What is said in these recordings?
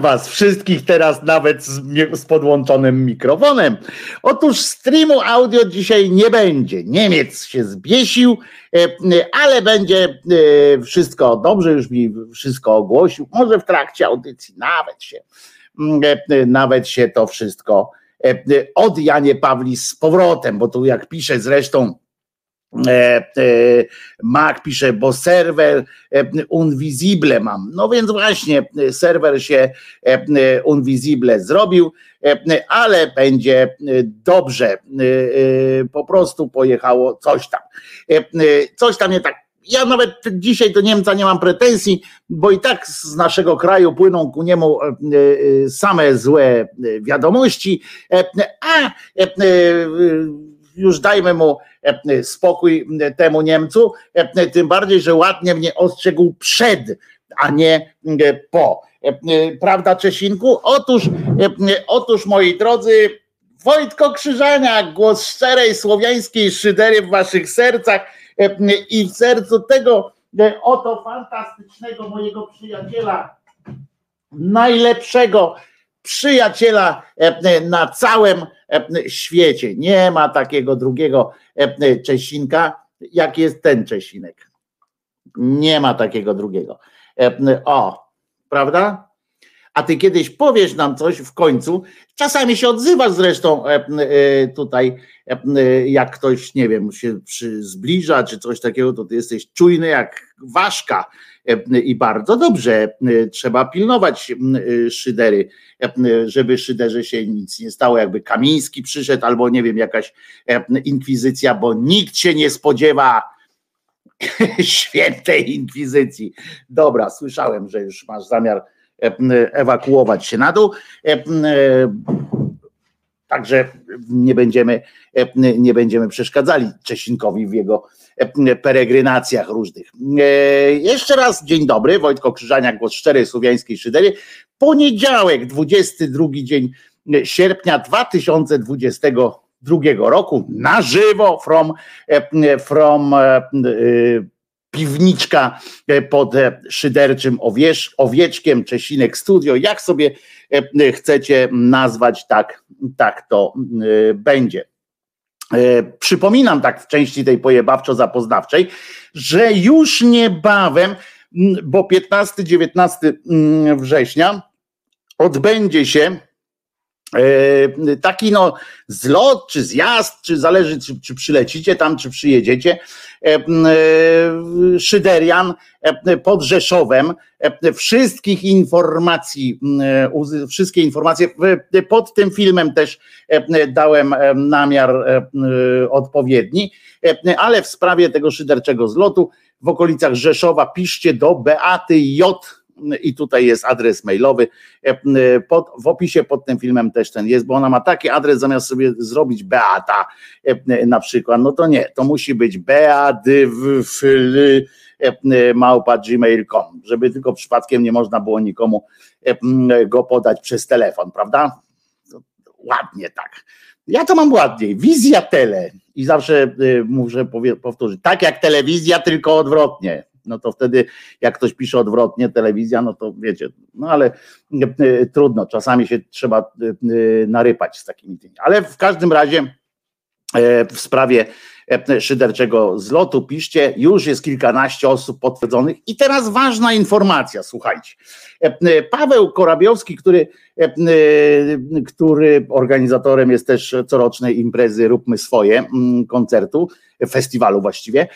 Was wszystkich teraz nawet z, z, podłączonym mikrofonem. Otóż streamu audio dzisiaj nie będzie. Niemiec się zbiesił, e, ale będzie e, wszystko dobrze, już mi wszystko ogłosił. Może w trakcie audycji nawet się, mm, e, nawet się to wszystko od Janie Pawli z powrotem, bo tu jak pisze zresztą E, e, Mac pisze, bo serwer e, unvisible mam. No więc właśnie serwer się unvisible zrobił, ale będzie dobrze. Po prostu pojechało coś tam. Coś tam nie tak. Ja nawet dzisiaj do Niemca nie mam pretensji, bo i tak z naszego kraju płyną ku niemu same złe wiadomości, a już dajmy mu e, spokój temu Niemcu, e, tym bardziej, że ładnie mnie ostrzegł przed, a nie e, po. Prawda, Czesinku? Otóż, otóż moi drodzy, Wojtko Krzyżania, głos szczerej słowiańskiej szydery w waszych sercach i w sercu tego oto fantastycznego mojego przyjaciela, najlepszego przyjaciela na całym E, świecie. Nie ma takiego drugiego Czesinka, jak jest ten Czesinek. Nie ma takiego drugiego. O, prawda? A ty kiedyś powiesz nam coś w końcu. Czasami się odzywasz zresztą tutaj, jak ktoś, nie wiem, się zbliża czy coś takiego, to ty jesteś czujny jak ważka i bardzo dobrze. Trzeba pilnować szydery żeby Szyderze się nic nie stało, jakby Kamiński przyszedł, albo nie wiem, jakaś inkwizycja, bo nikt się nie spodziewa świętej inkwizycji. Dobra, słyszałem, że już masz zamiar ewakuować się na dół. Także nie będziemy, nie będziemy przeszkadzali Czesinkowi w jego peregrinacjach różnych. E, jeszcze raz dzień dobry, Wojtko Krzyżaniak, głos szczerej słowiańskiej szydery. Poniedziałek, 22 dzień sierpnia 2022 roku, na żywo from, from e, piwniczka pod szyderczym owiecz, owieczkiem, Czesinek Studio, jak sobie chcecie nazwać, tak, tak to e, będzie. E, przypominam tak w części tej pojebawczo-zapoznawczej, że już niebawem, bo 15-19 września odbędzie się taki no zlot, czy zjazd, czy zależy, czy, czy przylecicie tam, czy przyjedziecie, e, Szyderian pod Rzeszowem, wszystkich informacji, wszystkie informacje, pod tym filmem też dałem namiar odpowiedni, ale w sprawie tego szyderczego zlotu w okolicach Rzeszowa piszcie do Beaty J i tutaj jest adres mailowy. E, e, pod, w opisie pod tym filmem też ten jest, bo ona ma taki adres, zamiast sobie zrobić Beata e, na przykład, no to nie, to musi być gmail.com, żeby tylko przypadkiem nie można było nikomu go podać przez telefon, prawda? Ładnie tak. Ja to mam ładniej. Wizja tele. I zawsze muszę powtórzyć. Tak jak telewizja, tylko odwrotnie no to wtedy jak ktoś pisze odwrotnie, telewizja, no to wiecie, no ale e, trudno, czasami się trzeba e, narypać z takimi tymi. Ale w każdym razie e, w sprawie szyderczego zlotu piszcie, już jest kilkanaście osób potwierdzonych i teraz ważna informacja, słuchajcie. Paweł Korabiowski, który, który organizatorem jest też corocznej imprezy Róbmy Swoje, koncertu, festiwalu właściwie,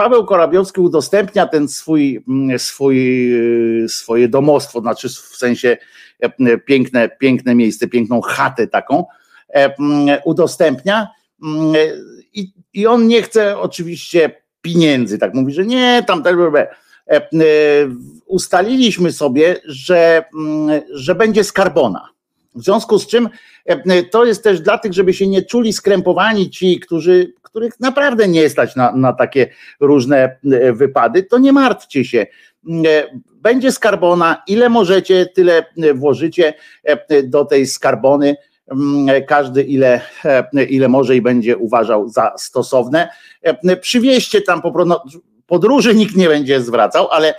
Paweł Korabiowski udostępnia ten swój, mm, swój, y, swoje domostwo, znaczy w sensie e, piękne, piękne miejsce, piękną chatę taką, e, udostępnia mm, i, i on nie chce oczywiście pieniędzy, tak mówi, że nie, tam e, ustaliliśmy sobie, że, mm, że będzie skarbona. W związku z czym to jest też dla tych, żeby się nie czuli skrępowani ci, którzy których naprawdę nie stać na, na takie różne e, wypady, to nie martwcie się. E, będzie skarbona, ile możecie, tyle e, włożycie do tej skarbony. Każdy ile, ile może i będzie uważał za stosowne. Przywieźcie tam po prostu, no, podróży nikt nie będzie zwracał, ale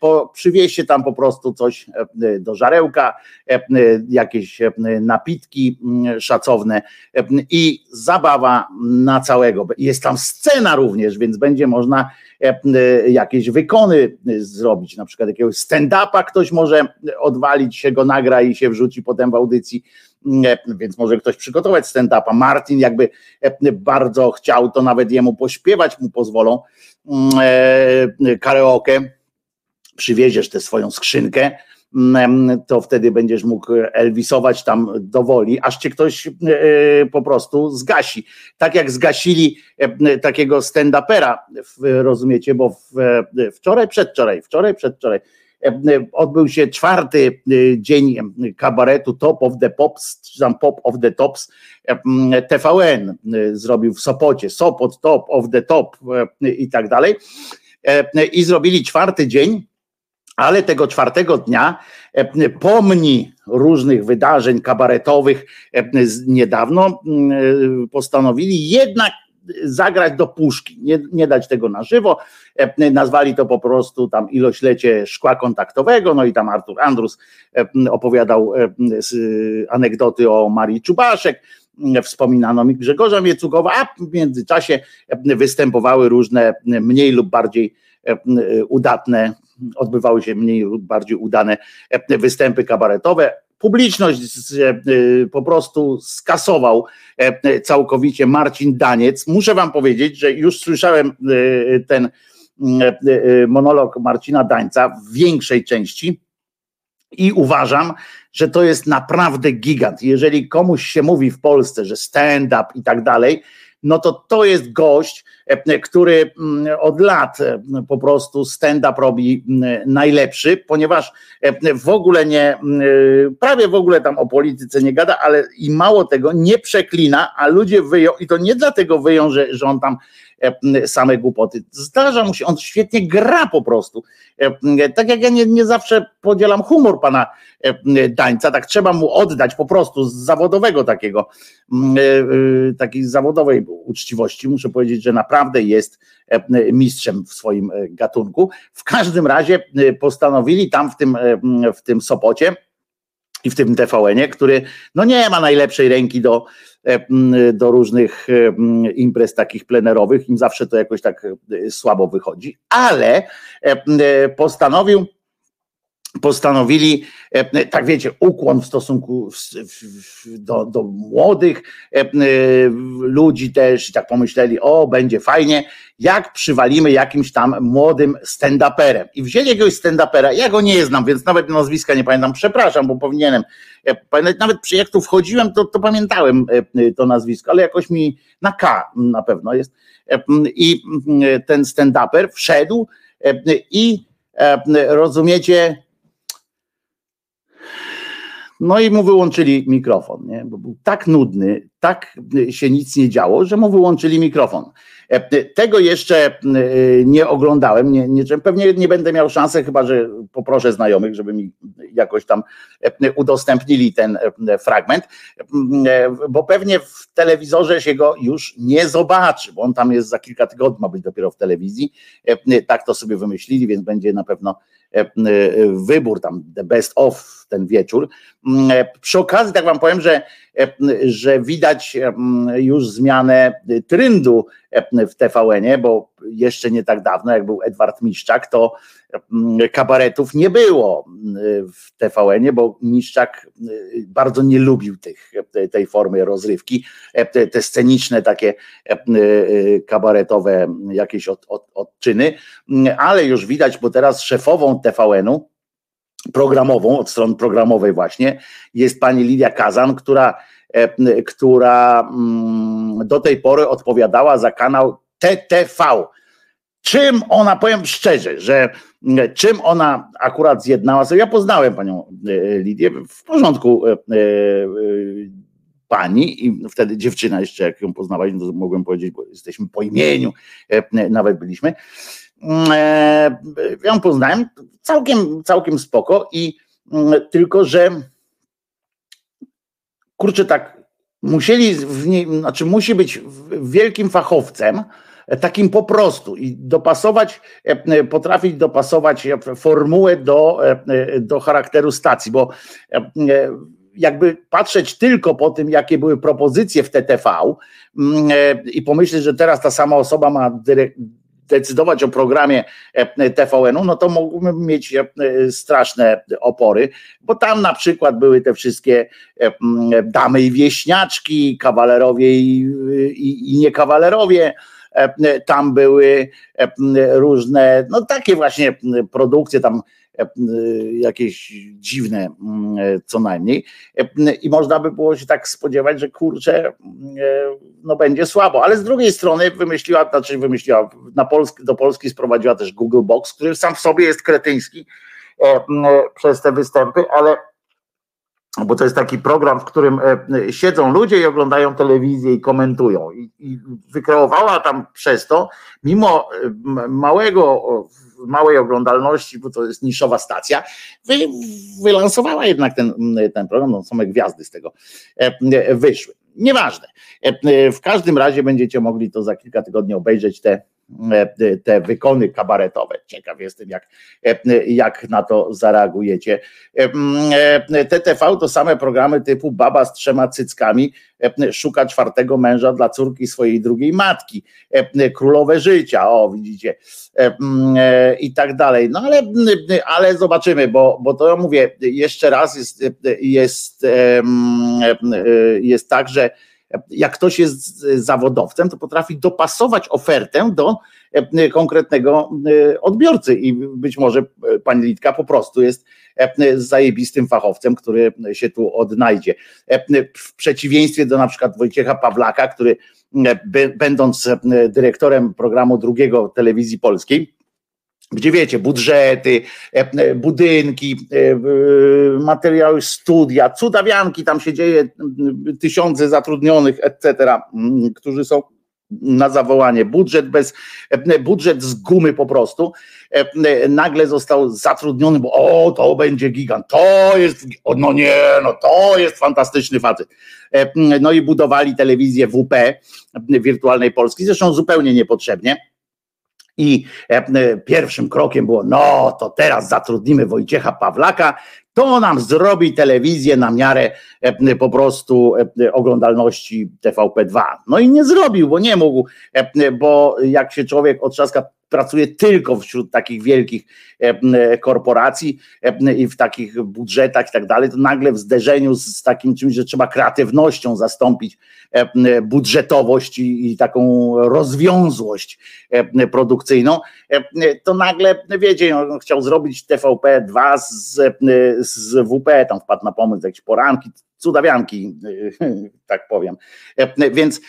po, przywieźcie tam po prostu coś do żarełka, jakieś napitki mm, szacowne i zabawa na całego. Jest tam scena również, więc będzie można jakieś wykony zrobić, na przykład jakiegoś stand-upa ktoś może odwalić się go nagra i się wrzuci potem w audycji więc może ktoś przygotować stand-upa. Martin jakby bardzo chciał, to nawet jemu pośpiewać mu pozwolą mm, e, karaoke. Przywieziesz tę swoją skrzynkę, mm, to wtedy będziesz mógł elwisować tam do woli, aż cię ktoś e, po prostu zgasi. Tak jak zgasili e, takiego stand-upera, rozumiecie, bo wczoraj, przedwczoraj, wczoraj, przedwczoraj, odbył się czwarty dzień kabaretu Top of the Pops, czy tam Pop of the Tops. TVN zrobił w Sopocie, Sopot Top of the Top i tak dalej. I zrobili czwarty dzień, ale tego czwartego dnia pomni różnych wydarzeń kabaretowych niedawno postanowili jednak zagrać do puszki, nie, nie dać tego na żywo. E, nazwali to po prostu tam iloślecie szkła kontaktowego, no i tam Artur Andrus e, opowiadał e, anegdoty o Marii Czubaszek, wspominano mi Grzegorza Miecugowa, a w międzyczasie występowały różne mniej lub bardziej udatne, odbywały się mniej lub bardziej udane występy kabaretowe publiczność y, po prostu skasował e, całkowicie Marcin Daniec. Muszę wam powiedzieć, że już słyszałem ten y, monolog Marcina Dańca w większej części i uważam, że to jest naprawdę gigant. Jeżeli komuś się mówi w Polsce, że stand-up i tak dalej, no to to jest gość, e, który mm, od lat e, po prostu stand-up robi mm, najlepszy, ponieważ e, w ogóle nie, mm, prawie w ogóle tam o polityce nie gada, ale i mało tego, nie przeklina, a ludzie wyją, i to nie dlatego wyją, że, że on tam same głupoty. Zdarza mu się, on świetnie gra po prostu. Tak jak ja nie, nie zawsze podzielam humor pana Dańca, tak trzeba mu oddać po prostu z zawodowego takiego, takiej zawodowej uczciwości. Muszę powiedzieć, że naprawdę jest mistrzem w swoim gatunku. W każdym razie postanowili tam w tym, w tym Sopocie i w tym TVN-ie, który no nie ma najlepszej ręki do, E, do różnych e, imprez takich plenerowych, im zawsze to jakoś tak e, słabo wychodzi, ale postanowił postanowili, tak wiecie, ukłon w stosunku do, do młodych ludzi też i tak pomyśleli, o będzie fajnie, jak przywalimy jakimś tam młodym stand-uperem. I wzięli jakiegoś stand-upera, ja go nie znam, więc nawet nazwiska nie pamiętam, przepraszam, bo powinienem. Nawet jak tu wchodziłem, to, to pamiętałem e, to nazwisko, ale jakoś mi na K na pewno jest. E, I ten stand-uper wszedł e, i rozumiecie, no i mu wyłączyli mikrofon, nie? bo był tak nudny, tak się nic nie działo, że mu wyłączyli mikrofon. E, tego jeszcze e, nie oglądałem, nie, nie, pewnie nie będę miał szansy, chyba że poproszę znajomych, żeby mi jakoś tam e, udostępnili ten fragment, bo pewnie w telewizorze się go już nie zobaczy, bo on tam jest za kilka tygodni, ma być dopiero w telewizji. Tak to sobie wymyślili, więc będzie na pewno wybór tam, the best of ten wieczór. Przy okazji, tak wam powiem, że, że widać już zmianę trendu w TVN-ie, bo jeszcze nie tak dawno, jak był Edward Miszczak, to kabaretów nie było w TVN-ie, bo Miszczak bardzo nie lubił tych, tej formy rozrywki. Te, te sceniczne takie kabaretowe jakieś od, od, odczyny, ale już widać, bo teraz szefową TVN-u programową, od strony programowej właśnie, jest pani Lidia Kazan, która E, która mm, do tej pory odpowiadała za kanał TTV. Czym ona, powiem szczerze, że czym ona akurat zjednała sobie, ja poznałem panią e, Lidię, w porządku e, pani i wtedy dziewczyna jeszcze, jak ją poznawałeś, no to mogłem powiedzieć, bo jesteśmy po imieniu, nawet byliśmy. Mm, ja ją poznałem całkiem, całkiem spoko i tylko, że kurczę tak, musieli, w znaczy musi być wielkim fachowcem, takim po prostu i dopasować, potrafić dopasować formułę do, do charakteru stacji, bo jakby patrzeć tylko po tym, jakie były propozycje w TTV mm, i pomyśleć, że teraz ta sama osoba ma decydować o programie e, TVN-u, no to mógłbym mieć e, straszne opory, bo tam na przykład były te wszystkie e, damy i wieśniaczki, kawalerowie i, i, i nie kawalerowie, tam były różne, no takie właśnie produkcje, tam jakieś dziwne co najmniej i można by było się tak spodziewać, że kurczę, no będzie słabo, ale z drugiej strony wymyśliła, znaczy wymyśliła, na Polski, do Polski sprowadziła też Google Box, który sam w sobie jest kretyński przez te występy, ale bo to jest taki program, w którym siedzą ludzie i oglądają telewizję i komentują. I, i wykreowała tam przez to, mimo małego małej oglądalności, bo to jest niszowa stacja, wy, wylansowała jednak ten, ten program, no same gwiazdy z tego e, wyszły. Nieważne. E, w każdym razie będziecie mogli to za kilka tygodni obejrzeć te E, te wykony kabaretowe. Ciekaw jestem, jak, e, jak na to zareagujecie. E, TTV to same programy typu Baba z trzema cyckami szuka czwartego męża dla córki swojej drugiej matki, królowe życia, o widzicie, i tak dalej. No ale, ale zobaczymy, bo, bo to ja mówię jeszcze raz, jest, jest, jest tak, że jak ktoś jest zawodowcem, to potrafi dopasować ofertę do e, konkretnego e, odbiorcy i być może e, pani Litka po prostu jest zajebistym fachowcem, który się tu odnajdzie. W przeciwieństwie do na przykład Wojciecha Pawlaka, który będąc dyrektorem programu drugiego telewizji polskiej, gdzie wiecie, budżety, e, e, budynki, e, materiały, studia, cudawianki, tam się dzieje, tysiące zatrudnionych, etc., którzy są na zawołanie, budżet bez, budżet z gumy po prostu, nagle został zatrudniony, bo o, to będzie gigant, to jest, no nie, no to jest fantastyczny facet. No i budowali telewizję WP, Wirtualnej Polski, zresztą zupełnie niepotrzebnie, i e, e, pierwszym krokiem było, no to teraz zatrudnimy Wojciecha Pawlaka, to nam zrobi telewizję na miarę e, po prostu oglądalności TVP2. No i nie zrobił, bo nie mógł, bo jak się człowiek otrzaska pracuje tylko wśród takich wielkich korporacji i w takich budżetach i tak dalej, to nagle w zderzeniu z takim czymś, że trzeba kreatywnością zastąpić budżetowość i, taką rozwiązłość produkcyjną, to nagle, wiecie, on chciał zrobić TVP2 z, z WP, tam wpadł na pomysł jakieś poranki, cudawianki, tak powiem. Więc,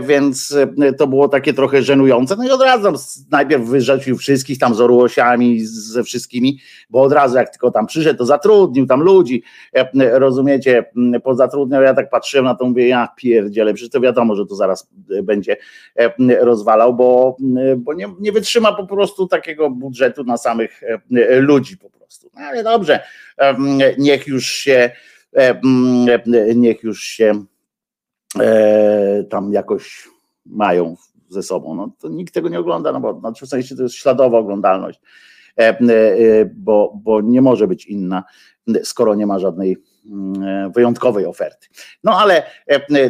więc to było takie trochę żenujące. No i od razu najpierw wyrzucił wszystkich tam z orłosiami, ze wszystkimi, bo od razu jak tylko tam przyszedł, to zatrudnił tam ludzi, rozumiecie, pozatrudniał, ja tak patrzyłem na to, mówię, ja pierdzielę, przecież to wiadomo, że to zaraz będzie rozwalał, bo, bo nie, nie wytrzyma po prostu takiego budżetu na samych ludzi po prostu. No ale dobrze, niech już się E, e, niech już się e, tam jakoś mają ze sobą. No, to nikt tego nie ogląda, no bo znaczy w sensie to jest śladowa oglądalność, bo, bo nie może być inna, skoro nie ma żadnej mm, wyjątkowej oferty. No ale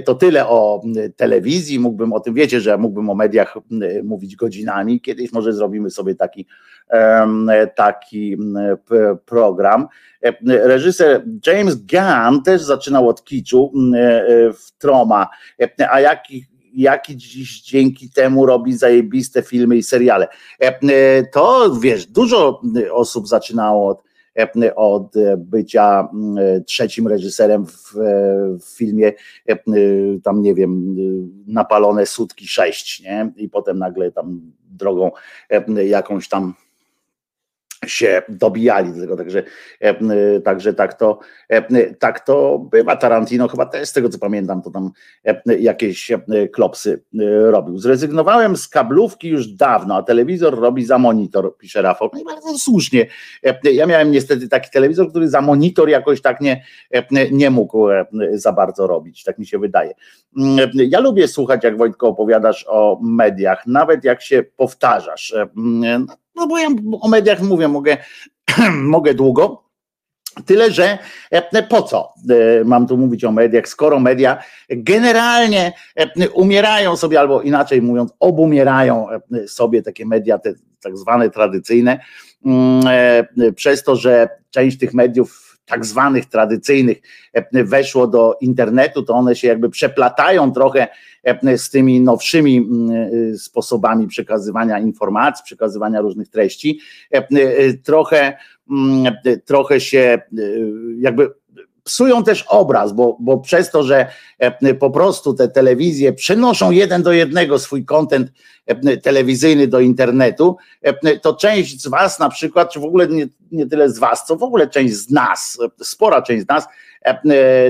to tyle o telewizji, mógłbym o tym, wiecie, że mógłbym o mediach mówić godzinami, kiedyś może zrobimy sobie taki taki program. Reżyser James Gunn też zaczynał od kiczu e, w Troma, a jaki jaki dziś dzięki temu robi zajebiste filmy i seriale. To wiesz, dużo osób zaczynało od, od bycia trzecim reżyserem w, w, filmie, tam nie wiem, napalone sutki 6, nie? I potem nagle tam drogą jakąś tam się dobijali do tego, także, e, także tak, to, e, tak to bywa. Tarantino chyba też z tego co pamiętam, to tam e, jakieś klopsy robił. Zrezygnowałem z kablówki już dawno, a telewizor robi za monitor, pisze Rafał. No i bardzo słusznie. Ja miałem niestety taki telewizor, który za monitor jakoś tak nie, nie mógł za bardzo robić, tak mi się wydaje. Mm, ja lubię słuchać, jak Wojtko opowiadasz o mediach, nawet jak się powtarzasz no bo ja o mediach mówię, mogę, mogę długo. Tyle, że e, po co e, mam tu mówić o mediach, skoro media generalnie e, umierają sobie, albo inaczej mówiąc, obumierają sobie takie media, te tak zwane tradycyjne, mm, przez to, że część tych mediów tak zwanych tradycyjnych e, weszło do internetu, to one się jakby przeplatają trochę e, z tymi nowszymi e, sposobami przekazywania informacji, przekazywania różnych treści. Trochę, trochę się jakby psują też obraz, bo, bo przez to, że po prostu te telewizje przenoszą jeden do jednego swój kontent telewizyjny do internetu, to część z Was na przykład, czy w ogóle nie, nie tyle z Was, co w ogóle część z nas, spora część z nas,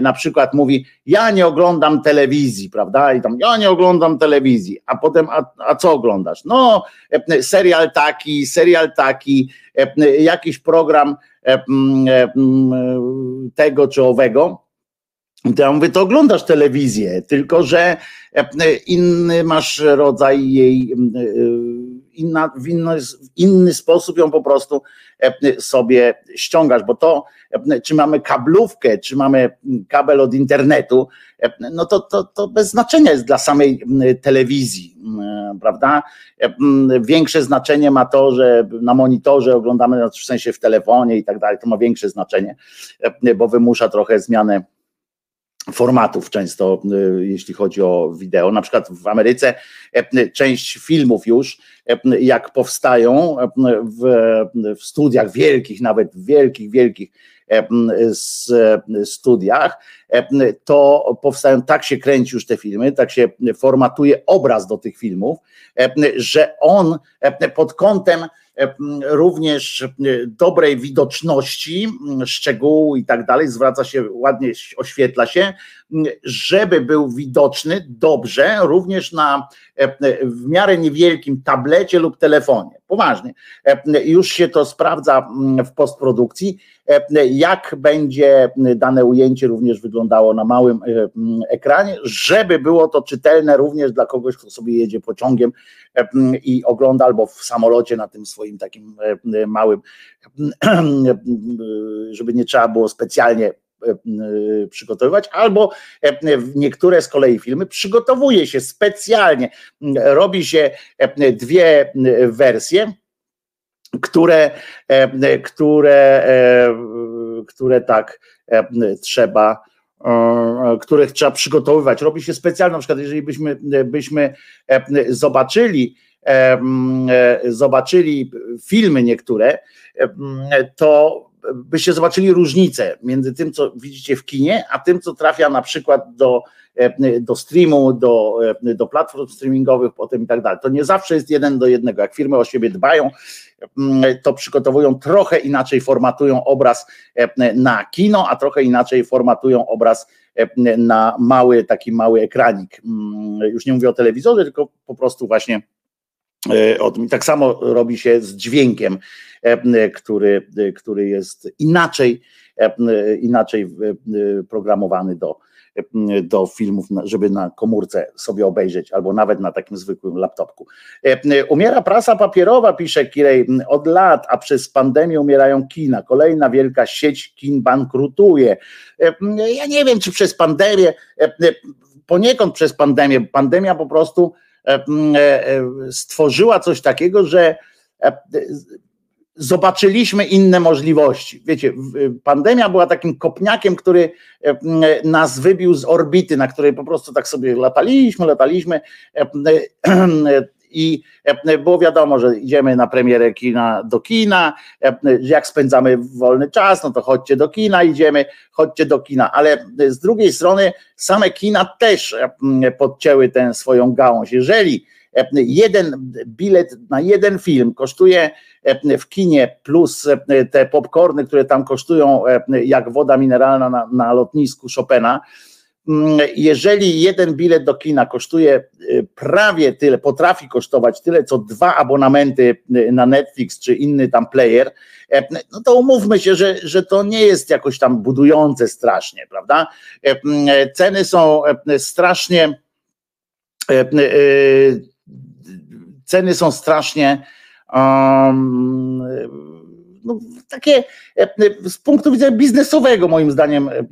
na przykład mówi, ja nie oglądam telewizji, prawda? I tam, ja nie oglądam telewizji, a potem, a, a co oglądasz? No, serial taki, serial taki, jakiś program tego czy owego. To ja mówię, to oglądasz telewizję, tylko że e, inny masz rodzaj jej, e, inna, w inny, w inny sposób ją po prostu e, sobie ściągasz, bo to, czy mamy kablówkę, czy mamy kabel od internetu, no to, to, to bez znaczenia jest dla samej telewizji, prawda? Większe znaczenie ma to, że na monitorze oglądamy, w sensie w telefonie i tak dalej, to ma większe znaczenie, bo wymusza trochę zmianę formatów często, y, jeśli chodzi o wideo. Na przykład w Ameryce e, część filmów już, e, jak powstają w, w studiach wielkich, nawet wielkich, wielkich e, studiach, to powstają, tak się kręci już te filmy, tak się formatuje obraz do tych filmów, że on pod kątem również e, dobrej widoczności szczegółu i tak dalej, zwraca się ładnie, oświetla się, żeby był widoczny dobrze również na w miarę niewielkim tablecie lub telefonie. Poważnie. Już się to sprawdza w postprodukcji, jak będzie dane ujęcie również wyglądało na małym ekranie, żeby było to czytelne również dla kogoś, kto sobie jedzie pociągiem i ogląda albo w samolocie na tym swoim takim małym, żeby nie trzeba było specjalnie przygotowywać, albo niektóre z kolei filmy przygotowuje się specjalnie, robi się dwie wersje, które, które, które tak trzeba których trzeba przygotowywać. Robi się specjalnie, na przykład jeżeli byśmy, byśmy zobaczyli, zobaczyli filmy niektóre, to byście zobaczyli różnicę między tym, co widzicie w kinie, a tym, co trafia na przykład do, e, do streamu, do, e, do platform streamingowych, potem i tak dalej. To nie zawsze jest jeden do jednego. Jak firmy o siebie dbają, mm, to przygotowują trochę inaczej, formatują obraz e, na kino, a trochę inaczej formatują obraz na mały, taki mały ekranik. Mm, już nie mówię o telewizorze, tylko po prostu właśnie tak samo robi się z dźwiękiem który, który jest inaczej, e, inaczej e, programowany do, do filmów, żeby na komórce sobie obejrzeć, albo nawet na takim zwykłym laptopku. Umiera prasa papierowa, pisze Kirej, od lat, a przez pandemię umierają kina. Kolejna wielka sieć kin bankrutuje. Ja nie wiem, czy przez pandemię, poniekąd przez pandemię, pandemia po prostu stworzyła coś takiego, że zobaczyliśmy inne możliwości. Wiecie, pandemia była takim kopniakiem, który e, nas wybił z orbity, na której po prostu tak sobie lataliśmy, lataliśmy e, e, i było wiadomo, że idziemy na premierę kina do kina, jak spędzamy wolny czas, no to chodźcie do kina, idziemy, chodźcie do kina, ale z drugiej strony same kina też podcięły tę swoją gałąź. Jeżeli jeden bilet na jeden film kosztuje w kinie plus te popcorny, które tam kosztują jak woda mineralna na, na lotnisku Chopina, Mm, jeżeli jeden bilet do kina kosztuje prawie tyle, potrafi kosztować tyle, co dwa abonamenty na Netflix czy inny tam player, e, no to umówmy się, że, że to nie jest jakoś tam budujące strasznie, prawda? E, e, ceny są strasznie ceny są strasznie um, no, takie e, z punktu widzenia biznesowego moim zdaniem e, e,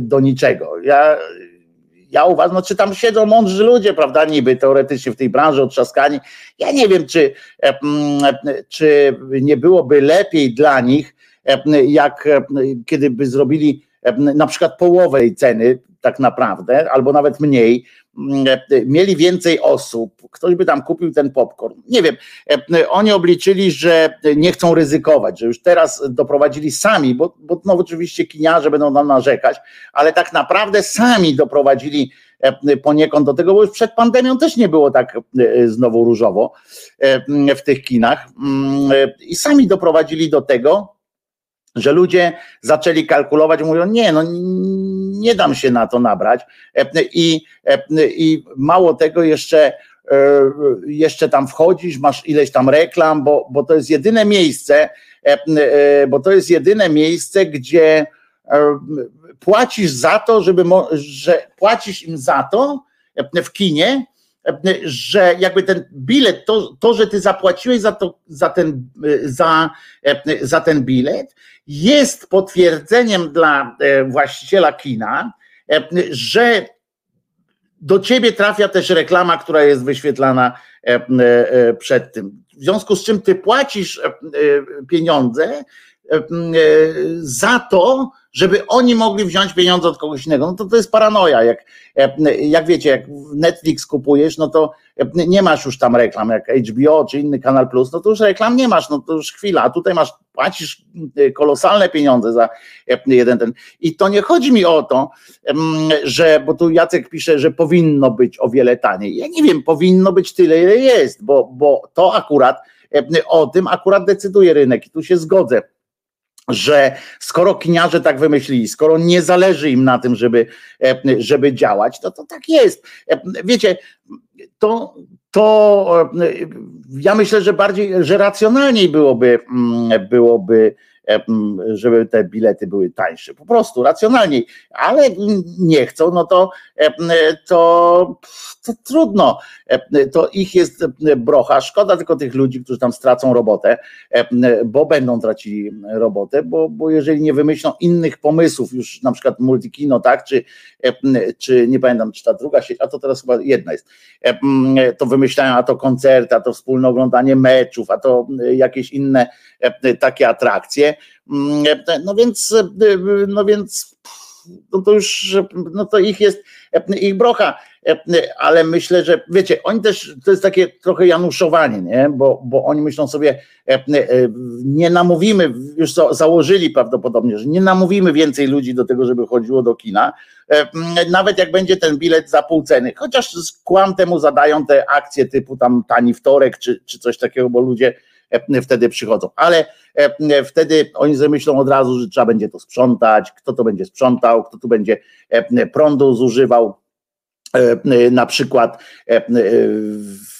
do niczego. Ja, ja uważam, no czy tam siedzą mądrzy ludzie, prawda, niby teoretycznie w tej branży otrzaskani. Ja nie wiem, czy, czy nie byłoby lepiej dla nich, jak kiedy by zrobili na przykład połowę ceny, tak naprawdę, albo nawet mniej, Mm, e, mieli więcej osób, ktoś by tam kupił ten popcorn. Nie wiem, e, oni obliczyli, że nie chcą ryzykować, że już teraz doprowadzili sami, bo, bo no oczywiście kiniarze będą nam narzekać, ale tak naprawdę sami doprowadzili e, poniekąd do tego, bo już przed pandemią też nie było tak znowu różowo w tych kinach mm, i sami doprowadzili do tego, że ludzie zaczęli kalkulować, mówią, nie, no nie dam się na to nabrać. I, i mało tego jeszcze e, jeszcze tam wchodzisz, masz ileś tam reklam, bo, bo to jest jedyne miejsce, e, bo to jest jedyne miejsce, gdzie e, płacisz za to, żeby, że płacisz im za to w kinie, że jakby ten bilet, to, to że ty zapłaciłeś za, to, za, ten, za, za ten bilet, jest potwierdzeniem dla e, właściciela kina, e, że do ciebie trafia też reklama, która jest wyświetlana e, przed tym. W związku z czym ty płacisz pieniądze za to, żeby oni mogli wziąć pieniądze od kogoś innego. No to to jest paranoja. Jak, jak wiecie, jak Netflix kupujesz, no to nie masz już tam reklam, jak HBO czy inny Kanal Plus, no to już reklam nie masz, no to już chwila, a tutaj masz, płacisz y, kolosalne pieniądze za jeden ten. I to nie chodzi mi o to, że, bo tu Jacek pisze, że powinno być o wiele taniej. Ja nie wiem, powinno być tyle, ile jest, bo, bo to akurat, o tym akurat decyduje rynek i tu się zgodzę że skoro kiniarze tak wymyślili, skoro nie zależy im na tym, żeby, e, żeby działać, to to tak jest. E, wiecie, to, to e, ja myślę, że bardziej, że racjonalniej byłoby, mm, byłoby żeby te bilety były tańsze. Po prostu racjonalniej, ale nie chcą, no to, e, to, to trudno. E, to ich jest brocha. Szkoda tylko tych ludzi, którzy tam stracą robotę, bo będą tracili robotę, bo, bo jeżeli nie wymyślą innych pomysłów, już na przykład multikino, tak, czy, czy nie pamiętam, czy ta druga sieć, a to teraz chyba jedna jest, to wymyślają, a to koncerty, a to wspólne oglądanie meczów, a to jakieś inne takie atrakcje, no więc, no więc no to już, no to ich jest, ich brocha, ale myślę, że wiecie, oni też, to jest takie trochę januszowanie, nie? Bo, bo oni myślą sobie, nie namówimy, już założyli prawdopodobnie, że nie namówimy więcej ludzi do tego, żeby chodziło do kina, nawet jak będzie ten bilet za pół ceny, chociaż kłam temu zadają te akcje typu tam tani wtorek, czy, czy coś takiego, bo ludzie E, wtedy przychodzą. Ale e, wtedy oni sobie myślą od razu, że trzeba będzie to sprzątać, kto to będzie sprzątał, kto tu będzie e, prądu zużywał. Na przykład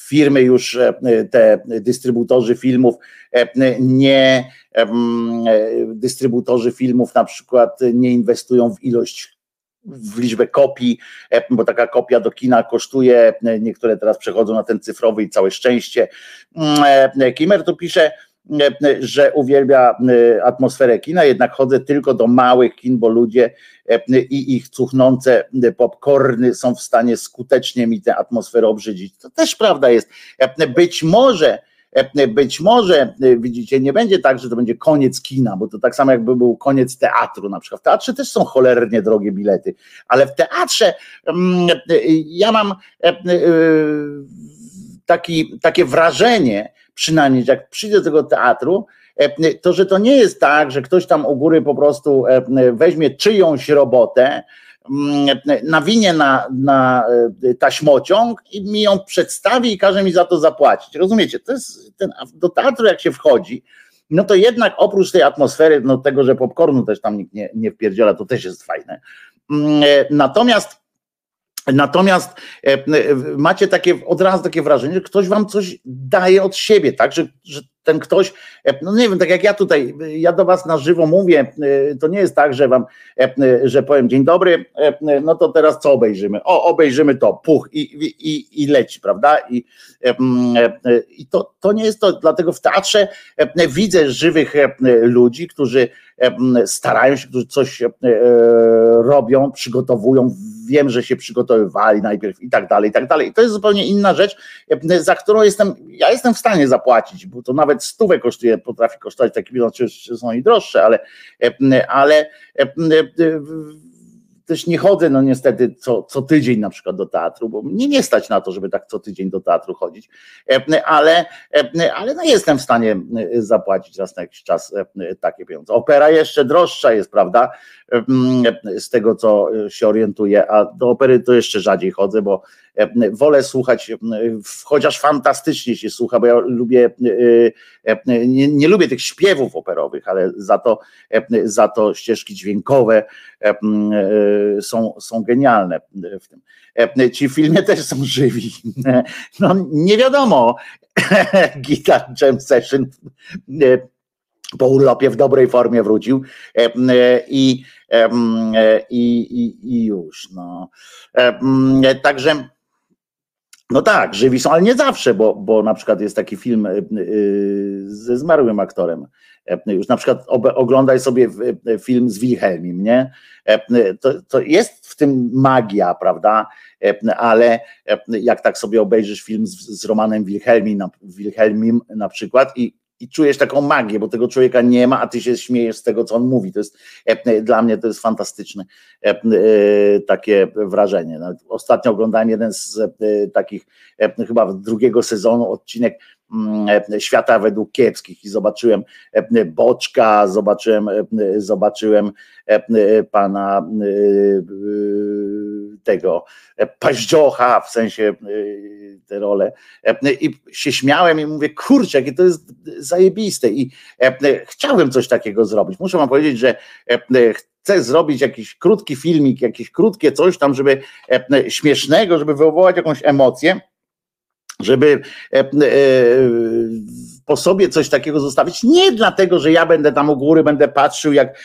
firmy już, te dystrybutorzy filmów, nie dystrybutorzy filmów na przykład nie inwestują w ilość w liczbę kopii, e, bo taka kopia do kina kosztuje, e, niektóre teraz przechodzą na ten cyfrowy i całe szczęście. Mm, e, Kimer tu pisze, że uwielbia atmosferę kina, jednak chodzę tylko do małych kin, bo ludzie i ich cuchnące popcorny są w stanie skutecznie mi tę atmosferę obrzydzić. To też prawda jest. Być może być może, e, widzicie, nie będzie tak, że to będzie koniec kina, bo to tak samo jakby był koniec teatru na przykład. W teatrze też są cholernie drogie bilety, ale w teatrze mm, e, ja mam taki, takie wrażenie, przynajmniej jak przyjdę do tego teatru, to że to nie jest tak, że ktoś tam u góry po prostu weźmie czyjąś robotę, nawinie na, na taśmociąg i mi ją przedstawi i każe mi za to zapłacić. Rozumiecie? To jest ten, do teatru jak się wchodzi, no to jednak oprócz tej atmosfery, no tego, że popcornu też tam nikt nie, nie wpierdziela, to też jest fajne. Mm, natomiast Natomiast macie takie od razu takie wrażenie, że ktoś wam coś daje od siebie, tak? Że, że ten ktoś, e, no nie wiem, tak jak ja tutaj, ja do was na żywo mówię, e, to nie jest tak, że wam, e, że powiem dzień dobry, no to teraz co obejrzymy? O, obejrzymy to, puch i, i, i leci, prawda? I, i to, to nie jest to, dlatego w teatrze widzę żywych ludzi, którzy starają się, którzy coś robią, przygotowują, wiem, że się przygotowywali najpierw i tak dalej, i tak dalej. I to jest zupełnie inna rzecz, za którą jestem, ja jestem w stanie zapłacić, bo to nawet stówę kosztuje, potrafi kosztować taki bilon, oczywiście są i droższe, ale, ale też nie chodzę, no niestety, co, co tydzień na przykład do teatru, bo mnie nie stać na to, żeby tak co tydzień do teatru chodzić, ale, ale no jestem w stanie zapłacić raz na jakiś czas takie pieniądze. Opera jeszcze droższa jest, prawda? Z tego, co się orientuję, a do opery to jeszcze rzadziej chodzę, bo wolę słuchać, chociaż fantastycznie się słucha, bo ja lubię, nie, nie lubię tych śpiewów operowych, ale za to, za to ścieżki dźwiękowe są, są genialne w tym. Ci w filmie też są żywi. No nie wiadomo. Guitar Jam Session po urlopie w dobrej formie wrócił i, i, i, i już. No. Także no tak, żywi są, ale nie zawsze, bo, bo na przykład jest taki film ze zmarłym aktorem. E, już na przykład oglądaj sobie film z Wilhelmim, nie? E, to, to jest w tym magia, prawda? E, ale jak tak sobie obejrzysz film z, z Romanem Wilhelmim, Wilhelmim na przykład i i czujesz taką magię, bo tego człowieka nie ma, a ty się śmiejesz z tego, co on mówi. To jest e, dla mnie to jest fantastyczne e, e, takie wrażenie. Ostatnio oglądałem jeden z takich chyba drugiego sezonu odcinek świata według kiepskich i zobaczyłem Boczka, zobaczyłem, zobaczyłem pana tego paździocha, w sensie te role. I się śmiałem i mówię, kurczę, jakie to jest zajebiste. I chciałem coś takiego zrobić. Muszę wam powiedzieć, że chcę zrobić jakiś krótki filmik, jakieś krótkie coś tam, żeby śmiesznego, żeby wywołać jakąś emocję, żeby po sobie coś takiego zostawić. Nie dlatego, że ja będę tam u góry, będę patrzył, jak,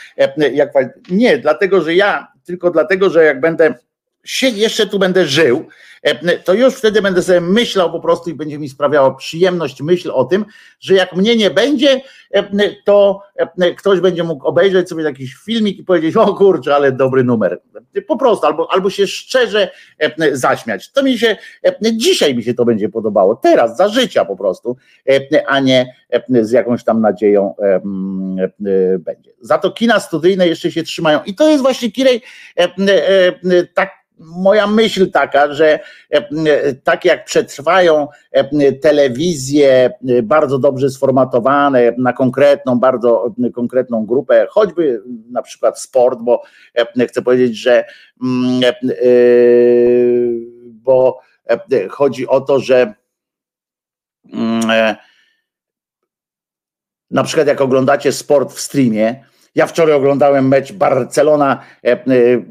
jak nie, dlatego, że ja, tylko dlatego, że jak będę się jeszcze tu będę żył, e, to już wtedy będę sobie myślał po prostu i będzie mi sprawiało przyjemność myśl o tym, że jak mnie nie będzie, e, to e, ktoś będzie mógł obejrzeć sobie jakiś filmik i powiedzieć, o kurczę, ale dobry numer. Po prostu, albo, albo się szczerze zaśmiać. To mi się, dzisiaj mi się to będzie podobało, teraz, za życia po prostu, a nie z jakąś tam nadzieją będzie. Za to kina studyjne jeszcze się trzymają i to jest właśnie, Kirej, tak moja myśl taka, że e, tak jak przetrwają e, telewizje e, bardzo dobrze sformatowane na konkretną, bardzo konkretną grupę, choćby na przykład sport, bo chcę powiedzieć, że bo chodzi o to, że na przykład jak oglądacie sport w streamie, ja wczoraj oglądałem mecz Barcelona, e, e,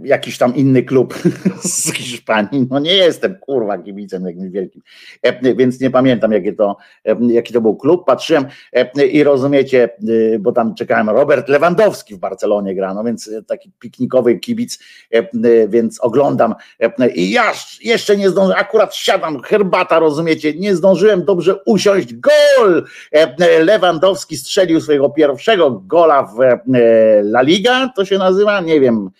jakiś tam inny klub z Hiszpanii. No nie jestem kurwa kibicem jakimś wielkim, e, więc nie pamiętam jaki to, jaki to był klub. Patrzyłem i rozumiecie, bo tam czekałem, Robert Lewandowski w Barcelonie gra, no więc taki piknikowy kibic, więc oglądam i ja jeszcze nie zdążyłem, akurat siadam, herbata, rozumiecie, nie zdążyłem dobrze usiąść. Gol! Lewandowski strzelił swojego pierwszego gola w La Liga, to się nazywa, nie wiem,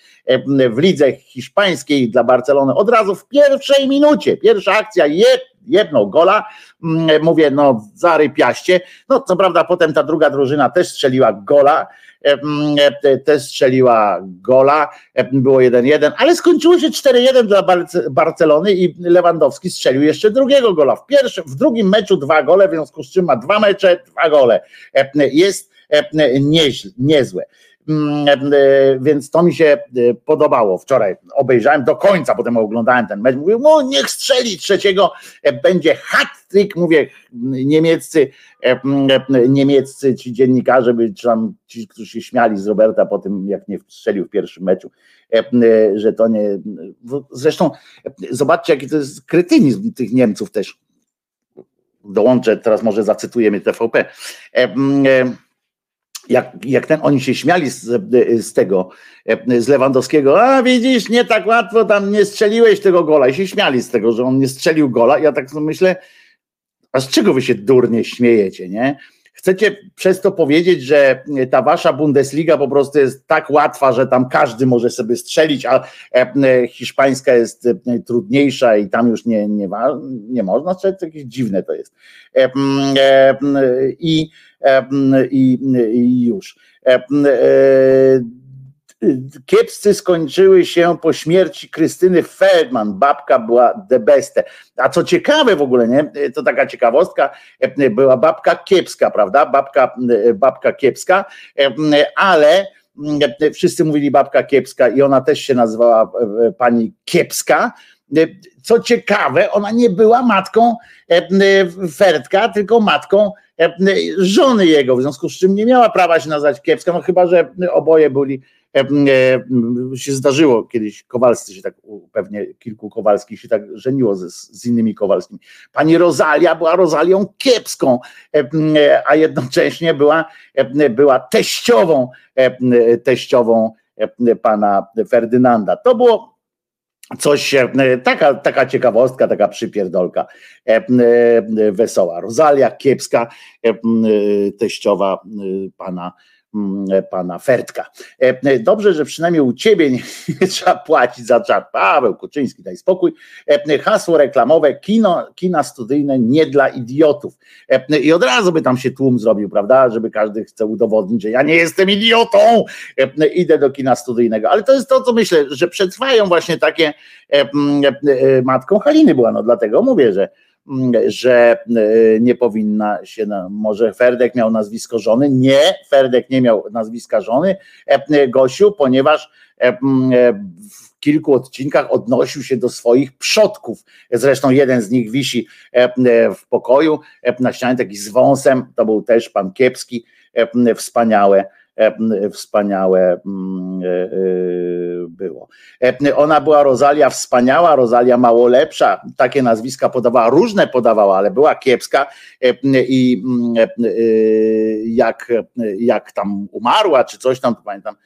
w lidze hiszpańskiej dla Barcelony. Od razu w pierwszej minucie, pierwsza akcja, jed, jedną gola, mm, mówię, no zarypiaście, no co prawda potem ta druga drużyna też strzeliła gola, też strzeliła gola, było 1-1, ale skończyło się 4-1 dla Barcelony i Lewandowski strzelił jeszcze drugiego gola. W pierwszym, w drugim meczu dwa gole, w związku z czym ma dwa mecze, dwa gole. Jest niezłe. mm, więc to mi się podobało wczoraj. Obejrzałem do końca, potem oglądałem ten mecz. Mówię, no niech strzeli trzeciego, będzie hat-trick, mówię, niemieccy, niemieccy ci dziennikarze, czy tam ci, którzy się śmiali z Roberta po tym, jak nie strzelił w pierwszym meczu, że to nie. Zresztą zobaczcie, jaki to jest krytynizm tych Niemców też dołączę, teraz może zacytujemy TVP. Jak, jak ten, oni się śmiali z, z tego, z Lewandowskiego, a widzisz, nie tak łatwo tam nie strzeliłeś tego gola i się śmiali z tego, że on nie strzelił gola. Ja tak myślę, a z czego wy się durnie śmiejecie, nie? Chcecie przez to powiedzieć, że ta wasza Bundesliga po prostu jest tak łatwa, że tam każdy może sobie strzelić, a e, hiszpańska jest e, trudniejsza i tam już nie, nie, ma, nie można strzelić, jakieś dziwne to jest. E, I, i, i już kiepscy skończyły się po śmierci Krystyny Feldman. Babka była the beste. A co ciekawe w ogóle, nie? To taka ciekawostka, była babka kiepska, prawda? Babka, babka kiepska, ale wszyscy mówili babka kiepska i ona też się nazywała pani kiepska. Co ciekawe, ona nie była matką Ferdka, tylko matką żony jego, w związku z czym nie miała prawa się nazwać kiepska, no chyba, że oboje byli E, e, się zdarzyło kiedyś, Kowalscy się tak, pewnie kilku Kowalskich się tak żeniło z, z innymi Kowalskimi. Pani Rozalia była Rozalią kiepską, e, a jednocześnie była, była teściową, teściową pana Ferdynanda. To było coś, taka, taka ciekawostka, taka przypierdolka wesoła. Rozalia kiepska, teściowa pana pana Fertka. E, e, dobrze, że przynajmniej u ciebie nie, nie trzeba płacić za czat. Paweł Kuczyński, daj spokój. E, hasło reklamowe, kino, kina studyjne nie dla idiotów. I od razu by tam się tłum zrobił, prawda, żeby każdy chce udowodnić, że ja nie jestem idiotą, idę do kina studyjnego. Ale to jest to, co myślę, że przetrwają właśnie takie, matką Haliny była, no dlatego mówię, że że e, nie powinna się, może Ferdek miał nazwisko żony. Nie, Ferdek nie miał nazwiska żony, e, Gosiu, ponieważ e, w kilku odcinkach odnosił się do swoich przodków. Zresztą jeden z nich wisi w pokoju na ścianie, taki z wąsem, to był też pan Kiepski, wspaniałe E, wspaniałe mm, e, e, było. Ona była Rozalia wspaniała, Rozalia mało lepsza, takie nazwiska podawała, różne podawała, ale była kiepska i jak, jak tam umarła, czy coś tam, pamiętam,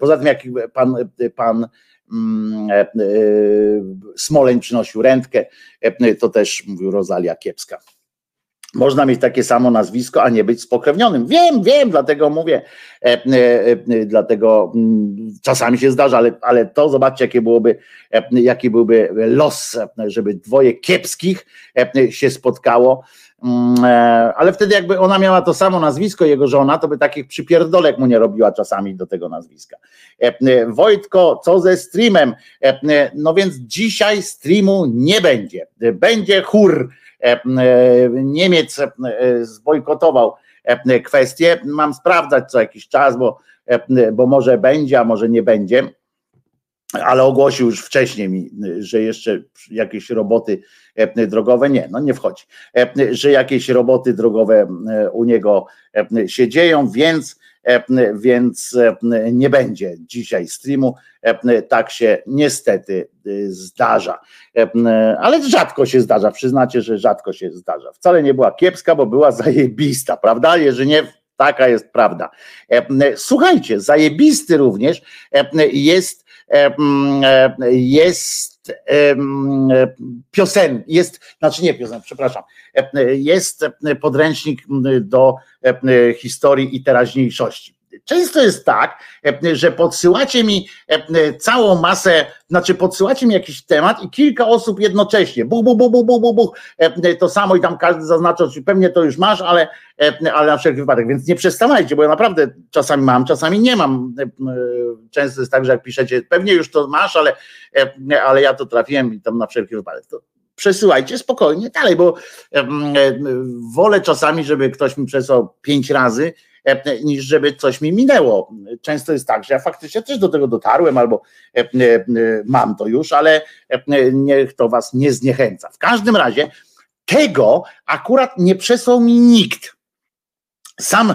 poza tym jak pan, pan Smoleń przynosił rentkę, to też mówił Rozalia kiepska. Można mieć takie samo nazwisko, a nie być spokrewnionym. Wiem, wiem, dlatego mówię, e, e, e, dlatego m, mm, czasami się zdarza, ale, ale to zobaczcie, jakie byłoby, e, jaki byłby los, żeby dwoje kiepskich e, się spotkało. Mm, e, ale wtedy jakby ona miała to samo nazwisko, jego żona, to by takich przypierdolek mu nie robiła czasami do tego nazwiska. Wojtko, co ze streamem? No więc dzisiaj streamu nie będzie. Będzie chór E, e, Niemiec e, zbojkotował kwestię. Mam sprawdzać co jakiś czas, bo, bo może będzie, a może nie będzie ale ogłosił już wcześniej mi, że jeszcze jakieś roboty drogowe, nie, no nie wchodzi, że jakieś roboty drogowe u niego się dzieją, więc E, więc e, nie będzie dzisiaj streamu. E, tak się niestety zdarza. Ale rzadko się zdarza, przyznacie, że rzadko się zdarza. Wcale nie była kiepska, bo była zajebista, prawda? Jeżeli nie, taka jest prawda. Słuchajcie, zajebisty również jest jest piosen, jest, znaczy nie piosen, przepraszam, jest podręcznik do historii i teraźniejszości. Często jest tak, że podsyłacie mi całą masę, znaczy podsyłacie mi jakiś temat i kilka osób jednocześnie, buch, buch, buch, buch, buch, buch, to samo i tam każdy zaznacza, czy pewnie to już masz, ale, ale na wszelki wypadek, więc nie przestawajcie, bo ja naprawdę czasami mam, czasami nie mam. Często jest tak, że jak piszecie, pewnie już to masz, ale, ale ja to trafiłem i tam na wszelki wypadek. To przesyłajcie spokojnie dalej, bo wolę czasami, żeby ktoś mi przesłał pięć razy, niż żeby coś mi minęło. Często jest tak, że ja faktycznie też do tego dotarłem albo mam to już, ale niech to was nie zniechęca. W każdym razie tego akurat nie przesłał mi nikt. Sam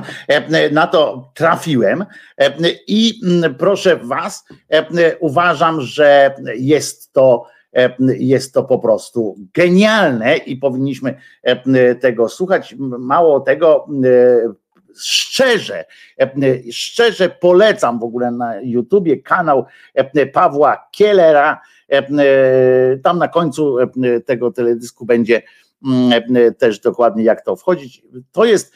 na to trafiłem i proszę Was, uważam, że jest to jest to po prostu genialne i powinniśmy tego słuchać. Mało tego, szczerze, szczerze polecam w ogóle na YouTubie kanał Pawła Kielera. Tam na końcu tego teledysku będzie też dokładnie jak to wchodzić. To jest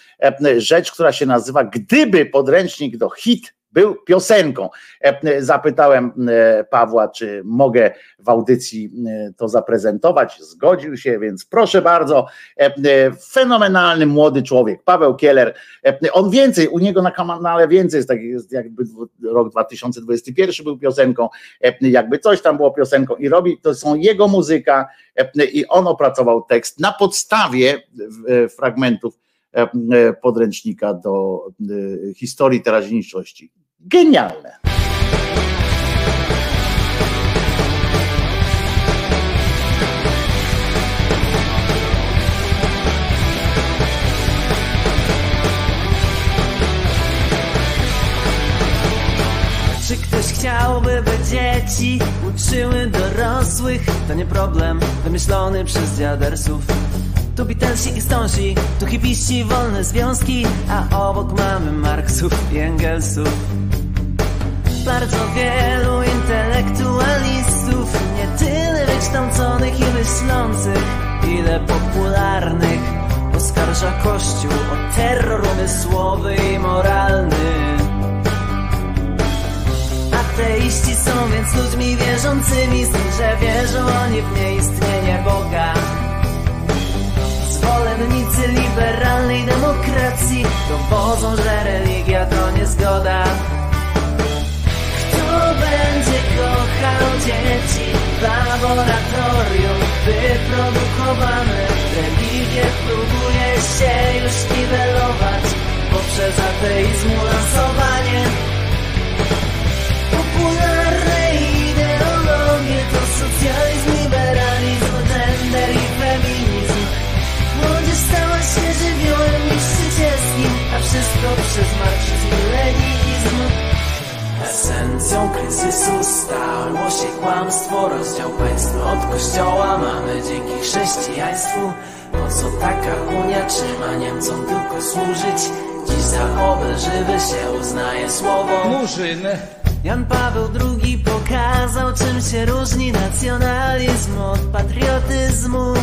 rzecz, która się nazywa Gdyby podręcznik do hit był piosenką. E, zapytałem e, Pawła, czy mogę w audycji e, to zaprezentować. Zgodził się, więc proszę bardzo. Fenomenalny młody człowiek, Paweł Kieler. On więcej, u niego na kanale więcej jest tak, jest jakby rok 2021 był piosenką, jakby coś tam było piosenką i robi, to są jego muzyka i on opracował tekst na podstawie fragmentów podręcznika do historii teraźniejszości genialne. Czy ktoś chciałby, by dzieci uczyły dorosłych? To nie problem wymyślony przez dziadersów. Tu Beatlesi i Stonesi, tu hipiści, wolne związki, a obok mamy Marksów i Engelsów. Bardzo wielu intelektualistów Nie tyle wykształconych i myślących Ile popularnych Oskarża Kościół o terror umysłowy i moralny. Ateiści są więc ludźmi wierzącymi Z tym, że wierzą oni w nieistnienie Boga Zwolennicy liberalnej demokracji Dowodzą, że religia to niezgoda będzie kochał dzieci w laboratorium wyprodukowane. Religię próbuje się już niwelować poprzez ateizmu lansowanie. Popularne ideologie to socjalizm, stała się żywiołem niszczycielskim, a wszystko przez marksizm i leninizm. Esencją kryzysu stało się kłamstwo Rozdział państwa od kościoła. Mamy dzięki chrześcijaństwu Po co taka unia trzyma Niemcom tylko służyć? Dziś za obelżywy się uznaje słowo. Murzyn Jan Paweł II pokazał czym się różni nacjonalizm od patriotyzmu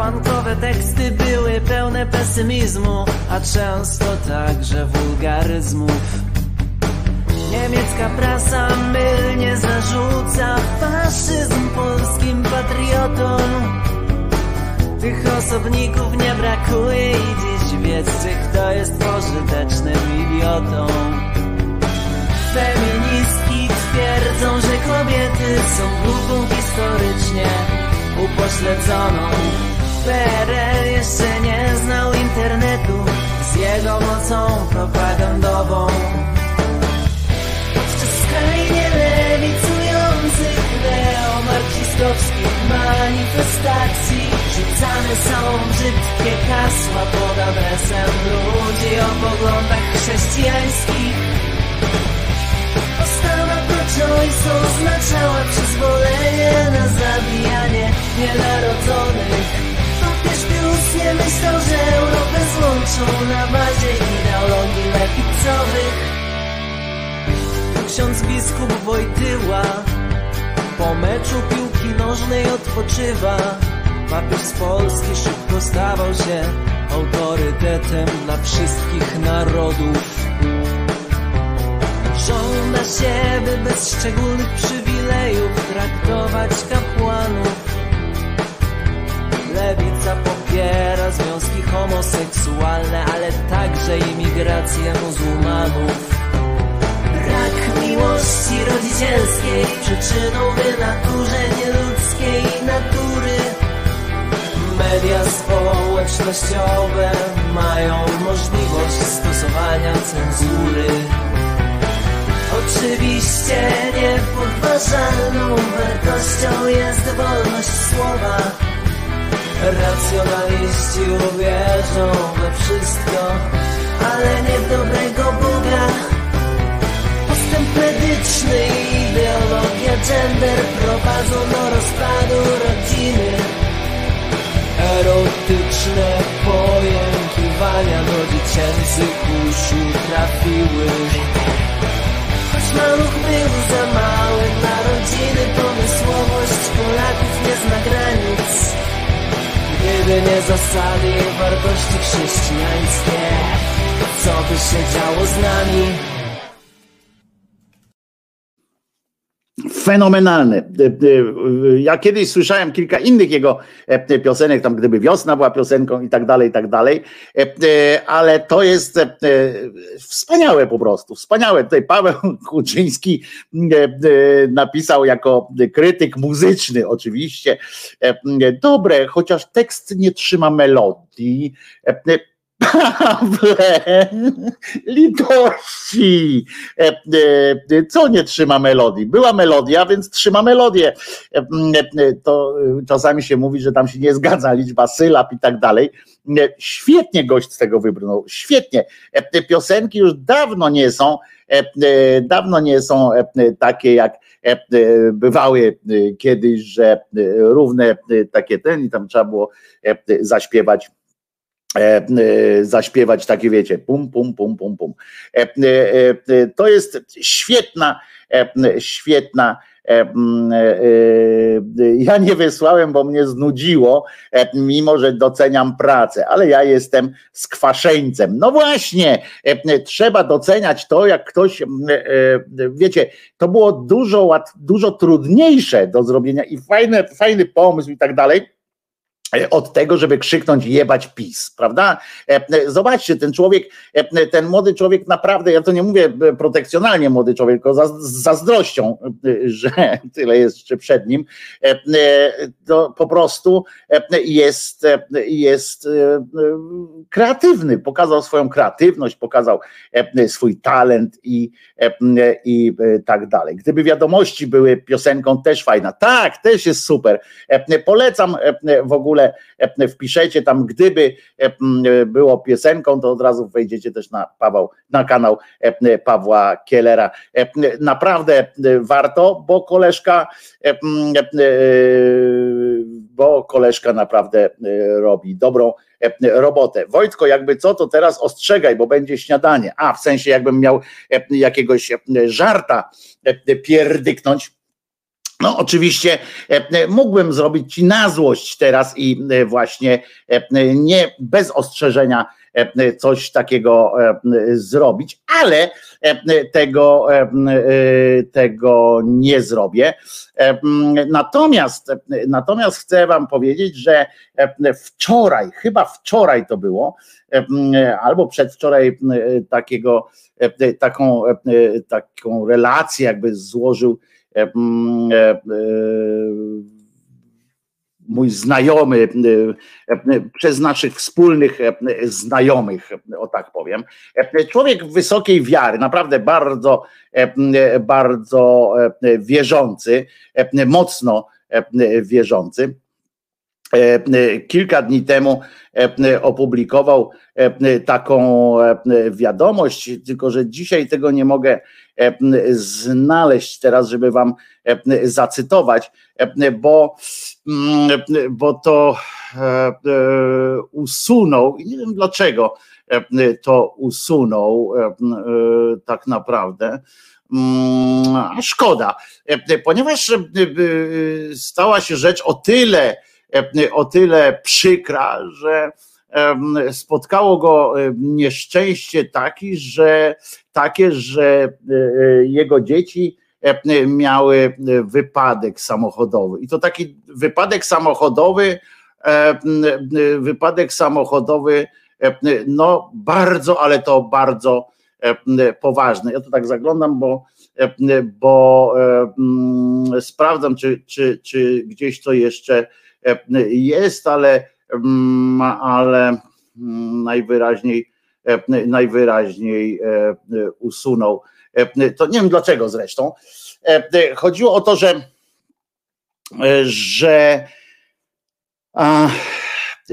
Pankowe teksty były pełne pesymizmu, a często także wulgaryzmów. Niemiecka prasa mylnie zarzuca faszyzm polskim patriotom. Tych osobników nie brakuje i dziś wiedzcie, kto jest pożytecznym idiotą. Feministki twierdzą, że kobiety są grupą historycznie upośledzoną. PRL jeszcze nie znał internetu. Z jego mocą propagandową. Skrajnie lewicujących neomarksistowskich manifestacji. Rzucane są brzydkie kasła pod adresem ludzi o poglądach chrześcijańskich. Postawa pro-choice oznaczała przyzwolenie na zabijanie nienarodzonych Pius nie myślał, że Europę złączą na bazie ideologii lewicowych. Ksiądz biskup Wojtyła Po meczu piłki nożnej odpoczywa. Papież z Polski szybko stawał się Autorytetem dla wszystkich narodów. Żąda się, by bez szczególnych przywilejów Traktować kapłanów Lewica popiera związki homoseksualne Ale także imigrację muzułmanów Brak miłości rodzicielskiej Przyczyną wynaturzeń ludzkiej natury Media społeczne wolnościowe mają możliwość stosowania cenzury. Oczywiście niepodważalną wartością jest wolność słowa. Racjonaliści uwierzą we wszystko, ale nie w dobrego Boga. Postęp medyczny i ideologia gender prowadzą do rozpadu rodziny. Erotyczne pojękiwania do dziecięcych uszu trafiły. Choć maluch był za mały dla rodziny, pomysłowość Polaków nie zna granic. Gdyby nie zasady wartości chrześcijańskie, co by się działo z nami? Fenomenalny. Ja kiedyś słyszałem kilka innych jego e, piosenek, tam gdyby wiosna była piosenką i tak dalej, i tak dalej, e, e, ale to jest wspaniałe po prostu, wspaniałe. Tutaj Paweł Kuczyński napisał jako krytyk muzyczny oczywiście, dobre, chociaż tekst nie trzyma melodii, Litości. E, e, co nie trzyma melodii? Była melodia, więc trzyma melodię. E, to czasami się mówi, że tam się nie zgadza liczba sylab i tak dalej. Świetnie gość z tego wybrnął. Świetnie. Te piosenki już dawno nie są, dawno nie są takie jak bywały kiedyś, że równe takie ten i tam trzeba było zaśpiewać E, e, zaśpiewać takie wiecie, pum, pum, pum, pum, pum. E, to jest świetna, świetna. Ja nie wysłałem, bo mnie znudziło, mimo że doceniam pracę, ale ja jestem skwaszeńcem. No właśnie, trzeba doceniać to, jak ktoś, wiecie, to było dużo, dużo trudniejsze do zrobienia i fajny, fajny pomysł i tak dalej od tego, żeby krzyknąć jebać PiS, prawda? E, e, zobaczcie, ten człowiek, ten młody człowiek naprawdę, ja to nie mówię protekcjonalnie młody człowiek, tylko z zazdrością, że tyle jest jeszcze przed nim, to po prostu jest, jest kreatywny, pokazał swoją kreatywność, pokazał swój talent i, i tak dalej. Gdyby wiadomości były piosenką też fajna, tak, też jest super. Polecam w ogóle ogóle e, wpiszecie tam, gdyby e, było piosenką, to od razu wejdziecie też na Paweł, na kanał e, Pawła Kielera. Naprawdę warto, bo koleżka bo koleżka naprawdę robi dobrą robotę. Wojtko, jakby co, to teraz ostrzegaj, bo będzie śniadanie. A, w sensie jakbym miał jakiegoś żarta pierdyknąć, no, oczywiście e, e, mógłbym zrobić ci na złość teraz i e, właśnie nie bez ostrzeżenia coś takiego zrobić, ale tego, tego nie zrobię. Natomiast, natomiast chcę Wam powiedzieć, że wczoraj, chyba wczoraj to było, albo przedwczoraj takiego, taką, taką relację jakby złożył mój znajomy, przez naszych wspólnych znajomych, o tak powiem. Człowiek wysokiej wiary, naprawdę bardzo, bardzo wierzący, mocno wierzący. Kilka dni temu opublikował taką wiadomość, tylko że dzisiaj tego nie mogę E, znaleźć teraz, żeby wam e, zacytować, e, bo, mm, bo to usunął i nie wiem dlaczego to usunął tak naprawdę. Mm, szkoda, ponieważ stała się rzecz o tyle, o tyle przykra, że spotkało go nieszczęście taki, że, takie, że e, e, jego dzieci miały wypadek samochodowy. I to taki wypadek samochodowy, wypadek samochodowy, no bardzo, ale to bardzo poważny. Ja to tak zaglądam, bo, bo sprawdzam, czy, czy, czy gdzieś to jeszcze jest, ale mm, ale najwyraźniej najwyraźniej usunął. To nie wiem dlaczego zresztą. Chodziło o to, że, że a,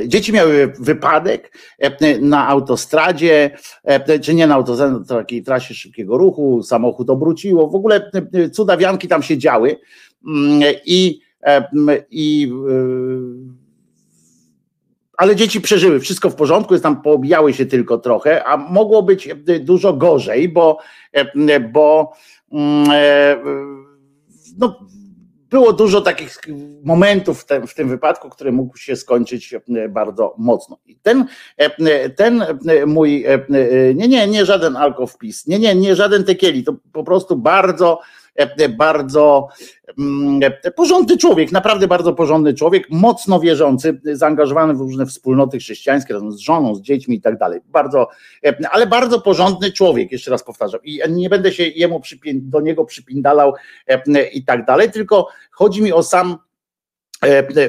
Dzieci miały wypadek e, na autostradzie, e, czy nie na autostradzie, na takiej trasie szybkiego ruchu, samochód obróciło, w ogóle e, cudawianki tam się działy mm, i, i ale dzieci przeżyły, wszystko w porządku, jest tam poobijały się tylko trochę, a mogło być dużo gorzej, bo, bo mm, no, było dużo takich momentów w tym, w tym wypadku, które mógł się skończyć e, bardzo mocno. I ten, e, ten e, mój, nie, nie, nie żaden alkowpis, nie, nie, nie żaden tekieli, to po prostu bardzo E, bardzo mm, e, porządny człowiek, naprawdę bardzo porządny człowiek, mocno wierzący, zaangażowany w różne wspólnoty chrześcijańskie razem z żoną, z dziećmi i tak dalej. Bardzo, e, ale bardzo porządny człowiek, jeszcze raz powtarzam. I nie będę się jemu do niego przypindalał i tak dalej, tylko chodzi mi o sam E, e,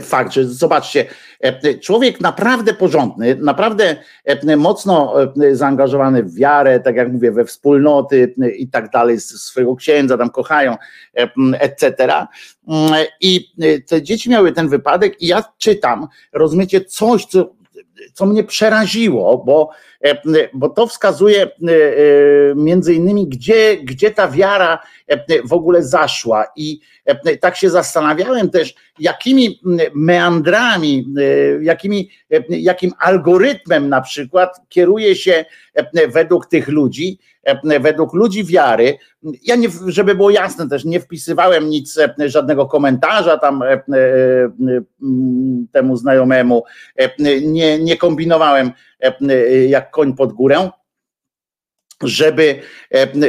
fakt, że zobaczcie, e, człowiek naprawdę porządny, naprawdę mocno zaangażowany w wiarę, tak jak mówię, we wspólnoty i tak dalej, swojego księdza tam kochają, etc. I te dzieci miały ten wypadek i ja czytam, rozumiecie, coś, co, co mnie przeraziło, bo, bo to wskazuje między innymi, gdzie, gdzie ta wiara w ogóle zaszła i tak się zastanawiałem też, jakimi meandrami, jakimi, jakim algorytmem na przykład kieruje się według tych ludzi, według ludzi wiary. Ja nie, żeby było jasne też, nie wpisywałem nic, żadnego komentarza tam temu znajomemu, nie, nie kombinowałem jak koń pod górę żeby,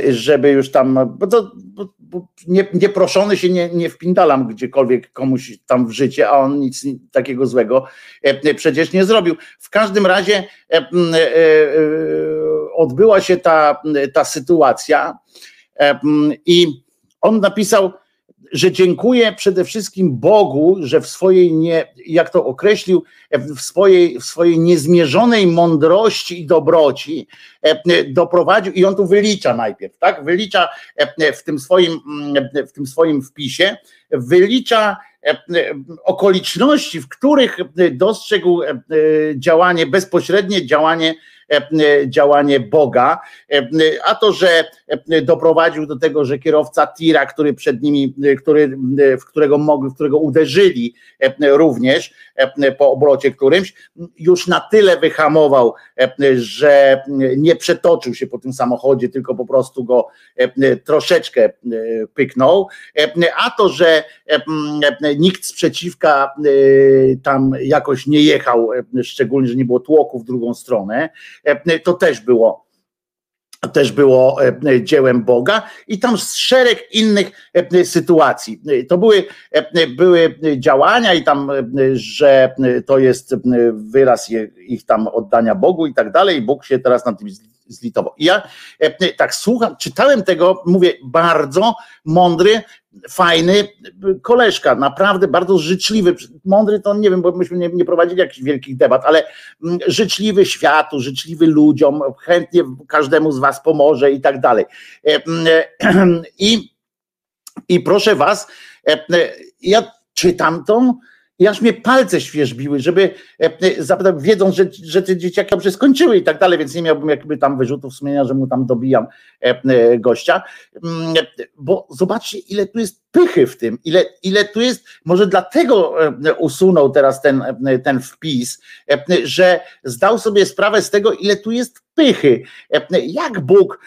żeby już tam, bo to, bo, nie, nieproszony się nie, nie wpindalam gdziekolwiek komuś tam w życie, a on nic takiego złego przecież nie zrobił. W każdym razie e, e, odbyła się ta, ta sytuacja i on napisał, że dziękuję przede wszystkim Bogu, że w swojej, nie, jak to określił, w swojej, w swojej niezmierzonej mądrości i dobroci e, doprowadził, i on tu wylicza najpierw, tak? Wylicza e, w tym swoim, mm, w tym swoim wpisie, wylicza e, okoliczności, w których dostrzegł działanie, bezpośrednie działanie działanie Boga, a to, że doprowadził do tego, że kierowca tira, który przed nimi, który, w którego mogli, w którego uderzyli również po obrocie którymś, już na tyle wyhamował, że nie przetoczył się po tym samochodzie, tylko po prostu go troszeczkę pyknął, a to, że nikt sprzeciwka tam jakoś nie jechał, szczególnie, że nie było tłoku w drugą stronę, to też było też było e, dziełem Boga i tam szereg innych e, sytuacji. To były, e, były działania i tam, że to jest wyraz ich tam oddania Bogu i tak dalej. Bóg się teraz nad tym zlitował. I ja tak słucham, czytałem tego, mówię, bardzo mądry, fajny koleżka, naprawdę bardzo życzliwy, mądry to nie wiem, bo myśmy nie, nie prowadzili jakichś wielkich debat, ale mm, życzliwy światu, życzliwy ludziom, chętnie każdemu z was pomoże i tak dalej. E, mm, I, i proszę was, e, ja czytam tą i aż mnie palce świeżbiły, żeby e, zapytać, wiedząc, że, że te dzieciaki dobrze skończyły i tak dalej, więc nie miałbym jakby tam wyrzutów sumienia, że mu tam dobijam gościa. Mm, bo zobaczcie, ile tu jest pychy w tym, ile, ile tu jest, może dlatego e, usunął teraz ten, e, ten wpis, e, że zdał sobie sprawę z tego, ile tu jest pychy. Jak Bóg,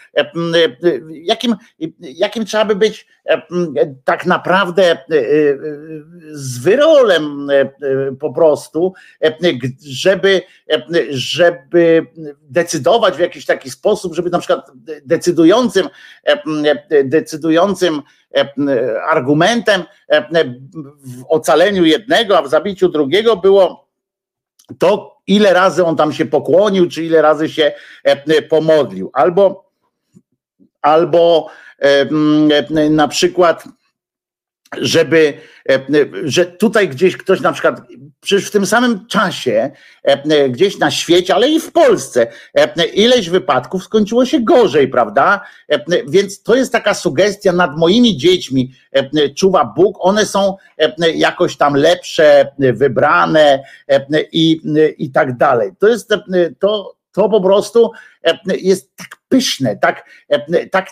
jakim, jakim trzeba by być tak naprawdę z wyrolem po prostu, żeby, żeby decydować w jakiś taki sposób, żeby na przykład decydującym, decydującym argumentem w ocaleniu jednego, a w zabiciu drugiego było to, ile razy on tam się pokłonił, czy ile razy się pomodlił. Albo, albo na przykład żeby, e, że tutaj gdzieś ktoś na przykład, przecież w tym samym czasie, e, gdzieś na świecie, ale i w Polsce, e, ileś wypadków skończyło się gorzej, prawda? Więc to jest taka sugestia nad moimi dziećmi, czuwa Bóg, one są jakoś tam lepsze, wybrane i, i tak dalej. To jest to, to po prostu jest tak pyszne, tak, tak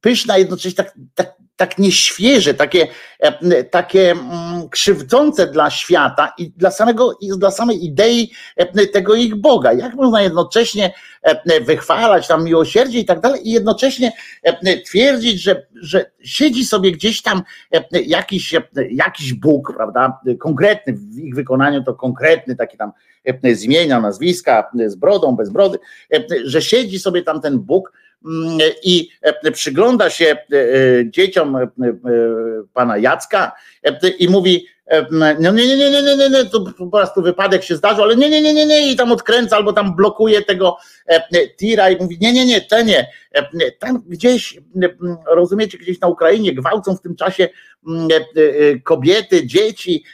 pyszne, jednocześnie tak, tak tak nieświeże, takie, e, takie mm, krzywdzące dla świata i dla, samego, dla samej idei e, tego ich Boga. Jak można jednocześnie e, wychwalać tam miłosierdzie i tak dalej, i jednocześnie twierdzić, że, że siedzi sobie gdzieś tam jakiś, jakiś Bóg, prawda? Konkretny w ich wykonaniu to konkretny, taki tam z imienia, nazwiska, z brodą, bez brody, że siedzi sobie tam ten Bóg i e, przygląda się e, e, dzieciom pana Jacka i mówi, no nie, nie, nie, nie, nie, nie, nie, to po prostu wypadek się zdarzył, ale nie, nie, nie, nie, nie, i tam odkręca albo tam blokuje tego tira i mówi, nie, nie, nie, te nie. Tam gdzieś, rozumiecie, gdzieś na Ukrainie gwałcą w tym czasie kobiety, dzieci,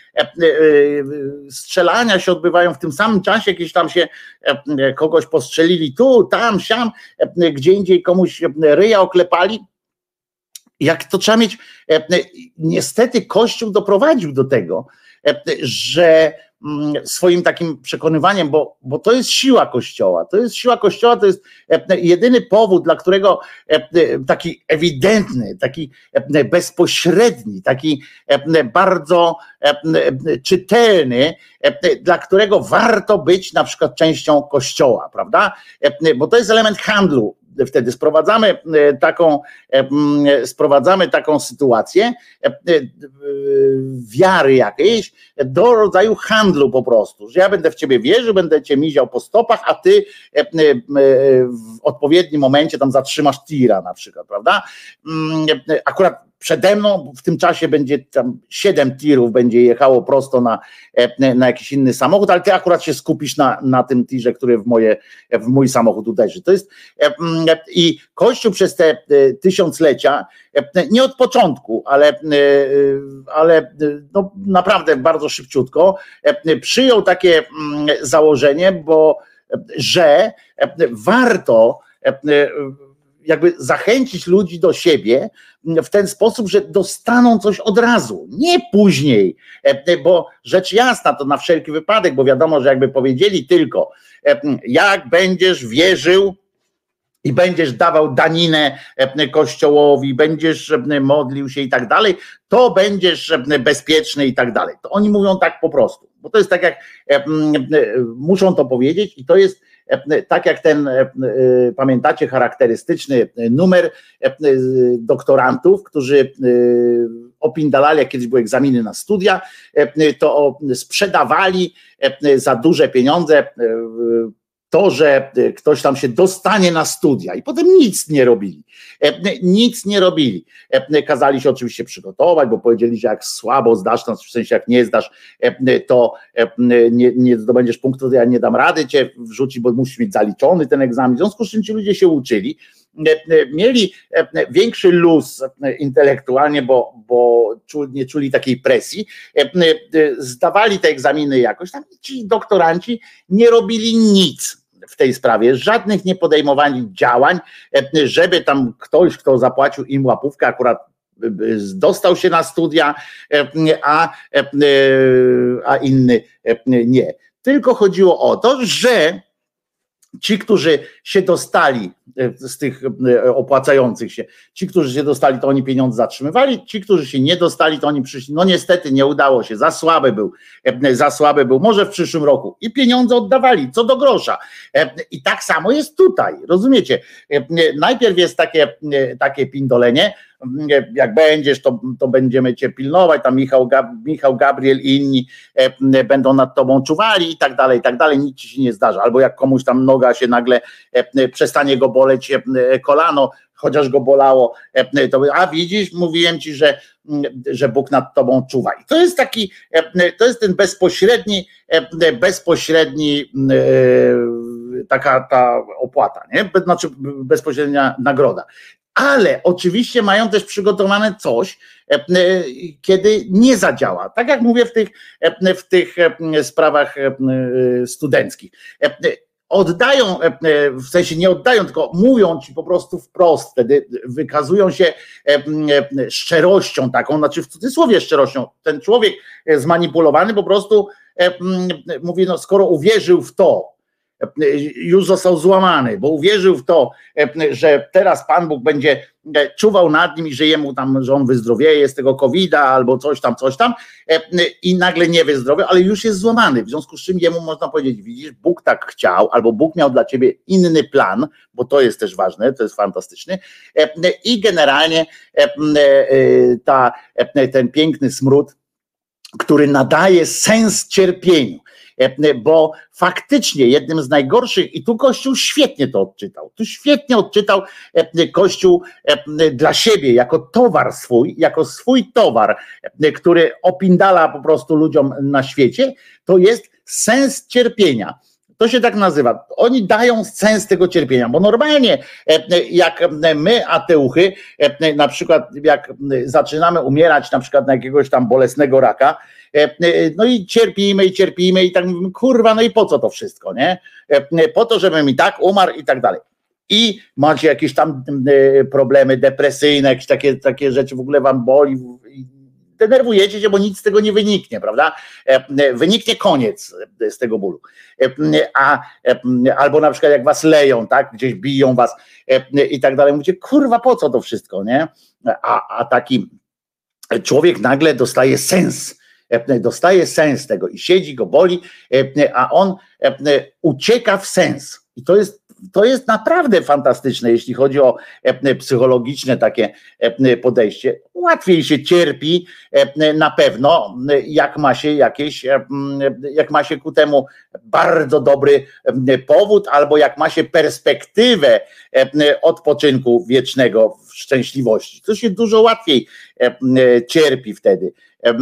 strzelania się odbywają w tym samym czasie, jakieś tam się kogoś postrzelili tu, tam, siam, gdzie indziej komuś ryja oklepali jak to trzeba mieć, e, niestety Kościół doprowadził do tego, e, że mm, swoim takim przekonywaniem, bo, bo to jest siła Kościoła. To jest siła Kościoła, to jest e, jedyny powód, dla którego taki ewidentny, taki bezpośredni, taki bardzo czytelny, dla którego warto być na przykład częścią Kościoła, prawda? Bo to jest element handlu wtedy sprowadzamy e, taką, e, sprowadzamy taką sytuację e, wiary jakiejś do rodzaju handlu po prostu, że ja będę w ciebie wierzył, będę cię miział po stopach, a ty w odpowiednim momencie tam zatrzymasz tira na przykład, prawda? Akurat przede mną w tym czasie będzie tam siedem tirów będzie jechało prosto na, e, na jakiś inny samochód, ale ty akurat się skupisz na, na tym tirze, który w, moje, w mój samochód uderzy. To jest e, i Kościół przez te e, tysiąclecia, nie od początku, ale, ale no naprawdę bardzo szybciutko, przyjął takie założenie, bo że warto jakby zachęcić ludzi do siebie w ten sposób, że dostaną coś od razu, nie później, e, bo rzecz jasna to na wszelki wypadek, bo wiadomo, że jakby powiedzieli tylko, e, jak będziesz wierzył, i będziesz dawał daninę e, kościołowi, będziesz modlił się i tak dalej, to będziesz bezpieczny i tak dalej. To oni mówią tak po prostu, bo to jest tak jak muszą to powiedzieć i to jest tak jak ten, e, e, pamiętacie, charakterystyczny numer e, doktorantów, którzy opindalali, jak kiedyś były egzaminy na studia, to sprzedawali za duże pieniądze to, że e, ktoś tam się dostanie na studia i potem nic nie robili. E, nic nie robili. E, kazali się oczywiście przygotować, bo powiedzieli, że jak słabo zdasz, w sensie jak nie zdasz, to nie, nie zdobędziesz punktu, to ja nie dam rady cię wrzucić, bo musisz mieć zaliczony ten egzamin. W związku z czym ci ludzie się uczyli. Mieli większy luz intelektualnie, bo, bo nie czuli takiej presji. Zdawali te egzaminy jakoś tam ci doktoranci nie robili nic w tej sprawie, żadnych nie podejmowali działań, żeby tam ktoś, kto zapłacił im łapówkę, akurat dostał się na studia, a, a inny nie. Tylko chodziło o to, że ci, którzy się dostali e, z tych e, opłacających się, ci, którzy się dostali, to oni pieniądze zatrzymywali, ci, którzy się nie dostali, to oni przyszli. No niestety nie udało się, za słaby był, e, za słaby był, może w przyszłym roku i pieniądze oddawali, co do grosza. I tak samo jest tutaj, rozumiecie? Najpierw jest takie, takie pindolenie, jak będziesz, to, to będziemy cię pilnować, tam Michał, Michał Gabriel i inni e, będą nad tobą czuwali i tak dalej, i tak dalej, nic ci się nie zdarza. Albo jak komuś tam noga się nagle e, przestanie go boleć e, kolano, chociaż go bolało, to a widzisz, mówiłem ci, że, że Bóg nad tobą czuwa. I to jest taki, to jest ten bezpośredni, bezpośredni taka ta opłata, nie? Znaczy bezpośrednia nagroda ale oczywiście mają też przygotowane coś, kiedy nie zadziała. Tak jak mówię w tych, w tych sprawach studenckich oddają, w sensie nie oddają, tylko mówią ci po prostu wprost, wtedy wykazują się szczerością taką, znaczy w cudzysłowie szczerością. Ten człowiek zmanipulowany po prostu mówi, no skoro uwierzył w to, już został złamany, bo uwierzył w to, że teraz Pan Bóg będzie czuwał nad nim i że jemu tam, że on wyzdrowieje z tego COVID-a albo coś tam, coś tam i nagle nie wyzdrowia, ale już jest złamany, w związku z czym jemu można powiedzieć, widzisz, Bóg tak chciał, albo Bóg miał dla ciebie inny plan, bo to jest też ważne, to jest fantastyczny i generalnie ta, ten piękny smród, który nadaje sens cierpieniu. E, bo faktycznie jednym z najgorszych, i tu Kościół świetnie to odczytał, tu świetnie odczytał e, Kościół e, dla siebie, jako towar swój, jako swój towar, który opindala po prostu ludziom na świecie, to jest sens cierpienia. To się tak nazywa. Oni dają sens tego cierpienia, bo normalnie jak my, ateuchy, na przykład jak zaczynamy umierać na przykład na jakiegoś tam bolesnego raka, E, e, no i cierpimy i cierpimy i tak kurwa, no i po co to wszystko, nie? E, po to, żebym i tak umarł i tak dalej. I macie jakieś tam problemy depresyjne, jakieś takie, takie rzeczy w ogóle wam boli, denerwujecie się, bo nic z tego nie wyniknie, prawda? Wyniknie koniec z tego bólu. A, albo na przykład jak was leją, tak? Gdzieś biją was i tak dalej. Mówicie, kurwa, po co to wszystko, nie? A, a taki człowiek nagle dostaje sens E, dostaje sens tego i siedzi, go boli, e, a on e, ucieka w sens. I to jest, to jest naprawdę fantastyczne, jeśli chodzi o psychologiczne takie podejście. Łatwiej się cierpi na pewno, jak ma się jakieś, jak ma się ku temu bardzo dobry powód, albo jak ma się perspektywę odpoczynku wiecznego w szczęśliwości. To się dużo łatwiej cierpi wtedy. E,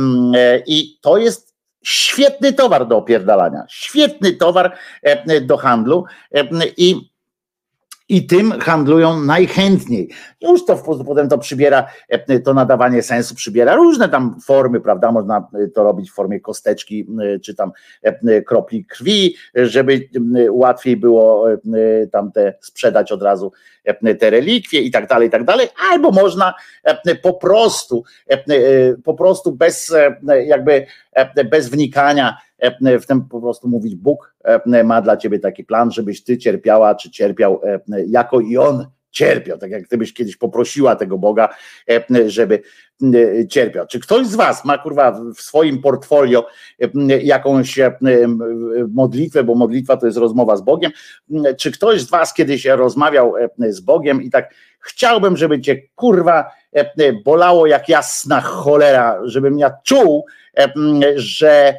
I to jest świetny towar do opierdalania, świetny towar e, do handlu i i tym handlują najchętniej. Już to potem to przybiera, e, to nadawanie sensu przybiera różne tam formy, prawda? Można to robić w formie kosteczki, czy tam kropli krwi, żeby łatwiej było tam te sprzedać od razu te relikwie i tak dalej, i tak dalej, albo można po prostu, po prostu bez jakby bez wnikania w tym po prostu mówić Bóg ma dla ciebie taki plan, żebyś ty cierpiała czy cierpiał jako i on cierpiał, tak jak gdybyś kiedyś poprosiła tego Boga, żeby cierpiał. Czy ktoś z was ma kurwa w swoim portfolio jakąś modlitwę, bo modlitwa to jest rozmowa z Bogiem, czy ktoś z was kiedyś rozmawiał z Bogiem i tak chciałbym, żeby cię kurwa bolało jak jasna cholera, żebym ja czuł, że,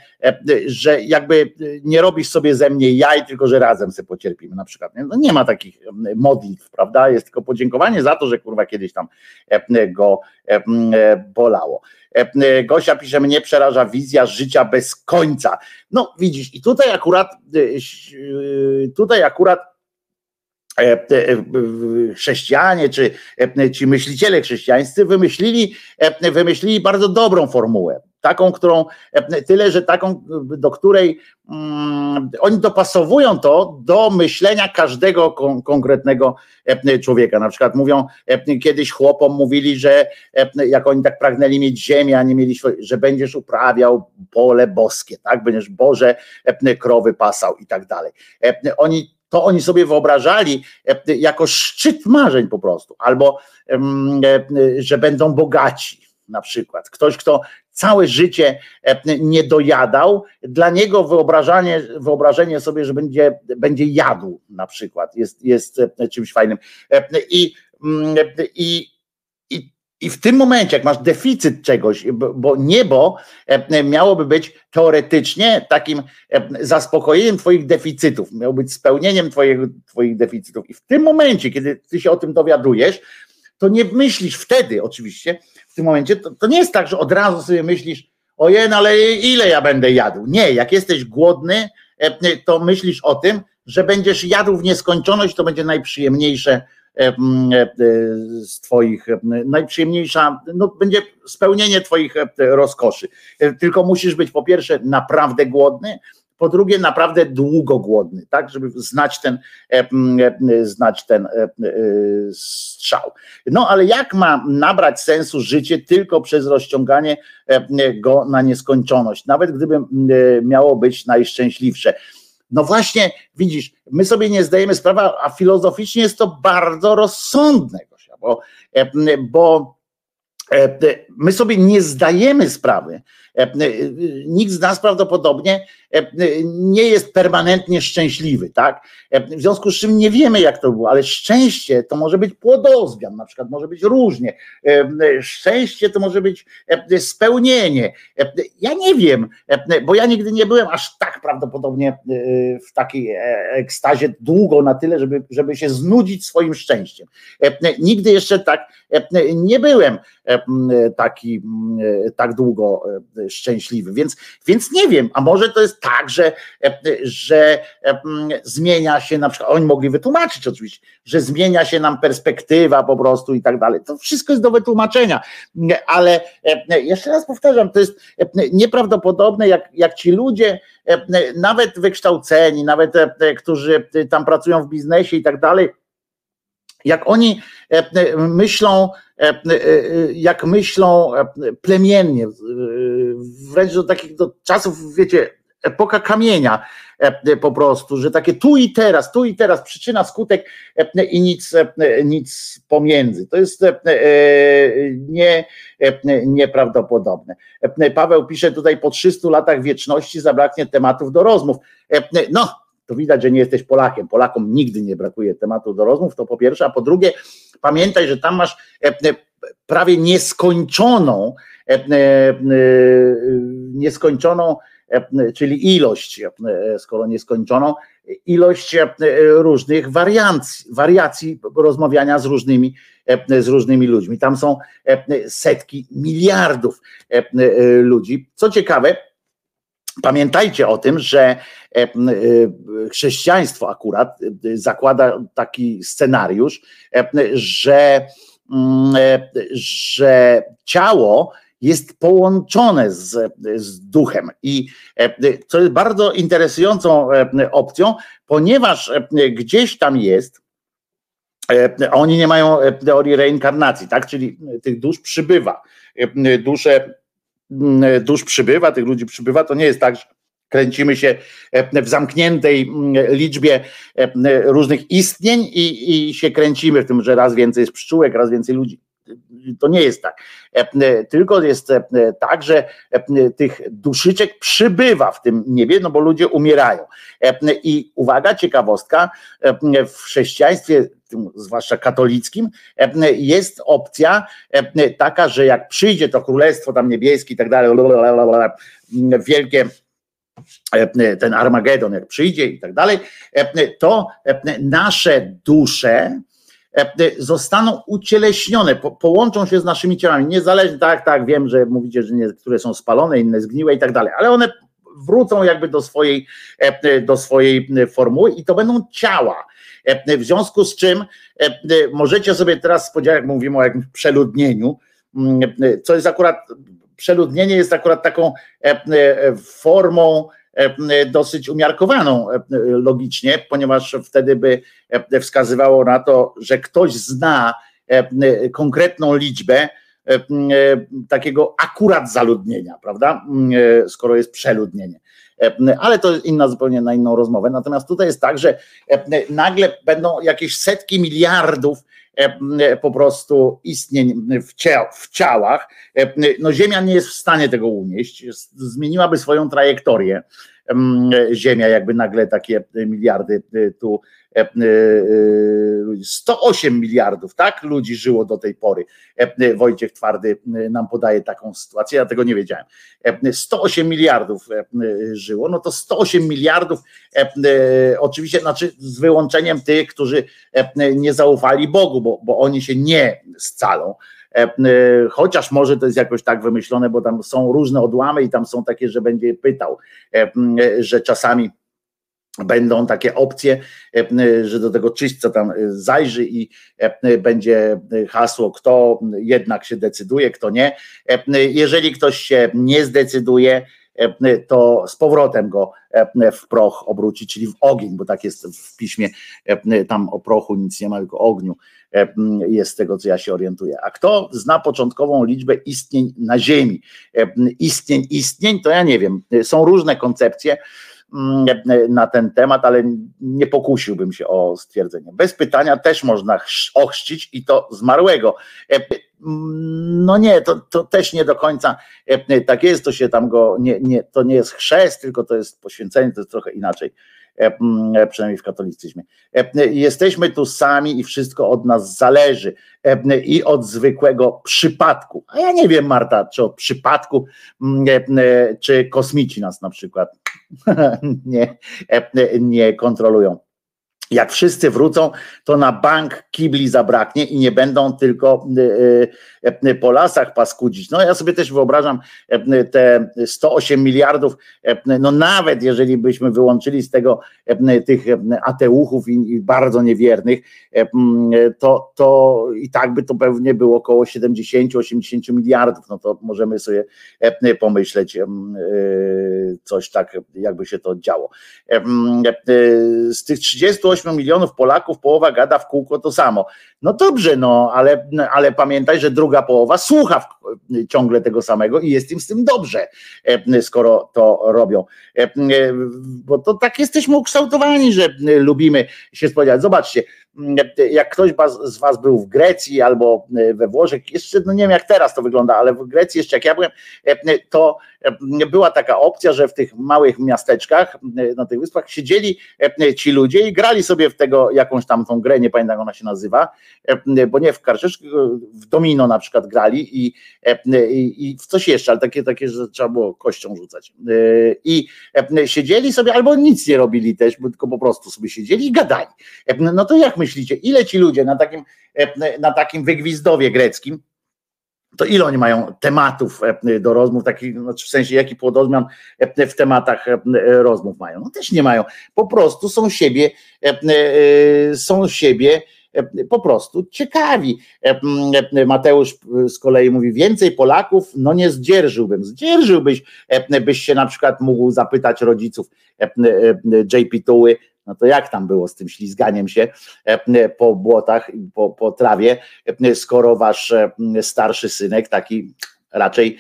że jakby nie robisz sobie ze mnie jaj, tylko że razem sobie pocierpimy na przykład. No nie ma takich modlitw, prawda? Jest tylko podziękowanie za to, że kurwa kiedyś tam go bolało. Gosia pisze, mnie przeraża wizja życia bez końca. No widzisz, i tutaj akurat tutaj akurat chrześcijanie czy ci myśliciele chrześcijańscy wymyślili, wymyślili bardzo dobrą formułę taką, którą, e, tyle, że taką, do której um, oni dopasowują to do myślenia każdego kon, konkretnego e, człowieka. Na przykład mówią, e, kiedyś chłopom mówili, że jak oni tak pragnęli mieć ziemię, a nie mieli, że będziesz uprawiał pole boskie, tak, będziesz Boże krowy pasał i tak dalej. Oni to oni sobie wyobrażali jako szczyt marzeń po prostu, albo że będą bogaci, na przykład. Ktoś, kto całe życie e, nie dojadał, dla niego wyobrażanie, wyobrażenie sobie, że będzie, będzie jadł na przykład, jest, jest e, czymś fajnym. E, I, mm, i, i, w tym momencie, jak masz deficyt czegoś, bo niebo miałoby być teoretycznie takim zaspokojeniem Twoich deficytów, miało być spełnieniem twoich, twoich deficytów. I w tym momencie, kiedy Ty się o tym dowiadujesz, to nie myślisz wtedy oczywiście, tym momencie, to, to nie jest tak, że od razu sobie myślisz, ojej, no ale ile ja będę jadł? Nie, jak jesteś głodny, e, to myślisz o tym, że będziesz jadł w nieskończoność, to będzie najprzyjemniejsze z Twoich najprzyjemniejsza, no będzie spełnienie Twoich rozkoszy. Tylko musisz być po pierwsze naprawdę głodny, po drugie naprawdę długo głodny, tak, żeby znać ten, znać ten strzał. No ale jak ma nabrać sensu życie tylko przez rozciąganie go na nieskończoność, nawet gdyby miało być najszczęśliwsze. No właśnie, widzisz, my sobie nie zdajemy sprawy, a filozoficznie jest to bardzo rozsądne, bo, bo my sobie nie zdajemy sprawy, nikt z nas prawdopodobnie nie jest permanentnie szczęśliwy, tak? W związku z czym nie wiemy, jak to było, ale szczęście to może być płodozmian, na przykład może być różnie. Szczęście to może być spełnienie. Ja nie wiem, bo ja nigdy nie byłem aż tak prawdopodobnie w takiej ekstazie długo na tyle, żeby, żeby się znudzić swoim szczęściem. Nigdy jeszcze tak nie byłem taki tak długo szczęśliwy, więc, więc nie wiem, a może to jest tak, że, że zmienia się na przykład, oni mogli wytłumaczyć oczywiście, że zmienia się nam perspektywa po prostu i tak dalej. To wszystko jest do wytłumaczenia, ale jeszcze raz powtarzam, to jest nieprawdopodobne, jak, jak ci ludzie, nawet wykształceni, nawet którzy tam pracują w biznesie i tak dalej, jak oni myślą, jak myślą plemiennie, wręcz do takich do czasów, wiecie, epoka kamienia po prostu, że takie tu i teraz, tu i teraz, przyczyna, skutek i nic, nic pomiędzy. To jest nie, nieprawdopodobne. Paweł pisze tutaj, po 300 latach wieczności zabraknie tematów do rozmów. No, to widać, że nie jesteś Polakiem. Polakom nigdy nie brakuje tematu do rozmów, to po pierwsze, a po drugie, pamiętaj, że tam masz prawie nieskończoną, nieskończoną czyli ilość, skoro nieskończoną, ilość różnych wariacji, wariacji rozmawiania z różnymi, z różnymi ludźmi. Tam są setki miliardów ludzi. Co ciekawe, pamiętajcie o tym, że chrześcijaństwo akurat zakłada taki scenariusz, że, że ciało jest połączone z, z duchem. I co jest bardzo interesującą opcją, ponieważ gdzieś tam jest, oni nie mają teorii reinkarnacji, tak? Czyli tych dusz przybywa. Dusze, dusz przybywa, tych ludzi przybywa. To nie jest tak, że kręcimy się w zamkniętej liczbie różnych istnień i, i się kręcimy w tym, że raz więcej jest pszczółek, raz więcej ludzi to nie jest tak. E, tylko jest e, tak, że e, tych duszyczek przybywa w tym niebie, no bo ludzie umierają. I uwaga, ciekawostka, w chrześcijaństwie, zwłaszcza katolickim, jest opcja taka, że jak przyjdzie to królestwo tam niebieskie i tak dalej, wielkie ten Armagedon, jak przyjdzie i tak dalej, to nasze dusze E, zostaną ucieleśnione, po, połączą się z naszymi ciałami, niezależnie, tak, tak, wiem, że mówicie, że niektóre są spalone, inne zgniłe i tak dalej, ale one wrócą jakby do swojej, e, do swojej formuły i to będą ciała. E, w związku z czym możecie sobie teraz spodziewać, jak mówimy o jakimś przeludnieniu, mm, co jest akurat, przeludnienie jest akurat taką formą E, dosyć umiarkowaną e, logicznie, ponieważ wtedy by e, wskazywało na to, że ktoś zna konkretną liczbę takiego akurat zaludnienia, prawda? Skoro jest przeludnienie. Ale to inna zupełnie na inną rozmowę. Natomiast tutaj jest tak, że nagle będą jakieś setki miliardów po prostu istnień w, w ciałach. No Ziemia nie jest w stanie tego unieść, zmieniłaby swoją trajektorię. Ziemia, jakby nagle takie miliardy tu 108 e, e, miliardów, tak? Ludzi żyło do tej pory. E, Wojciech Twardy nam podaje taką sytuację, ja tego nie wiedziałem. 108 miliardów żyło, no to 108 miliardów, oczywiście, znaczy z wyłączeniem tych, którzy nie zaufali Bogu, bo, bo oni się nie scalą chociaż może to jest jakoś tak wymyślone, bo tam są różne odłamy i tam są takie, że będzie pytał, że czasami będą takie opcje, że do tego czyśćca tam zajrzy i będzie hasło, kto jednak się decyduje, kto nie. Jeżeli ktoś się nie zdecyduje, to z powrotem go w proch obróci, czyli w ogień, bo tak jest w piśmie, tam o prochu nic nie ma, tylko ogniu jest z tego, co ja się orientuję. A kto zna początkową liczbę istnień na Ziemi? Istnień, istnień, to ja nie wiem. Są różne koncepcje na ten temat, ale nie pokusiłbym się o stwierdzenie. Bez pytania też można ochrzcić i to zmarłego. No nie, to, to też nie do końca tak jest, to się tam go, nie, nie, to nie jest chrzest, tylko to jest poświęcenie, to jest trochę inaczej. E, e, przynajmniej w katolicyzmie. E, jesteśmy tu sami i wszystko od nas zależy i od zwykłego przypadku. A ja nie wiem, Marta, czy od przypadku, czy kosmici nas na przykład nie, nie kontrolują jak wszyscy wrócą, to na bank kibli zabraknie i nie będą tylko e, e, po lasach paskudzić. No ja sobie też wyobrażam e, te 108 miliardów, no nawet jeżeli byśmy wyłączyli z tego tych ateuchów i bardzo niewiernych, to, to i tak by to pewnie było około 70-80 miliardów. No to możemy sobie pomyśleć coś tak, jakby się to działo. Z tych 38 8 milionów Polaków połowa gada w kółko to samo. No dobrze, no ale, ale pamiętaj, że druga połowa słucha ciągle tego samego i jest im z tym dobrze, e, skoro to robią. E, e, bo to tak jesteśmy ukształtowani, że lubimy się spodziewać. Zobaczcie, jak ktoś z Was był w Grecji albo we Włoszech, jeszcze no nie wiem jak teraz to wygląda, ale w Grecji jeszcze jak ja byłem, to była taka opcja, że w tych małych miasteczkach, na tych wyspach siedzieli ci ludzie i grali sobie w tego jakąś tam tą grę, nie pamiętam jak ona się nazywa, bo nie w karczesz, w domino na przykład grali i, i, i w coś jeszcze, ale takie, takie, że trzeba było kością rzucać. I siedzieli sobie albo nic nie robili też, tylko po prostu sobie siedzieli i gadali. No to jak myślicie, ile ci ludzie na takim, na takim wygwizdowie greckim, to ile oni mają tematów e, do rozmów, takich, znaczy w sensie jaki płodozmian e, w tematach e, rozmów mają? No też nie mają. Po prostu są siebie, są siebie po prostu ciekawi. Mateusz z kolei mówi, więcej Polaków, no nie zdzierżyłbym. Zdzierżyłbyś, byś się na przykład mógł zapytać rodziców JP Tuły, no to jak tam było z tym ślizganiem się e, po błotach, po, po trawie, e, skoro wasz e, starszy synek, taki raczej,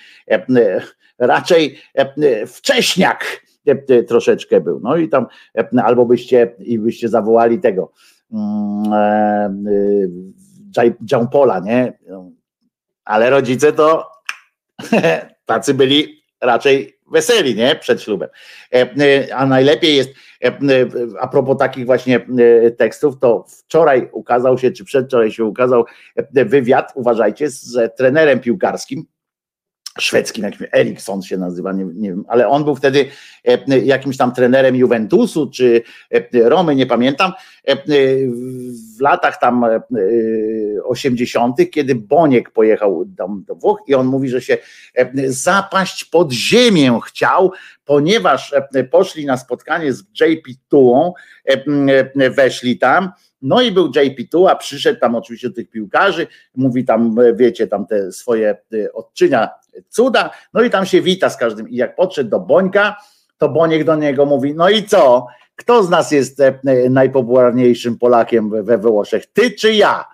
raczej wcześniak troszeczkę był. No i tam albo byście i byście zawołali tego John Pola, nie? Ale rodzice to tacy byli raczej weseli, nie? Przed ślubem. A najlepiej jest E, e, a propos takich właśnie e, tekstów, to wczoraj ukazał się, czy przedwczoraj się ukazał wywiad, uważajcie, z trenerem piłkarskim, szwedzkim, jakimś Eriksson się nazywa, nie, nie, wiem, ale on był wtedy jakimś tam trenerem Juventusu czy Romy, nie pamiętam, w latach tam 80., kiedy Boniek pojechał do Włoch i on mówi, że się zapaść pod ziemię chciał, ponieważ poszli na spotkanie z JP Tułą, weszli tam, no i był JP a przyszedł tam oczywiście tych piłkarzy, mówi tam, wiecie, tam te swoje odczynia cuda, no i tam się wita z każdym i jak podszedł do Bońka, to Boniek do niego mówi, no i co, kto z nas jest e, najpopularniejszym Polakiem we Włoszech? Ty czy ja?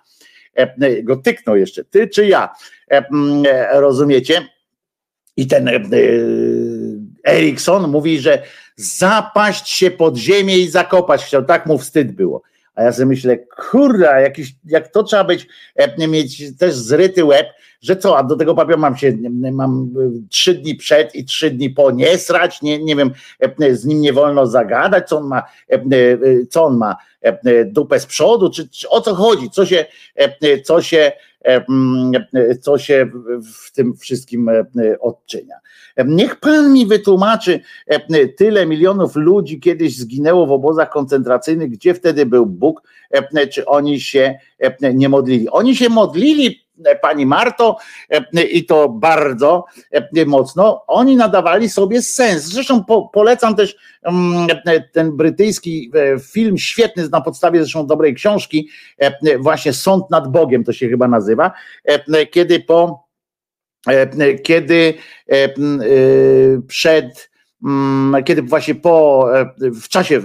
E, go tyknął jeszcze, ty czy ja? E, rozumiecie? I ten Erikson mówi, że zapaść się pod ziemię i zakopać chciał, tak mu wstyd było. A ja sobie myślę, kurde, jakiś, jak to trzeba być, mieć też zryty łeb, że co, a do tego papieru mam się, mam trzy dni przed i trzy dni po nie srać, nie, nie wiem, z nim nie wolno zagadać, co on ma, co on ma, dupę z przodu, czy, czy o co chodzi, co się, co się, co się w tym wszystkim odczynia. Niech pan mi wytłumaczy, tyle milionów ludzi kiedyś zginęło w obozach koncentracyjnych, gdzie wtedy był Bóg, czy oni się nie modlili. Oni się modlili pani Marto i to bardzo mocno, oni nadawali sobie sens. Zresztą po, polecam też mm, ten brytyjski film, świetny na podstawie zresztą dobrej książki, właśnie Sąd nad Bogiem to się chyba nazywa, kiedy po kiedy przed kiedy właśnie po, e, w czasie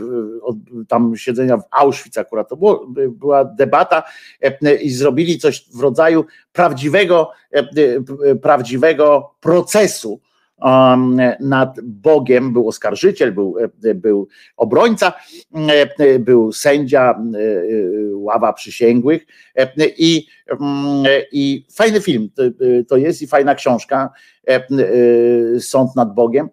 tam siedzenia w Auschwitz akurat. To było, była debata e, i zrobili coś w rodzaju prawdziwego, e, prawdziwego procesu um, nad Bogiem, był oskarżyciel, był, był obrońca, był sędzia, ława przysięgłych i, mm, i fajny film. To jest i fajna książka, Sąd nad Bogiem.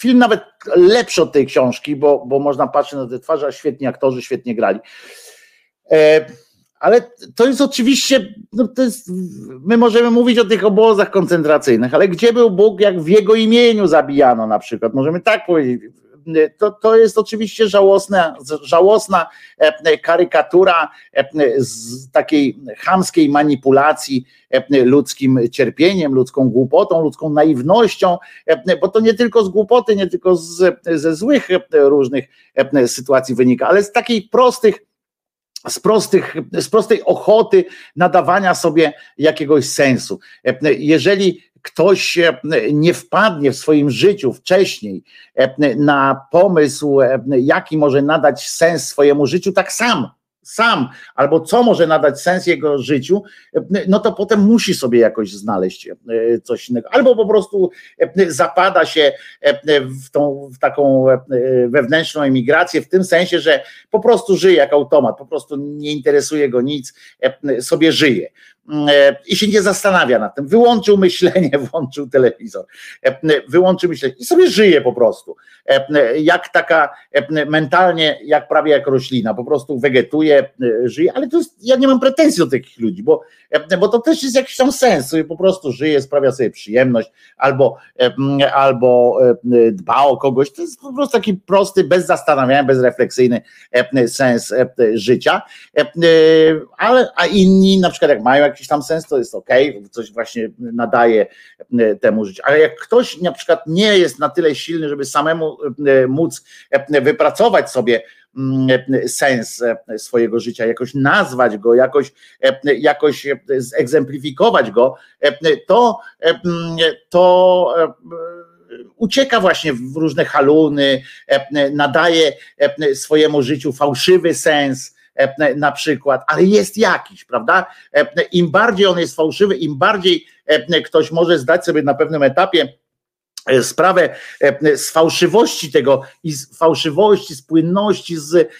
Film nawet lepszy od tej książki, bo, bo można patrzeć na te twarze, a świetni aktorzy, świetnie grali. E, ale to jest oczywiście, no to jest, my możemy mówić o tych obozach koncentracyjnych, ale gdzie był Bóg, jak w jego imieniu zabijano na przykład? Możemy tak powiedzieć to, to jest oczywiście żałosna, żałosna e, karykatura e, z takiej chamskiej manipulacji e, ludzkim cierpieniem, ludzką głupotą, ludzką naiwnością, bo to nie tylko z głupoty, nie tylko z, ze złych różnych sytuacji wynika, ale z takich prostych z, prostych, z prostej ochoty nadawania sobie jakiegoś sensu. Jeżeli ktoś nie wpadnie w swoim życiu wcześniej e, na pomysł, e, jaki może nadać sens swojemu życiu, tak sam sam, albo co może nadać sens jego życiu, no to potem musi sobie jakoś znaleźć e, coś innego. Albo po prostu e, zapada się e, w, tą, w taką wewnętrzną emigrację, w tym sensie, że po prostu żyje jak automat, po prostu nie interesuje go nic, sobie żyje i się nie zastanawia nad tym. Wyłączył myślenie, włączył telewizor, wyłączył myślenie i sobie żyje po prostu. Jak taka mentalnie, jak prawie jak roślina, po prostu wegetuje, żyje, ale to jest, ja nie mam pretensji do takich ludzi, bo, bo to też jest jakiś tam sens, po prostu żyje, sprawia sobie przyjemność, albo, albo dba o kogoś, to jest po prostu taki prosty, bez zastanawiania, bezrefleksyjny sens życia, ale a inni na przykład jak mają jakiś tam sens, to jest ok, coś właśnie nadaje temu życiu, ale jak ktoś na przykład nie jest na tyle silny, żeby samemu móc wypracować sobie Mm, sens e, swojego życia, jakoś nazwać go, jakoś, e, jakoś zegzemplifikować go, e, to, mm, to ucieka właśnie w różne haluny, nadaje swojemu życiu fałszywy sens na przykład, ale jest jakiś, prawda? Im bardziej on jest fałszywy, im bardziej ktoś może zdać sobie na pewnym etapie E, sprawę z fałszywości tego i z fałszywości, z płynności, z,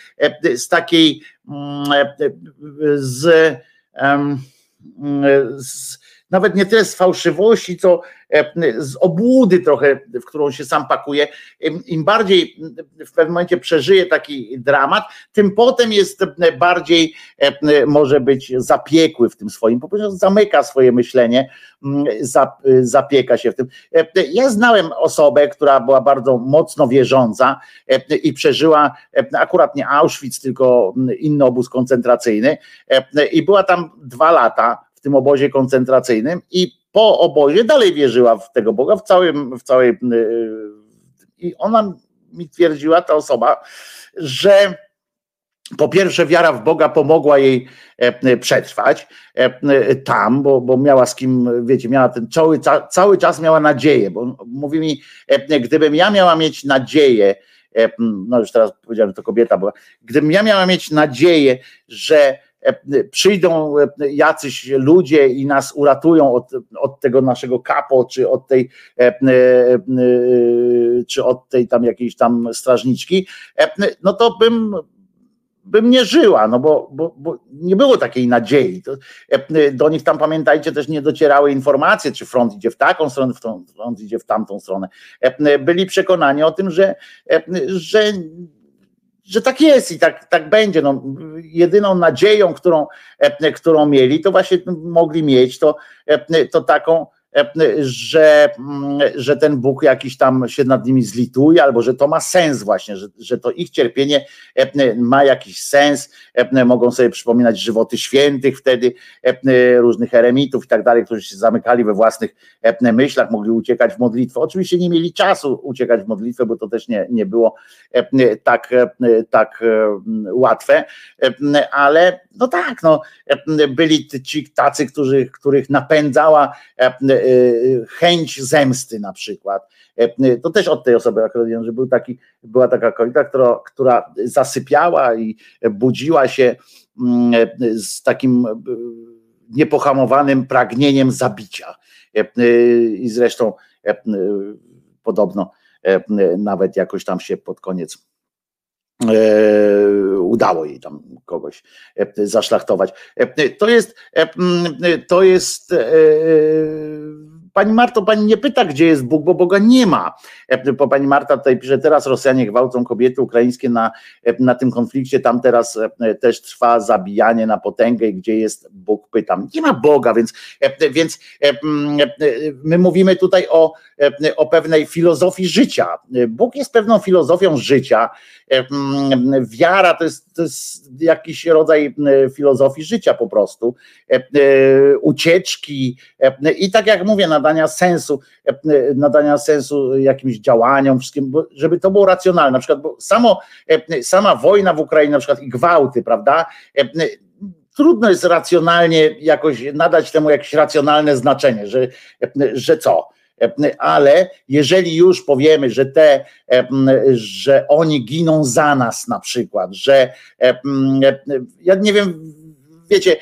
z takiej mm, z, z nawet nie tyle z fałszywości, co e, z obłudy trochę, w którą się sam pakuje. Im bardziej w pewnym momencie przeżyje taki dramat, tym potem jest bardziej e, może być zapiekły w tym swoim, po prostu zamyka swoje myślenie, zapieka się w tym. E, ja znałem osobę, która była bardzo mocno wierząca i przeżyła akurat nie Auschwitz, tylko inny obóz koncentracyjny i była tam dwa lata w tym obozie koncentracyjnym i po obozie dalej wierzyła w tego Boga, w całym, w całej. Y, I ona mi twierdziła, ta osoba, że po pierwsze, wiara w Boga pomogła jej e, przetrwać e, tam, bo, bo miała z kim, wiecie, miała ten cały, cały czas miała nadzieję, bo mówi mi, e, gdybym ja miała mieć nadzieję, no już teraz powiedziałem, że to kobieta była, gdybym ja miała mieć nadzieję, że E, przyjdą e, jacyś ludzie i nas uratują od, od tego naszego kapo, czy od tej, e, czy od tej tam jakiejś tam strażniczki, no to bym bym nie żyła, no bo, bo, bo nie było takiej nadziei. To, do nich tam pamiętajcie też nie docierały informacje, czy front idzie w taką stronę, front idzie w tamtą stronę. Byli przekonani o tym, że, że że tak jest i tak, tak będzie. No, jedyną nadzieją, którą, e, którą mieli, to właśnie mogli mieć, to, e, to taką, że, mm, że ten Bóg jakiś tam się nad nimi zlituje, albo że to ma sens właśnie, że, że to ich cierpienie ma jakiś sens, mogą sobie przypominać żywoty świętych wtedy, różnych eremitów i tak dalej, którzy się zamykali we własnych myślach, mogli uciekać w modlitwę. Oczywiście nie mieli czasu uciekać w modlitwę, bo to też nie, nie było tak, tak łatwe, ale no tak, no, byli ci tacy, którzy, których napędzała chęć zemsty na przykład. To też od tej osoby akurat że był taki, była taka kobieta, która, która zasypiała i budziła się z takim niepohamowanym pragnieniem zabicia. I zresztą podobno nawet jakoś tam się pod koniec E, udało jej tam kogoś e, zaszlachtować. E, to jest, to jest Pani Marto, pani nie pyta, gdzie jest Bóg, bo Boga nie ma. Bo pani Marta tutaj pisze, teraz Rosjanie gwałcą kobiety ukraińskie na, na tym konflikcie, tam teraz też trwa zabijanie na potęgę, gdzie jest Bóg, pytam. Nie ma Boga, więc, więc my mówimy tutaj o, o pewnej filozofii życia. Bóg jest pewną filozofią życia. Wiara to jest, to jest jakiś rodzaj filozofii życia po prostu. Ucieczki i tak jak mówię, nadania sensu, nadania sensu jakimś działaniom, wszystkim, żeby to było racjonalne. Na przykład, bo samo, sama wojna w Ukrainie, na przykład i gwałty, prawda? Trudno jest racjonalnie jakoś nadać temu jakieś racjonalne znaczenie, że, że co? ale jeżeli już powiemy, że te, że oni giną za nas na przykład, że ja nie wiem, wiecie,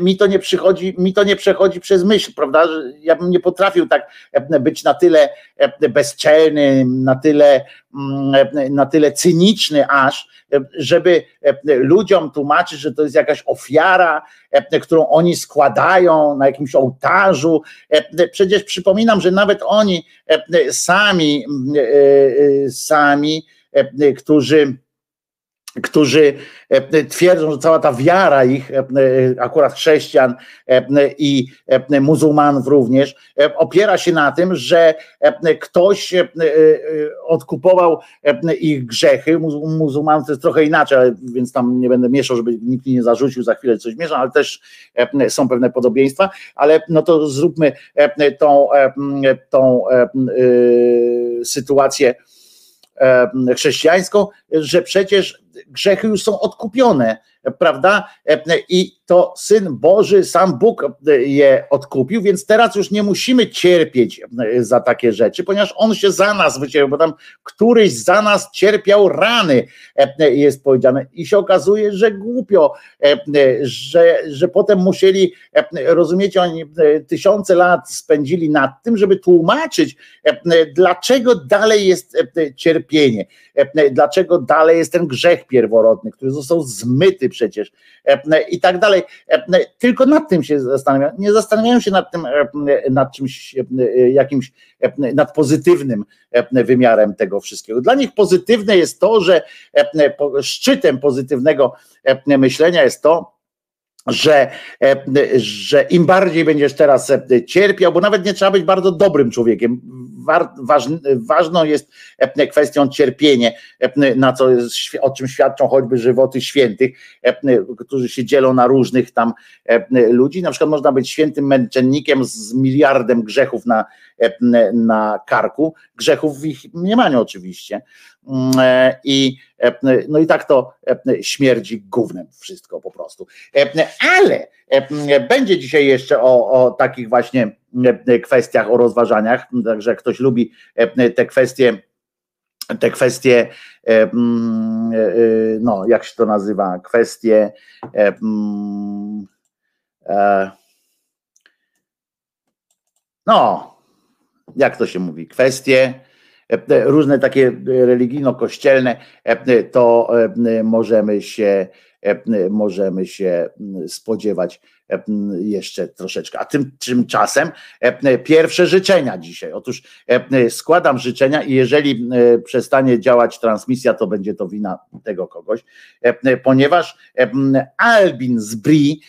mi to nie przychodzi, mi to nie przechodzi przez myśl, prawda? Ja bym nie potrafił tak być na tyle bezczelny, na tyle, na tyle cyniczny aż, żeby ludziom tłumaczyć, że to jest jakaś ofiara, którą oni składają na jakimś ołtarzu. Przecież przypominam, że nawet oni sami, sami, którzy którzy e, twierdzą, że cała ta wiara ich, e, akurat chrześcijan e, i muzułmanów również, opiera się na tym, że ktoś odkupował ich grzechy. Muzułmanów to jest trochę inaczej, więc tam nie będę mieszał, żeby nikt nie zarzucił, za chwilę coś mieszam, ale też są pewne podobieństwa, ale no to zróbmy tą, tą sytuację chrześcijańską, że przecież grzechy już są odkupione, prawda? I to Syn Boży, sam Bóg je odkupił, więc teraz już nie musimy cierpieć za takie rzeczy, ponieważ On się za nas wycierpiał, bo tam któryś za nas cierpiał rany, jest powiedziane. I się okazuje, że głupio, że, że potem musieli, rozumiecie, oni tysiące lat spędzili nad tym, żeby tłumaczyć, dlaczego dalej jest cierpienie, dlaczego dalej jest ten grzech pierworodny, który został zmyty przecież i tak dalej. Tylko nad tym się zastanawiają. Nie zastanawiają się nad tym, nad czymś jakimś, nad pozytywnym wymiarem tego wszystkiego. Dla nich pozytywne jest to, że szczytem pozytywnego myślenia jest to, że, że im bardziej będziesz teraz cierpiał, bo nawet nie trzeba być bardzo dobrym człowiekiem, ważną jest e, kwestią cierpienie, e, na co jest, o czym świadczą choćby żywoty świętych, e, którzy się dzielą na różnych tam ludzi. Na przykład można być świętym męczennikiem z miliardem grzechów na, na karku, grzechów w ich mniemaniu oczywiście. Mm, I, no i tak to śmierdzi gównem wszystko po prostu. Ale będzie dzisiaj jeszcze o, o takich właśnie kwestiach, o rozważaniach, także ktoś lubi te kwestie, te kwestie, no jak się to nazywa, kwestie no, jak to się mówi, kwestie różne takie religijno-kościelne, to możemy się możemy się spodziewać jeszcze troszeczkę. A tym, tymczasem pierwsze życzenia dzisiaj. Otóż składam życzenia i jeżeli przestanie działać transmisja, to będzie to wina tego kogoś, ponieważ Albin z Bri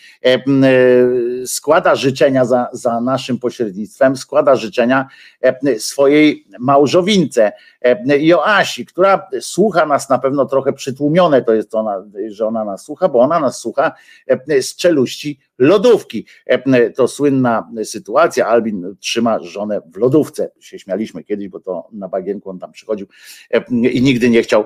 składa życzenia za, za naszym pośrednictwem, składa życzenia swojej małżowince Joasi, która słucha nas na pewno trochę przytłumione, to jest ona, że ona nas słucha, bo ona nas słucha z czeluści lodówki. To słynna sytuacja, Albin trzyma żonę w lodówce, się śmialiśmy kiedyś, bo to na bagienku on tam przychodził i nigdy nie chciał,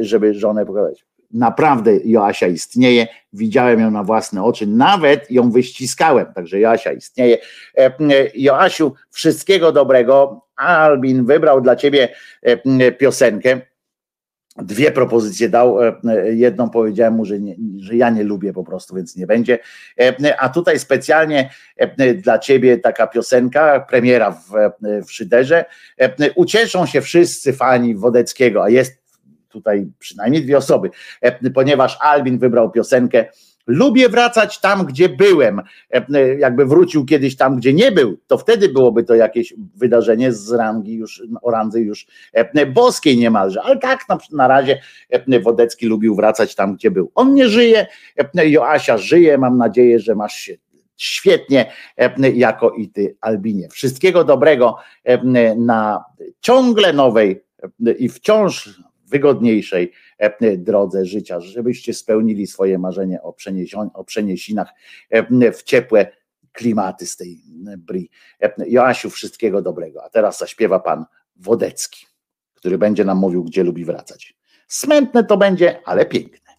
żeby żonę pokazać. Naprawdę Joasia istnieje, widziałem ją na własne oczy, nawet ją wyściskałem, także Joasia istnieje. Joasiu, wszystkiego dobrego. Albin wybrał dla ciebie piosenkę dwie propozycje dał. E, e, jedną powiedziałem mu, że, nie, że ja nie lubię po prostu, więc nie będzie. E, a tutaj specjalnie dla ciebie taka piosenka, premiera w, w Szyderze. Ucieszą się wszyscy fani Wodeckiego, a jest tutaj przynajmniej dwie osoby, ponieważ Albin wybrał piosenkę Lubię wracać tam, gdzie byłem. E, e, jakby wrócił kiedyś tam, gdzie nie był, to wtedy byłoby to jakieś wydarzenie z rangi już, o randze już e, boskiej niemalże. Ale tak na, na razie Wodecki lubił wracać tam, gdzie był. On nie żyje, Joasia żyje. Mam nadzieję, że masz się świetnie, jako i ty, Albinie. Wszystkiego dobrego na ciągle nowej i wciąż wygodniejszej e, drodze życia, żebyście spełnili swoje marzenie o, o przeniesinach e, w ciepłe klimaty z tej bri. E, Joasiu, wszystkiego dobrego. A teraz zaśpiewa pan Wodecki, który będzie nam mówił, gdzie lubi wracać. Smętne to będzie, ale piękne.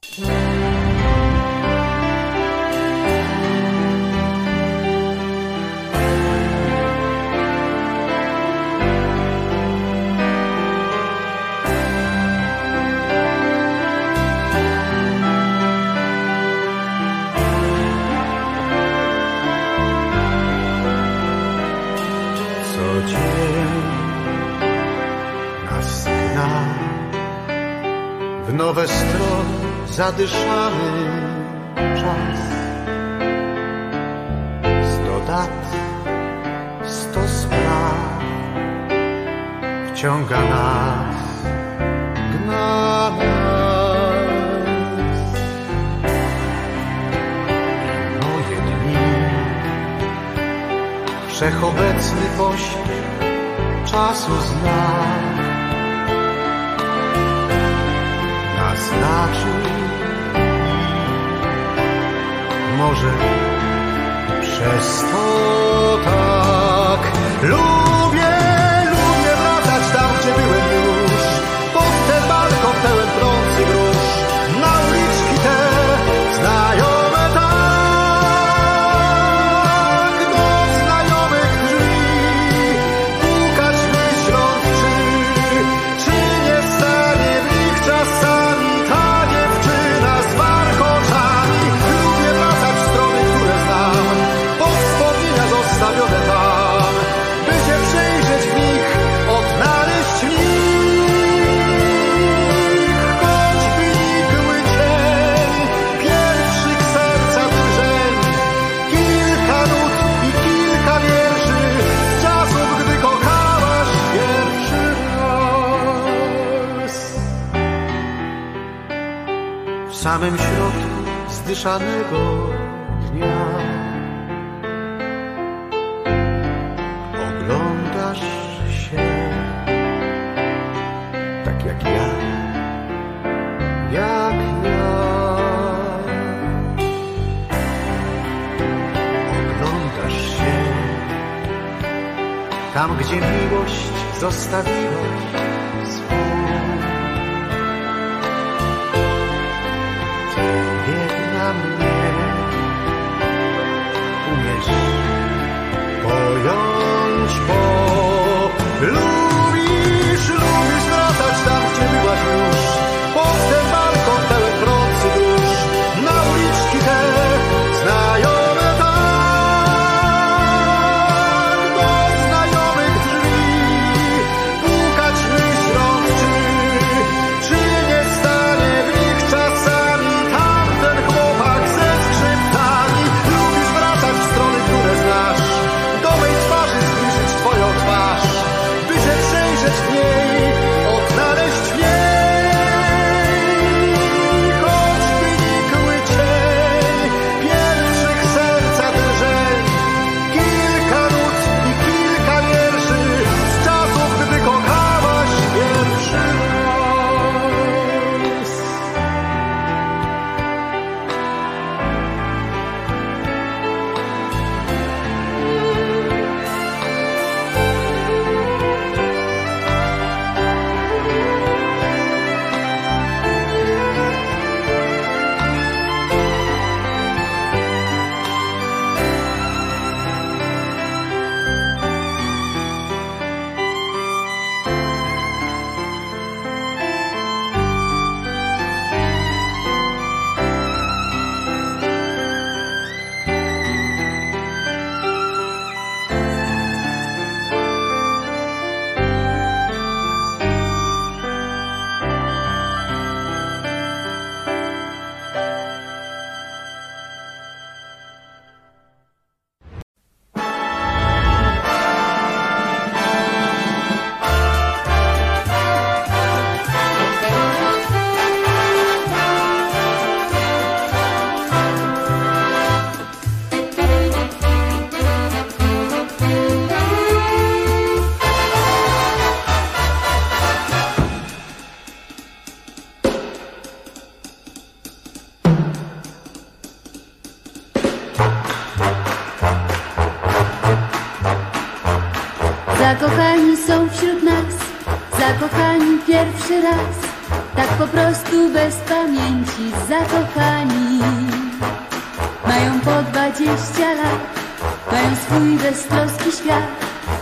Zadyszany czas. Sto dat, sto spraw wciąga nas, gna nas. Moje dni, wszechobecny pośpiech czasu znak. znaczy Może. Przez to tak lubię, samym środku zdyszanego dnia. Oglądasz się tak jak ja, jak ja. Oglądasz się tam, gdzie miłość zostawiłaś raz, tak po prostu bez pamięci zakochani. Mają po dwadzieścia lat, mają swój beztroski świat,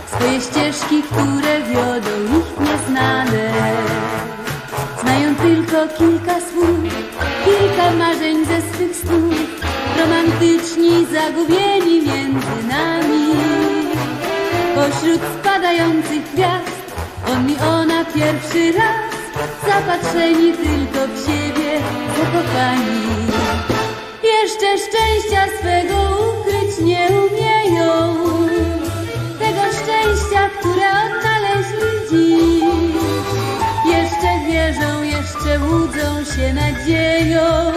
swoje ścieżki, które wiodą ich nieznane. Znają tylko kilka słów, kilka marzeń ze swych snów, romantyczni, zagubieni między nami. Pośród spadających gwiazd, on i ona pierwszy raz, zapatrzeni tylko w siebie, zakochani. Jeszcze szczęścia swego ukryć nie umieją, tego szczęścia, które odnaleźli dziś. Jeszcze wierzą, jeszcze łudzą się nadzieją,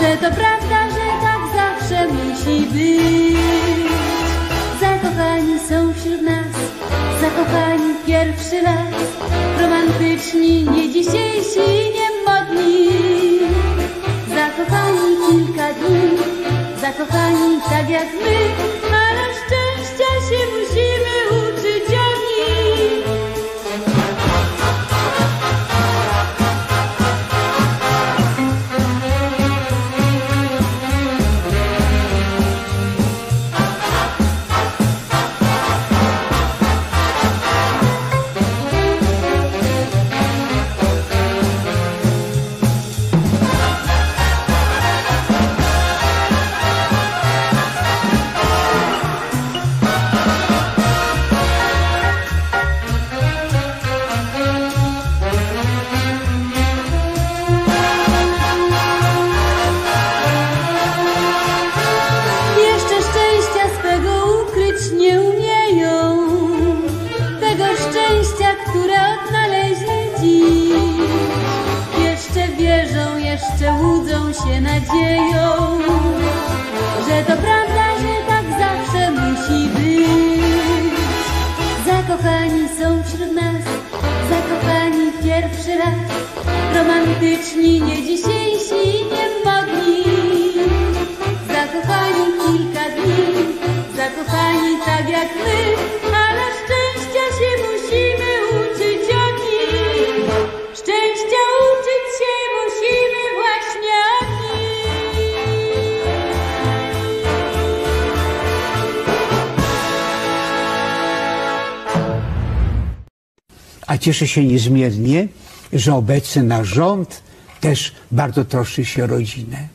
że to prawda, że tak zawsze musi być. Zakochani są wśród nas, zakochani pierwszy raz, zakochani tak jak my, cieszę się niezmiernie, że obecny nasz rząd też bardzo troszczy się o rodzinę.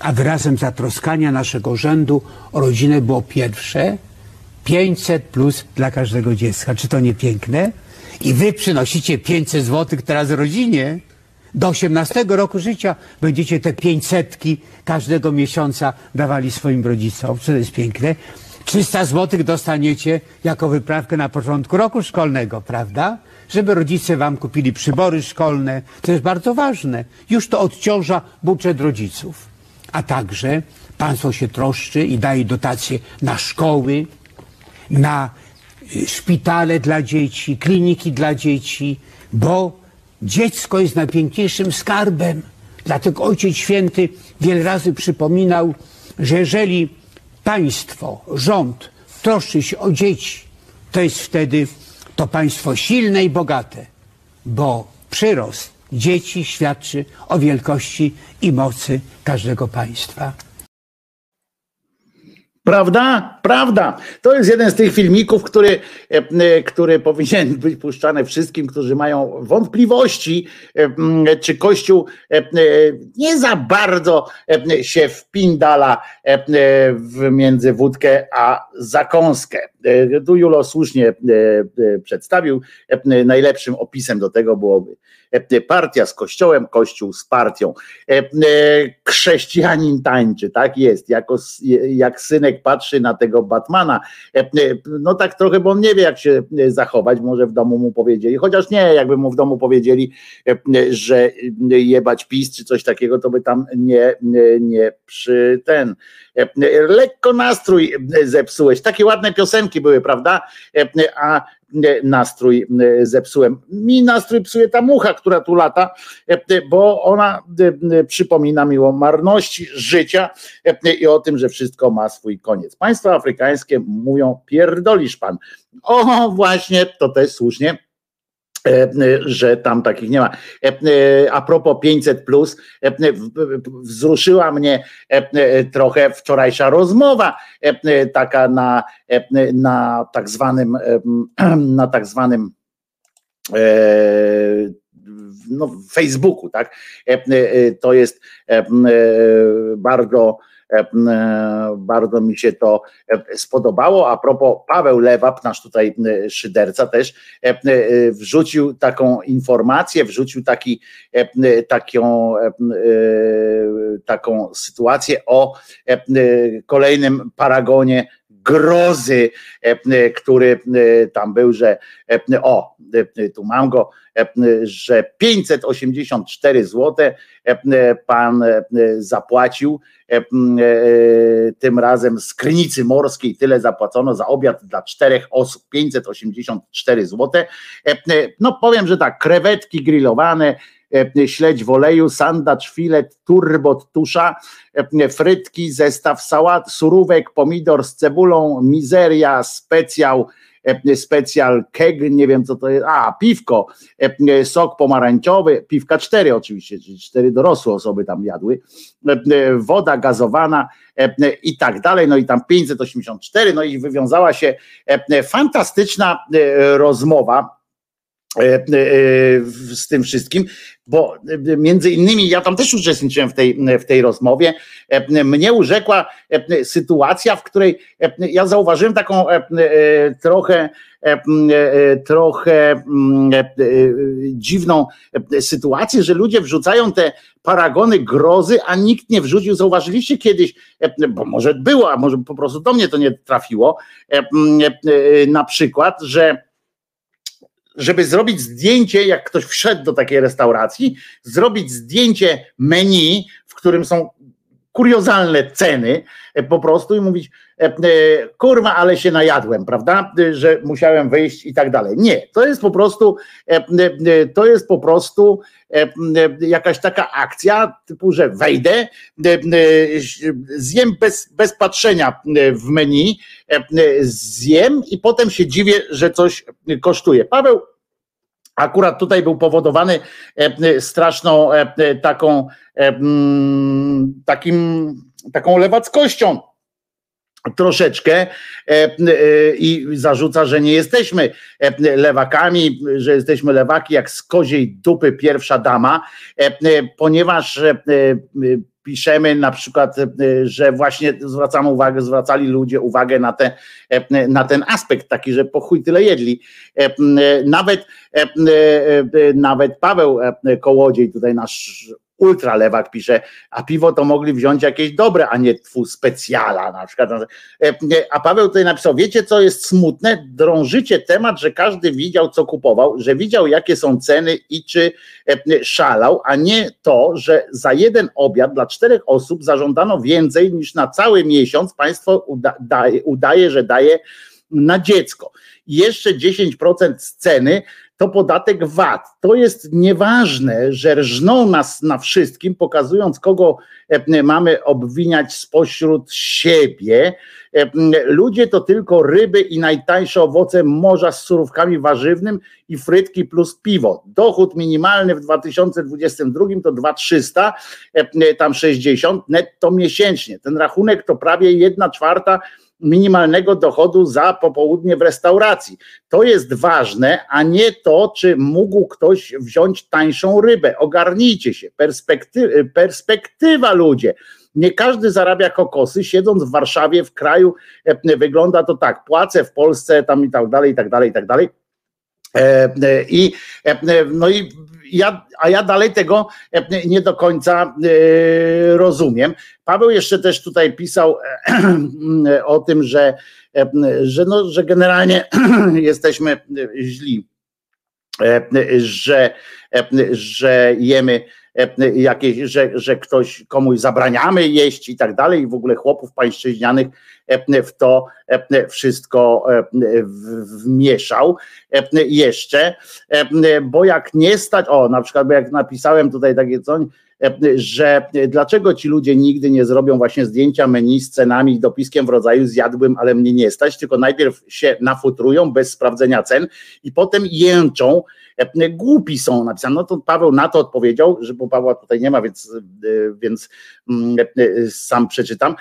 A wyrazem zatroskania naszego rządu o rodzinę było pierwsze 500 plus dla każdego dziecka. Czy to nie piękne? I wy przynosicie 500 złotych teraz rodzinie. Do 18 roku życia będziecie te 500 każdego miesiąca dawali swoim rodzicom. Czy to jest piękne? 300 złotych dostaniecie jako wyprawkę na początku roku szkolnego, prawda? Żeby rodzice wam kupili przybory szkolne. To jest bardzo ważne. Już to odciąża budżet rodziców. A także państwo się troszczy i daje dotacje na szkoły, na y, szpitale dla dzieci, kliniki dla dzieci, bo dziecko jest najpiękniejszym skarbem. Dlatego Ojciec Święty wiele razy przypominał, że jeżeli państwo, rząd troszczy się o dzieci, to jest wtedy to państwo silne i bogate, bo przyrost dzieci świadczy o wielkości i mocy każdego państwa. Prawda? Prawda. To jest jeden z tych filmików, który, e, e, który powinien być puszczany wszystkim, którzy mają wątpliwości, e, czy Kościół nie za bardzo się wpindala między wódkę a zakąskę. Tu Julo słusznie przedstawił. Najlepszym opisem do tego byłoby partia z kościołem, kościół z partią. E, e, Chrześcijanin tańczy, tak jest, jako, jak synek patrzy na tego Batmana, e, e, no tak trochę, bo on nie wie jak się e, zachować, może w domu mu powiedzieli, chociaż nie, jakby mu w domu powiedzieli, e, e, że e, jebać PiS czy coś takiego, to by tam nie, nie przy ten, Lekko nastrój zepsułeś. Takie ładne piosenki były, prawda? A nastrój zepsułem. Mi nastrój psuje ta mucha, która tu lata, bo ona przypomina mi o marności życia i o tym, że wszystko ma swój koniec. Państwa afrykańskie mówią, pierdolisz pan. O, właśnie, to też słusznie E, że tam takich nie ma. E, e, a propos 500, plus, wzruszyła mnie trochę wczorajsza rozmowa, taka na, na tak zwanym, na tak zwanym no, Facebooku, tak? To jest bardzo E, e, bardzo mi się to e, spodobało. A propos Paweł Lewap, nasz tutaj szyderca też, wrzucił taką informację, wrzucił taki, taką, taką sytuację o kolejnym paragonie grozy, który tam był, że o, tu mam go, że 584 zł pan zapłacił tym razem z Krynicy Morskiej tyle zapłacono za obiad dla czterech osób 584 zł. No powiem, że tak, krewetki grillowane, śledź w oleju, sandacz, filet, turbot, tusza, frytki, zestaw sałat, surówek, pomidor z cebulą, mizeria, specjał, E, specjal keg, nie wiem co to jest, a piwko, e, sok pomarańczowy, piwka cztery oczywiście, czyli cztery dorosłe osoby tam jadły, e, woda gazowana i tak dalej, no i tam 584, no i wywiązała się fantastyczna rozmowa z tym wszystkim, bo między innymi ja tam też uczestniczyłem w tej, w tej rozmowie. Mnie urzekła sytuacja, w której ja zauważyłem taką trochę trochę dziwną sytuację, że ludzie wrzucają te paragony grozy, a nikt nie wrzucił. Zauważyliście kiedyś, bo może było, a może po prostu do mnie to nie trafiło, na przykład, że żeby zrobić zdjęcie, jak ktoś wszedł do takiej restauracji, zrobić zdjęcie menu, w którym są kuriozalne ceny e, po prostu i mówić, kurwa, ale się najadłem, prawda, że musiałem wyjść i tak dalej. Nie, to jest po prostu, to jest po prostu jakaś taka akcja typu, że wejdę, zjem bez, bez patrzenia w menu, zjem i potem się dziwię, że coś kosztuje. Paweł Akurat tutaj był powodowany straszną taką mm, takim, taką lewackością troszeczkę e, e, i zarzuca, że nie jesteśmy e, lewakami, że jesteśmy lewaki jak z koziej dupy pierwsza dama, ponieważ piszemy na przykład, że właśnie zwracamy uwagę, zwracali ludzie uwagę na, te, na ten aspekt taki, że po chuj tyle jedli. Nawet, nawet Paweł Kołodziej, tutaj nasz ultralewak pisze, a piwo to mogli wziąć jakieś dobre, a nie twu specjala na przykład. E, a Paweł tutaj napisał, wiecie co jest smutne? Drążycie temat, że każdy widział co kupował, że widział jakie są ceny i czy e, szalał, a nie to, że za jeden obiad dla czterech osób zażądano więcej niż na cały miesiąc państwo udaje, udaje że daje na dziecko. Jeszcze 10% z ceny to podatek VAT. To jest nieważne, że rżną nas na wszystkim, pokazując, kogo e, mamy obwiniać spośród siebie. E, ludzie to tylko ryby i najtańsze owoce morza z surówkami warzywnym i frytki plus piwo. Dochód minimalny w 2022 to 2300, e, tam 60 netto miesięcznie. Ten rachunek to prawie 1 czwarta minimalnego dochodu za popołudnie w restauracji. To jest ważne, a nie to, czy mógł ktoś wziąć tańszą rybę. Ogarnijcie się. Perspekty perspektywa ludzie. Nie każdy zarabia kokosy, siedząc w Warszawie, w kraju, e, wygląda to tak, płacę w Polsce, tam i tak dalej, i tak dalej, i tak dalej. E, e, I, no i ja, a ja dalej tego e, nie do końca e, rozumiem. Paweł jeszcze też tutaj pisał e, o tym, że, że, no, że generalnie jesteśmy źli e, że, e, że jemy e, jakieś, że, że ktoś komuś zabraniamy jeść i tak dalej, i w ogóle chłopów pańszczyźnianych w to wszystko wmieszał. Jeszcze, bo jak nie stać, o na przykład, jak napisałem tutaj takie coś, że dlaczego ci ludzie nigdy nie zrobią właśnie zdjęcia menu z cenami i dopiskiem w rodzaju zjadłbym, ale mnie nie stać, tylko najpierw się nafutrują bez sprawdzenia cen i potem jęczą, głupi są napisane. No to Paweł na to odpowiedział, że bo Pawła tutaj nie ma, więc, więc mm, sam przeczytam.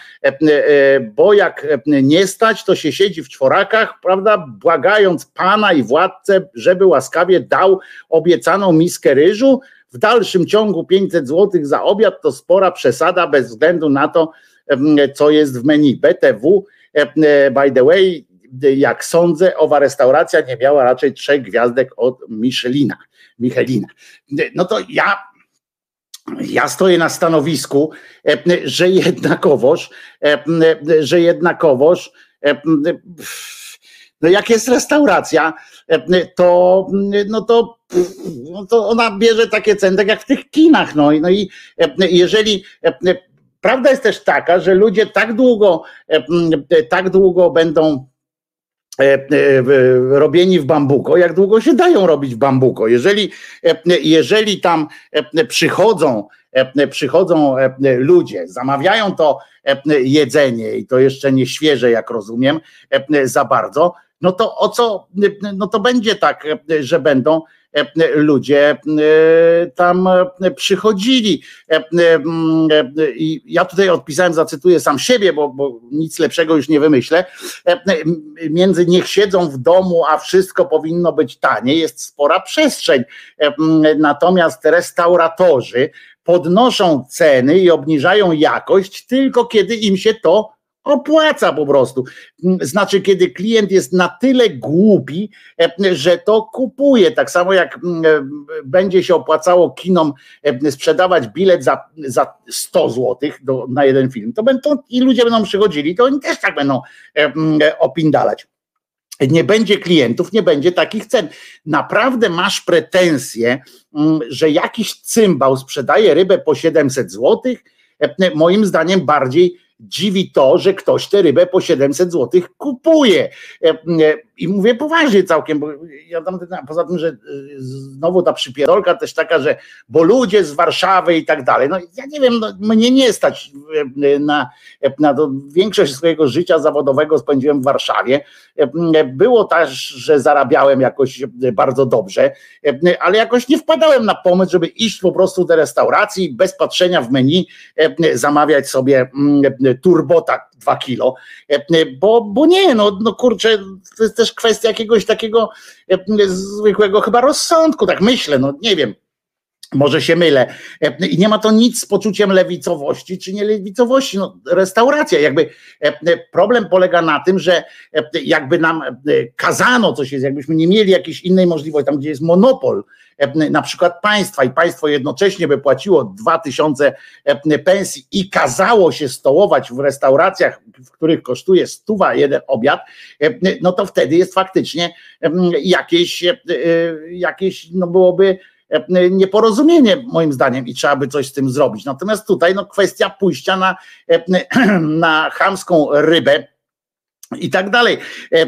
Bo jak nie stać, to się siedzi w czworakach, prawda, błagając pana i władcę, żeby łaskawie dał obiecaną miskę ryżu, w dalszym ciągu 500 zł za obiad to spora przesada bez względu na to, co jest w menu. BTW, by the way, jak sądzę, owa restauracja nie miała raczej trzech gwiazdek od Michelina. Michelina. No to ja ja stoję na stanowisku, że jednakowoż, że jednakowoż, jak jest restauracja, to, no to no to ona bierze takie ceny, tak jak w tych kinach. No, no i jeżeli prawda jest też taka, że ludzie tak długo, tak długo będą robieni w bambuko, jak długo się dają robić w bambuko. Jeżeli, jeżeli tam przychodzą, przychodzą ludzie, zamawiają to jedzenie i to jeszcze nie świeże, jak rozumiem, za bardzo, no to o co, no to będzie tak, że będą ludzie e, tam przychodzili. E, I ja tutaj odpisałem, zacytuję sam siebie, bo, bo nic lepszego już nie wymyślę. E, między niech siedzą w domu, a wszystko powinno być tanie, jest spora przestrzeń. Natomiast restauratorzy podnoszą ceny i obniżają jakość tylko kiedy im się to opłaca po prostu. Znaczy, kiedy klient jest na tyle głupi, e, że to kupuje. Tak samo jak mm, e, będzie się opłacało kinom e, sprzedawać bilet za, za 100 zł do, na jeden film, to będą i ludzie będą przychodzili, to oni też tak będą mm, opindalać. Nie będzie klientów, nie będzie takich cen. Naprawdę masz pretensje, mm, że jakiś cymbał sprzedaje rybę po 700 zł? Moim zdaniem bardziej dziwi to, że ktoś tę rybę po 700 zł kupuje. I mówię poważnie całkiem, bo ja tam, poza tym, że e, znowu ta przypierolka też taka, że bo ludzie z Warszawy i tak dalej. No ja nie wiem, no, mnie nie stać na, na to. Większość swojego życia zawodowego spędziłem w Warszawie. Było też, że zarabiałem jakoś bardzo dobrze, ale jakoś nie wpadałem na pomysł, żeby iść po prostu do restauracji bez patrzenia w menu, zamawiać sobie turbota 2 kilo, e, bo, bo nie, no, no kurczę, to jest też kwestia jakiegoś takiego e, zwykłego chyba rozsądku, tak myślę, no nie wiem. Może się mylę. E, I nie ma to nic z poczuciem lewicowości czy nie lewicowości. No, restauracja, jakby problem polega na tym, że jakby nam kazano coś jest, jakbyśmy nie mieli jakiejś innej możliwości, tam gdzie jest monopol, na przykład państwa i państwo jednocześnie by płaciło 2000 pensji i kazało się stołować w restauracjach, w których kosztuje stuwa jeden obiad, no to wtedy jest faktycznie jakieś, jakieś no byłoby nieporozumienie moim zdaniem i trzeba by coś z tym zrobić. Natomiast tutaj no kwestia pójścia na, na chamską rybę, i tak dalej. E,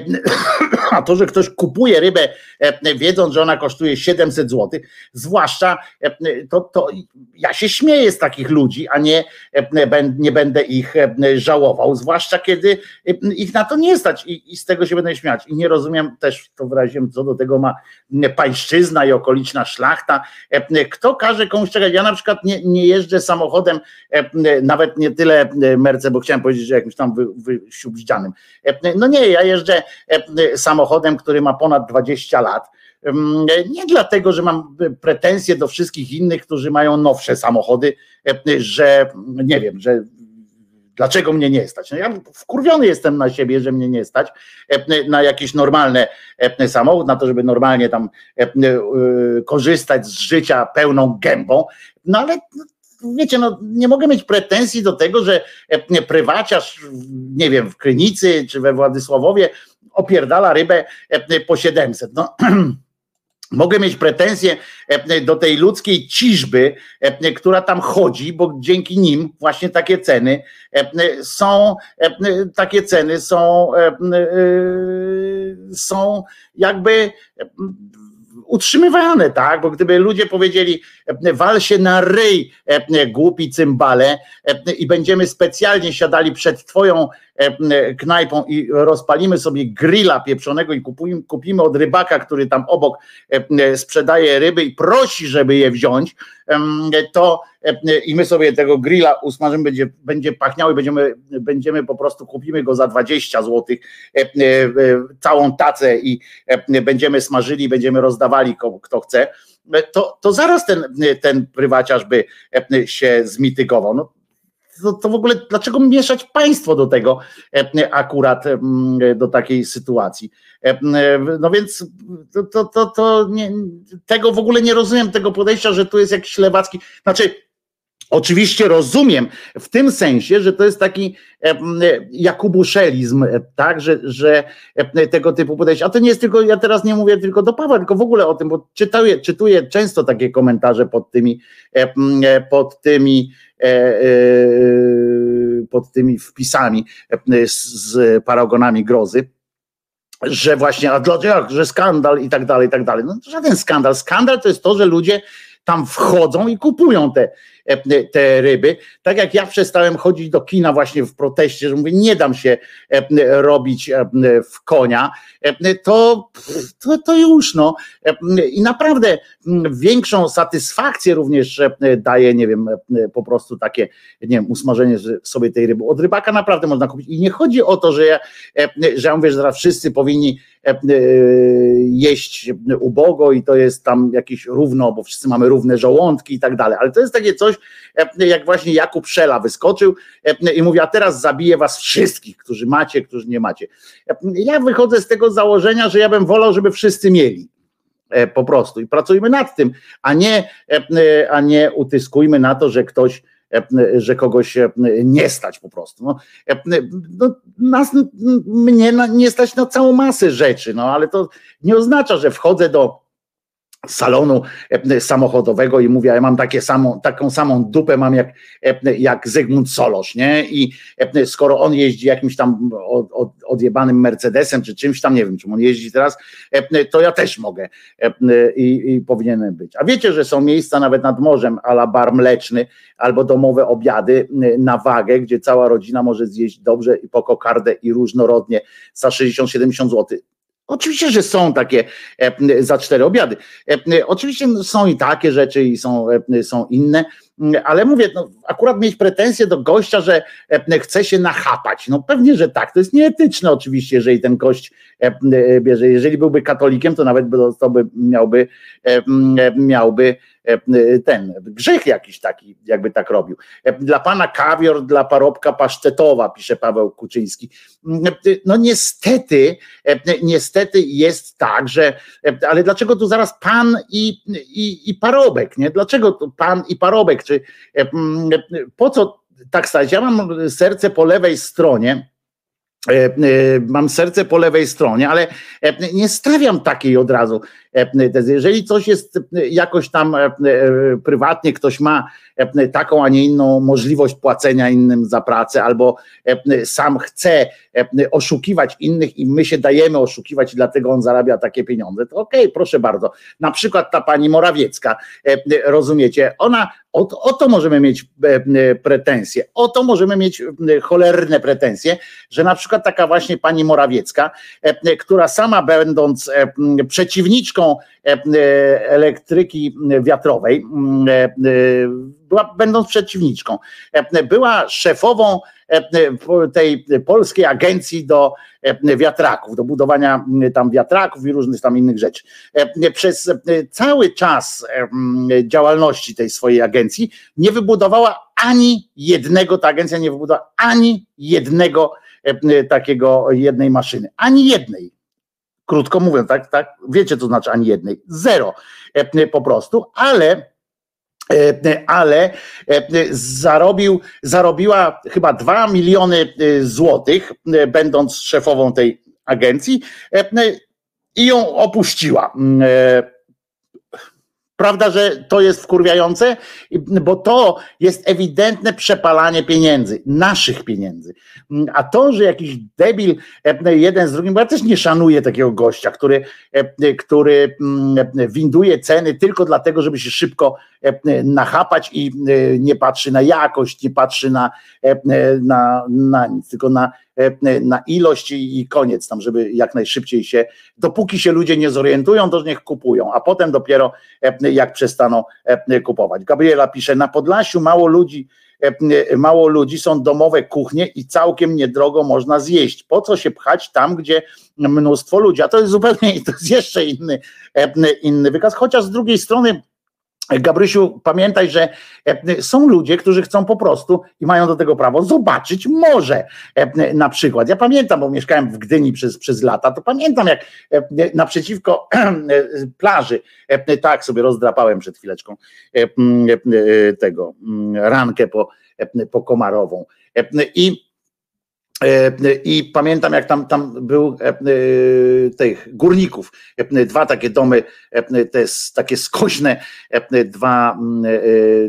a to, że ktoś kupuje rybę, e, wiedząc, że ona kosztuje 700 zł, zwłaszcza e, to, to ja się śmieję z takich ludzi, a nie, nie będę ich żałował, zwłaszcza kiedy ich na to nie stać i, i z tego się będę śmiać. I nie rozumiem też, to wyraziłem, co do tego ma pańszczyzna i okoliczna szlachta. Kto każe komuś czekać? Ja na przykład nie, nie jeżdżę samochodem, nawet nie tyle Merce, bo chciałem powiedzieć, że jakimś tam wy, no nie, ja jeżdżę e, samochodem, który ma ponad 20 lat. Nie dlatego, że mam pretensje do wszystkich innych, którzy mają nowsze samochody, e, że nie wiem, że dlaczego mnie nie stać. No ja wkurwiony jestem na siebie, że mnie nie stać e, na jakieś normalne samochód, na to, żeby normalnie tam korzystać z życia pełną gębą. No ale wiecie, no, nie mogę mieć pretensji do tego, że e, prywaciarz, nie wiem, w Krynicy czy we Władysławowie opierdala rybę e, po 700. No, Mogę mieć pretensje e, do tej ludzkiej ciżby, e, która tam chodzi, bo dzięki nim właśnie takie ceny e, są, takie ceny są, są jakby utrzymywane, tak? Bo gdyby ludzie powiedzieli, wal się na ryj, głupi cymbale, i będziemy specjalnie siadali przed twoją knajpą i rozpalimy sobie grilla pieprzonego i kupujmy, kupimy od rybaka, który tam obok sprzedaje ryby i prosi, żeby je wziąć, to i my sobie tego grilla usmażymy, będzie, będzie pachniały, będziemy, będziemy po prostu kupimy go za 20 zł, całą tacę i będziemy smażyli, będziemy rozdawali kto chce, to, to zaraz ten, ten prywaciarz by się zmitygował. No, to, to w ogóle dlaczego mieszać państwo do tego akurat do takiej sytuacji? No więc to, to, to nie, tego w ogóle nie rozumiem, tego podejścia, że tu jest jakiś lewacki, znaczy Oczywiście rozumiem w tym sensie, że to jest taki jakubuszelizm, tak, że, że tego typu podejście. A to nie jest tylko, ja teraz nie mówię tylko do Pawła, tylko w ogóle o tym, bo czytuję, czytuję często takie komentarze pod tymi, pod tymi e, e, pod tymi wpisami z paragonami grozy że właśnie, a dlaczego, że skandal i tak dalej, i tak dalej. No żaden skandal. Skandal to jest to, że ludzie tam wchodzą i kupują te, e, te ryby. Tak jak ja przestałem chodzić do kina właśnie w proteście, że mówię, nie dam się e, robić e, w konia, to, to, to już no. I naprawdę większą satysfakcję również daje, nie wiem, po prostu takie, nie wiem, usmażenie sobie tej ryby. Od rybaka naprawdę można kupić. I nie chodzi o to, że ja, że ja mówię, że teraz wszyscy powinni jeść ubogo i to jest tam jakieś równo, bo wszyscy mamy równe żołądki i tak dalej. Ale to jest takie coś, jak właśnie Jakub Szela wyskoczył i mówi, a teraz zabiję was wszystkich, którzy macie, którzy nie macie. Ja wychodzę z tego założenia, że ja bym wolał, żeby wszyscy mieli e, po prostu i pracujmy nad tym, a nie, a nie utyskujmy na to, że ktoś że kogoś nie stać po prostu. No, no, nas, mnie nie stać na całą masę rzeczy, no ale to nie oznacza, że wchodzę do salonu e, samochodowego i mówię, ja mam takie samą, taką samą dupę mam jak, e, jak Zygmunt Solosz, nie? I e, skoro on jeździ jakimś tam od, od, odjebanym Mercedesem, czy czymś tam, nie wiem, czym on jeździ teraz, to ja też mogę i, i powinienem być. A wiecie, że są miejsca nawet nad morzem, ala bar mleczny, albo domowe obiady na wagę, gdzie cała rodzina może zjeść dobrze i po kokardę i różnorodnie za 60-70 zł. Oczywiście, że są takie e, za cztery obiady. E, oczywiście są i takie rzeczy, i są, e, są inne, ale mówię, no, akurat mieć pretensje do gościa, że chce się nachapać. No pewnie, że tak. To jest nieetyczne oczywiście, jeżeli ten gość bierze. Jeżeli byłby katolikiem, to nawet to by miałby, miałby ten grzech jakiś taki, jakby tak robił. Dla pana kawior, dla parobka pasztetowa, pisze Paweł Kuczyński. No niestety, niestety jest tak, że ale dlaczego tu zaraz pan i, i, i parobek, nie? Dlaczego tu pan i parobek? Czy po co tak stać? Ja mam serce po lewej stronie, E, e, mam serce po lewej stronie, ale e, nie stawiam takiej od razu. Jeżeli coś jest jakoś tam prywatnie, ktoś ma taką, a nie inną możliwość płacenia innym za pracę, albo sam chce oszukiwać innych i my się dajemy oszukiwać i dlatego on zarabia takie pieniądze, to okej, okay, proszę bardzo. Na przykład ta pani Morawiecka, rozumiecie, ona o, o to możemy mieć pretensje, o to możemy mieć cholerne pretensje, że na przykład taka właśnie pani Morawiecka, która sama będąc przeciwniczką elektryki wiatrowej, była, będąc przeciwniczką, była szefową tej polskiej agencji do wiatraków, do budowania tam wiatraków i różnych tam innych rzeczy. Przez cały czas działalności tej swojej agencji nie wybudowała ani jednego, ta agencja nie wybudowała ani jednego takiego, jednej maszyny, ani jednej. Krótko mówiąc, tak, tak, wiecie co znaczy ani jednej, zero po prostu, ale E, ale e, zarobił, zarobiła chyba 2 miliony e, złotych, będąc szefową tej agencji i ją opuściła. Prawda, że to jest wkurwiające, bo to jest ewidentne przepalanie pieniędzy, naszych pieniędzy. Mm, A to, że jakiś debil e, jeden z drugim, bo ja też nie szanuję takiego gościa, który, e, który mm, e, winduje ceny tylko dlatego, żeby się szybko e, nachapać i e, nie patrzy na jakość, nie patrzy na, e, na, na nic, tylko na, e, na ilość i koniec tam, żeby jak najszybciej się, dopóki się ludzie nie zorientują, to niech kupują, a potem dopiero e, jak przestaną e, kupować. Gabriela pisze, na Podlasiu mało ludzi, e, mało ludzi, są domowe kuchnie i całkiem niedrogo można zjeść. Po co się pchać tam, gdzie mnóstwo ludzi? A to jest zupełnie, to jest jeszcze inny, e, inny wykaz, chociaż z drugiej strony Gabrysiu, pamiętaj, że e, są ludzie, którzy chcą po prostu i mają do tego prawo zobaczyć morze. E, Na przykład. Ja pamiętam, bo mieszkałem w Gdyni przez, przez lata, to pamiętam, jak e, naprzeciwko plaży, tak sobie rozdrapałem przed chwileczką tego rankę po, po komarową. I I pamiętam, jak tam, tam był e, e, tych górników, e, dwa takie domy, e, te takie skośne, e, dwa mm, e,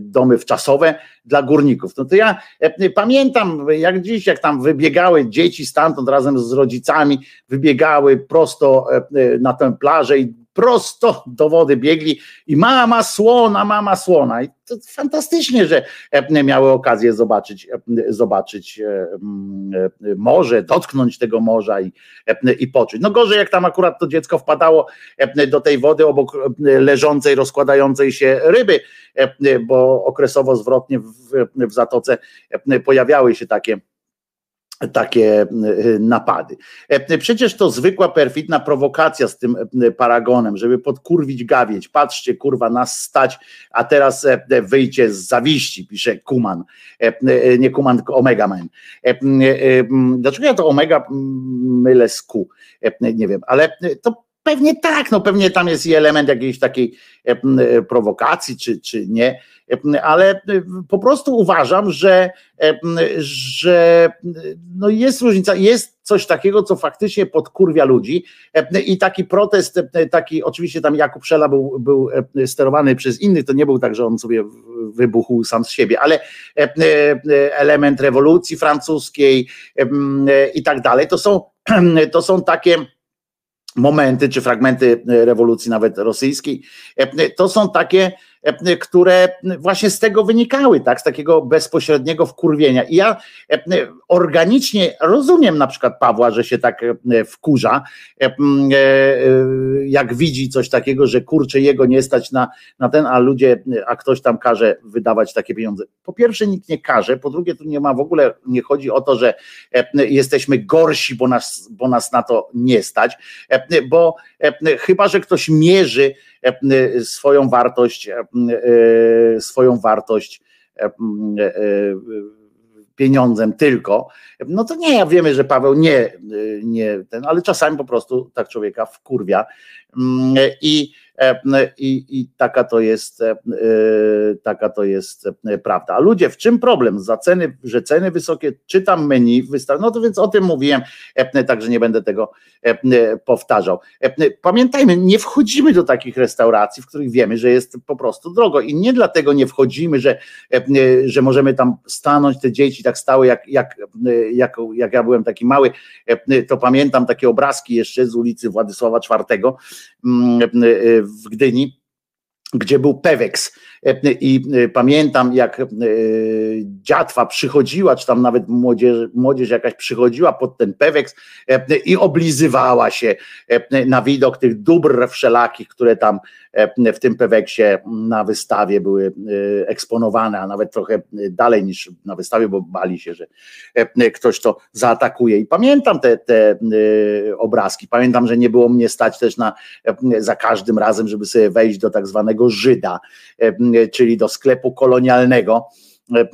domy wczasowe dla górników. No to ja e, pamiętam, jak dziś, jak tam wybiegały dzieci stamtąd razem z rodzicami, wybiegały prosto e, e, na tę plażę i prosto do wody biegli i mama słona, mama słona. I to fantastycznie, że e, miały okazję zobaczyć, e, zobaczyć e, mm, morze, dotknąć tego morza i, i poczuć. No gorzej, jak tam akurat to dziecko wpadało do tej wody obok leżącej, rozkładającej się ryby, bo okresowo zwrotnie w, w zatoce pojawiały się takie takie e, napady. E, Przecież to zwykła perfidna prowokacja z tym e, paragonem, żeby podkurwić gawieć. Patrzcie, kurwa, nas stać, a teraz wyjdzie z zawiści, pisze Kuman. Nie Kuman, tylko Omega Man. Dlaczego ja to Omega mylę z Q? Nie wiem, ale to pewnie tak, no pewnie tam jest i element jakiejś takiej e, e, prowokacji, czy, czy nie, E, ale po prostu uważam, że, że no jest różnica, jest coś takiego, co faktycznie podkurwia ludzi. I taki protest, taki oczywiście tam Jakub Szela był, był sterowany przez innych, to nie był tak, że on sobie wybuchł sam z siebie, ale element rewolucji francuskiej i tak dalej, to są, to są takie momenty czy fragmenty e, rewolucji nawet rosyjskiej, e, to są takie, które właśnie z tego wynikały, tak, z takiego bezpośredniego wkurwienia. I ja e, organicznie rozumiem na przykład Pawła, że się tak e, wkurza, e, e, e, jak widzi coś takiego, że kurczę jego nie stać na, na ten, a ludzie, a ktoś tam każe wydawać takie pieniądze. Po pierwsze nikt nie każe, po drugie tu nie ma w ogóle, nie chodzi o to, że e, jesteśmy gorsi, bo nas, bo nas na to nie stać, e, bo e, chyba, że ktoś mierzy e, swoją wartość, e, e, swoją wartość e, e, pieniądzem tylko, no to nie, ja wiemy, że Paweł nie, nie ten, ale czasami po prostu tak człowieka wkurwia i, e, i, i taka to jest e, taka to jest e, prawda. A ludzie, w czym problem? Za ceny, że ceny wysokie, czytam menu, wystaw, no to więc o tym mówiłem, e, także nie będę tego e, powtarzał. E, Pamiętajmy, nie wchodzimy do takich restauracji, w których wiemy, że jest po prostu drogo i nie dlatego nie wchodzimy, że, e, że możemy tam stanąć, te dzieci tak stały, jak, jak, jak, jak ja byłem taki mały, e, to pamiętam takie obrazki jeszcze z ulicy Władysława IV mm, e, w Gdyni, gdzie był Peweks E, i e, pamiętam jak e, dziatwa przychodziła, czy tam nawet młodzież, młodzież jakaś przychodziła pod ten Peweks e, i oblizywała się e, na widok tych dóbr wszelakich, które tam e, w tym Peweksie na wystawie były e, eksponowane, a nawet trochę dalej niż na wystawie, bo bali się, że e, ktoś to zaatakuje. I pamiętam te, te e, obrazki. Pamiętam, że nie było mnie stać też na e, za każdym razem, żeby sobie wejść do tak zwanego Żyda, e, czyli do sklepu kolonialnego, e, e,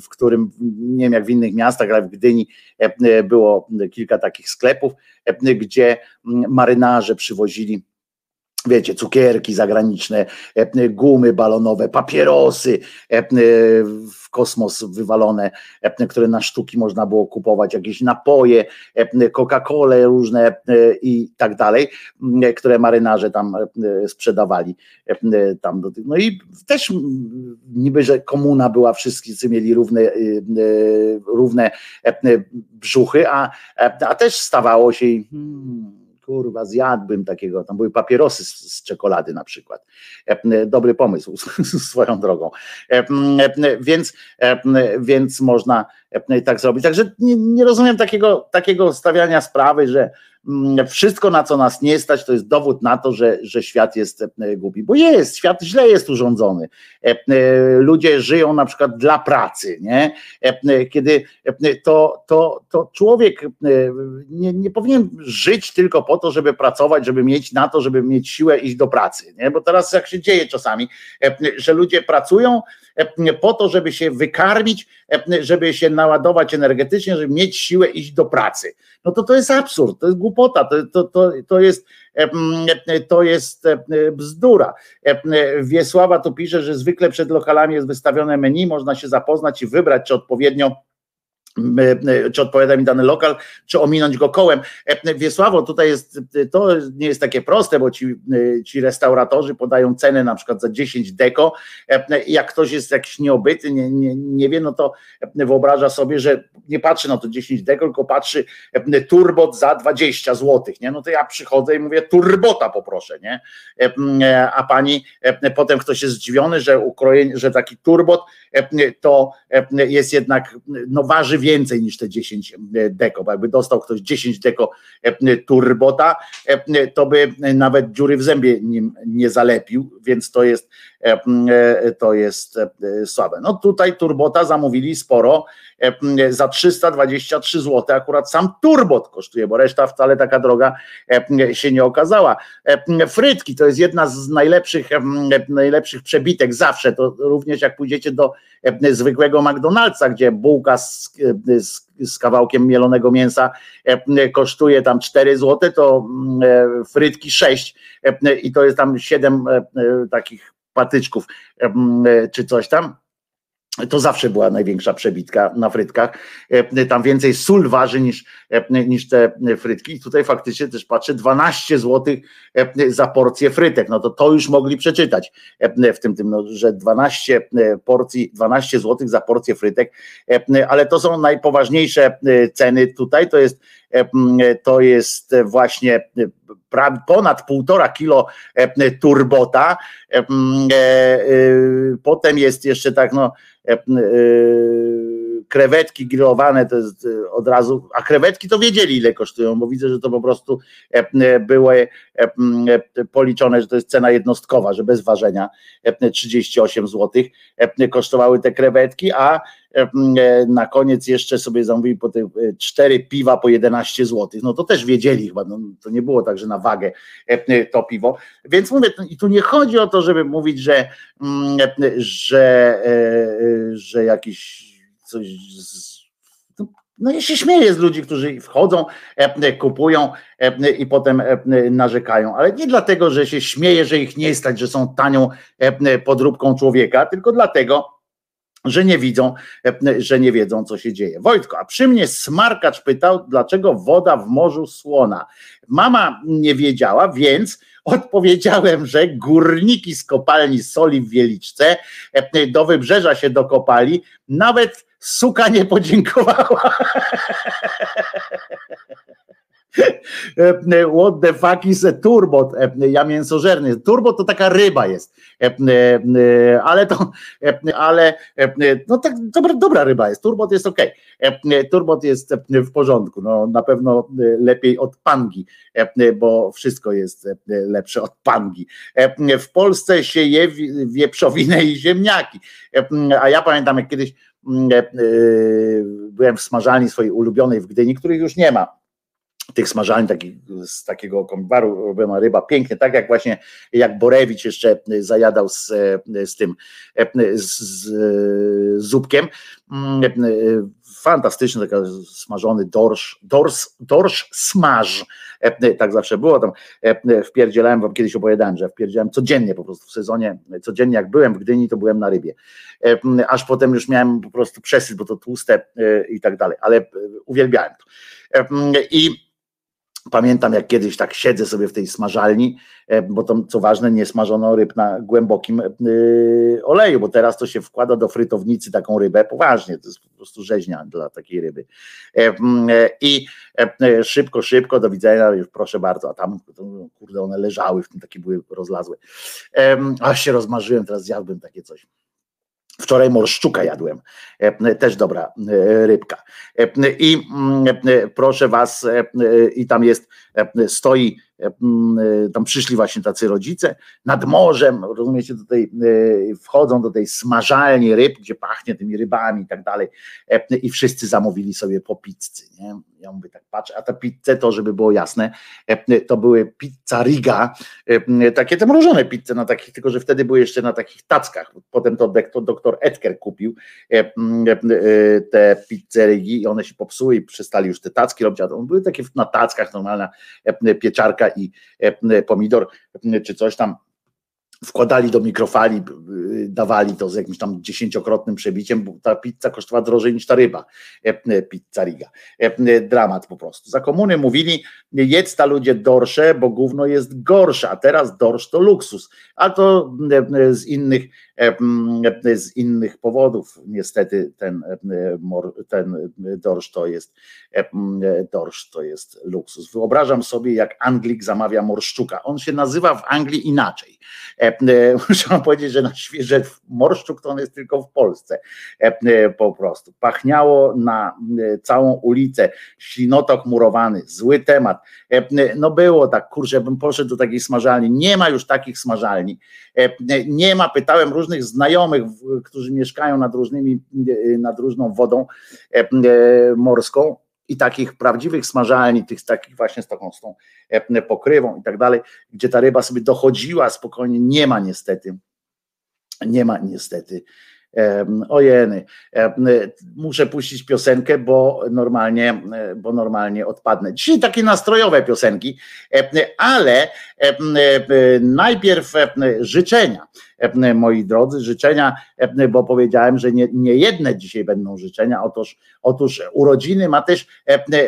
w którym nie wiem jak w innych miastach, ale w Gdyni e, było kilka takich sklepów, gdzie marynarze przywozili wiecie, cukierki zagraniczne, gumy balonowe, papierosy, kosmos wywalone, które na sztuki można było kupować, jakieś napoje, Coca-Colę różne i tak dalej, które marynarze tam sprzedawali tam do tych. No i też niby, że komuna była, wszyscy mieli równe, równe brzuchy, a, a też stawało się hmm, kurwa, zjadłbym takiego, tam były papierosy z, z czekolady na przykład. E, dobry pomysł swoją drogą. E, więc, e, więc można tak zrobić. Także nie, nie rozumiem takiego, takiego stawiania sprawy, że wszystko, na co nas nie stać, to jest dowód na to, że, że świat jest e, głupi. Bo jest, świat źle jest urządzony. E, e, ludzie żyją na przykład dla pracy, nie? Kiedy to, to, to człowiek nie, nie powinien żyć tylko po to, żeby pracować, żeby mieć na to, żeby mieć siłę iść do pracy. Nie? Bo teraz jak się dzieje czasami, że ludzie pracują, po to, żeby się wykarmić, żeby się naładować energetycznie, żeby mieć siłę iść do pracy. No to to jest absurd, to jest głupota, to, to, to, to jest to jest bzdura. Wiesława tu pisze, że zwykle przed lokalami jest wystawione menu, można się zapoznać i wybrać, czy odpowiednio czy odpowiada mi dany lokal, czy ominąć go kołem. E, Wiesławo, tutaj jest, to nie jest takie proste, bo ci, ci restauratorzy podają cenę na przykład za 10 deko. E, jak ktoś jest jakiś nieobyty, nie, nie, nie wie, no to wyobraża sobie, że nie patrzy na to 10 deko, tylko patrzy e, turbot za 20 zł, nie? No to ja przychodzę i mówię turbota poproszę, nie? A pani, potem ktoś jest zdziwiony, że ukrojenie, że taki turbot to jest jednak, no waży więcej niż te 10 deko, bo jakby dostał ktoś 10 deko e, turbota, e, to by nawet dziury w zębie nim nie zalepił, więc to jest e, to jest słabe. No tutaj turbota zamówili sporo, za 323 zł akurat sam turbot kosztuje, bo reszta wcale taka droga się nie okazała. Frytki to jest jedna z najlepszych, najlepszych przebitek zawsze, to również jak pójdziecie do zwykłego McDonald'sa, gdzie bułka z, z, z kawałkiem mielonego mięsa kosztuje tam 4 zł, to frytki 6 i to jest tam 7 takich patyczków czy coś tam to zawsze była największa przebitka na frytkach. E, tam więcej sól waży niż, e, niż te frytki. I tutaj faktycznie też patrzę, 12 zł e, za porcję frytek. No to to już mogli przeczytać w tym, tym no, że 12 porcji, 12 zł za porcję frytek, ale to są najpoważniejsze ceny tutaj. To jest, to jest właśnie ponad półtora kilo turbota. Potem jest jeszcze tak, no E, e, krewetki grillowane to jest e, od razu, a krewetki to wiedzieli ile kosztują, bo widzę, że to po prostu były policzone, że to jest cena jednostkowa, że bez ważenia 38 zł kosztowały te krewetki, a na koniec jeszcze sobie zamówili po te cztery piwa po 11 zł. No to też wiedzieli chyba, no, to nie było tak, że na wagę to piwo. Więc mówię, i tu nie chodzi o to, żeby mówić, że, że, że jakiś coś no ja się śmieję z ludzi, którzy wchodzą, kupują i potem narzekają, ale nie dlatego, że się śmieję, że ich nie stać, że są tanią podróbką człowieka, tylko dlatego, że nie widzą, że nie wiedzą, co się dzieje. Wojtko, a przy mnie smarkacz pytał, dlaczego woda w morzu słona. Mama nie wiedziała, więc odpowiedziałem, że górniki z kopalni soli w Wieliczce do wybrzeża się dokopali, nawet suka nie podziękowała. What the fuck is a turbot? Ja mięsożerny. Turbot to taka ryba jest. Ale to, ale no tak dobra, dobra ryba jest. Turbot jest ok. Turbot jest w porządku. No, na pewno lepiej od pangi, bo wszystko jest lepsze od pangi. W Polsce się je wieprzowinę i ziemniaki. A ja pamiętam, jak kiedyś byłem w smażalni swojej ulubionej w Gdyni, której już nie ma tych smażalni taki, z takiego kombaru robiona ryba, pięknie, tak jak właśnie jak Borewicz jeszcze zajadał z, z tym z, z zupkiem. Mm, fantastyczny, taki smażony dorsz, dorsz, dorsz smaż, tak zawsze było tam, wpierdzielałem wam, kiedyś opowiadałem, że wpierdzielałem codziennie po prostu w sezonie, codziennie jak byłem w Gdyni, to byłem na rybie, aż potem już miałem po prostu przesyć, bo to tłuste i tak dalej, ale uwielbiałem to. I Pamiętam, jak kiedyś tak siedzę sobie w tej smażalni, e, bo to co ważne, nie smażono ryb na głębokim e, oleju, bo teraz to się wkłada do frytownicy taką rybę, poważnie, to jest po prostu rzeźnia dla takiej ryby. E, I szybko, szybko, do widzenia, już proszę bardzo, a tam kurde one leżały, w tym takie były rozlazłe. Aż się rozmarzyłem, teraz zjadłbym takie coś. Wczoraj morszczuka jadłem, e, też dobra e, rybka. E, I proszę was, i tam jest, stoi tam przyszli właśnie tacy rodzice. Nad morzem, rozumiecie, do tej, e, wchodzą do tej smażalni ryb, gdzie pachnie tymi rybami i tak dalej. I wszyscy zamówili sobie po pizzy, nie? Ja mówię tak, patrzę, a te pizze to, żeby było jasne, to były pizza riga, takie te mrożone pizze na takich, tylko że wtedy były jeszcze na takich tackach, potem to doktor Edker kupił te pizze rigi i one się popsuły i przestali już te tacki robić, a były takie na tackach, normalna pieczarka i e, pomidor, czy coś tam wkładali do mikrofali, dawali to z jakimś tam dziesięciokrotnym przebiciem, bo ta pizza kosztowała drożej niż ta ryba, e, pizza riga. E, dramat po prostu. Za komuny mówili, jedz ta ludzie dorsze, bo gówno jest gorsza, a teraz dorsz to luksus, a to z innych z innych powodów niestety ten, ten dorsz to jest dorsz to jest luksus. Wyobrażam sobie jak Anglik zamawia morszczuka. On się nazywa w Anglii inaczej. Muszę powiedzieć, że na świeże morszczuk to on jest tylko w Polsce po prostu. Pachniało na całą ulicę, ślinotok murowany, zły temat. No było tak, kurczę, bym poszedł do takiej smażalni. Nie ma już takich smażalni. Nie ma, pytałem różnych różnych znajomych, którzy mieszkają nad różnymi, e, nad różną wodą e, e, morską i takich prawdziwych smażalni, tych takich właśnie z taką z tą pokrywą i tak dalej, gdzie ta ryba sobie dochodziła spokojnie, nie ma niestety. Nie ma niestety Ojeny, muszę puścić piosenkę, bo normalnie, bo normalnie odpadnę. Dzisiaj takie nastrojowe piosenki, ale najpierw życzenia, moi drodzy, życzenia, bo powiedziałem, że nie, nie jedne dzisiaj będą życzenia. Otóż, otóż urodziny ma też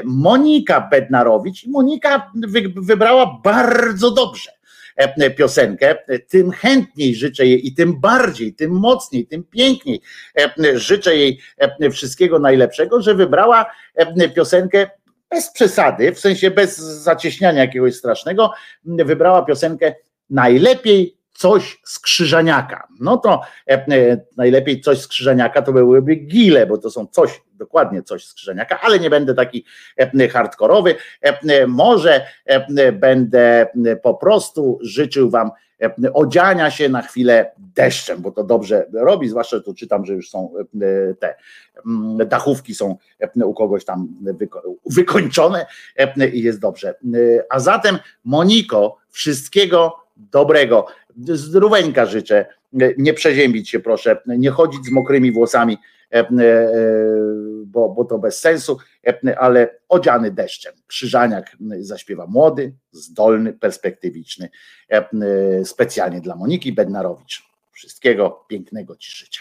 Monika Bednarowicz i Monika wybrała bardzo dobrze E, piosenkę, tym chętniej życzę jej i tym bardziej, tym mocniej, tym piękniej e, życzę jej e, wszystkiego najlepszego, że wybrała piosenkę bez przesady, w sensie bez zacieśniania jakiegoś strasznego, wybrała piosenkę najlepiej coś z Krzyżaniaka. No to najlepiej coś z Krzyżaniaka to byłyby gile, bo to są coś dokładnie coś z Krzyżeniaka, ale nie będę taki e, hardkorowy. E, może e, będę po prostu życzył Wam odziania się na chwilę deszczem, bo to dobrze robi, zwłaszcza tu czytam, że już są te mm, dachówki są u kogoś tam wykończone i jest dobrze. A zatem Moniko, wszystkiego dobrego. Zdróweńka życzę, nie przeziębić się proszę, nie chodzić z mokrymi włosami E, e, bo, bo to bez sensu, e, ale odziany deszczem. Krzyżaniak zaśpiewa młody, zdolny, perspektywiczny, specjalnie dla Moniki Bednarowicz. Wszystkiego pięknego Ci życzę.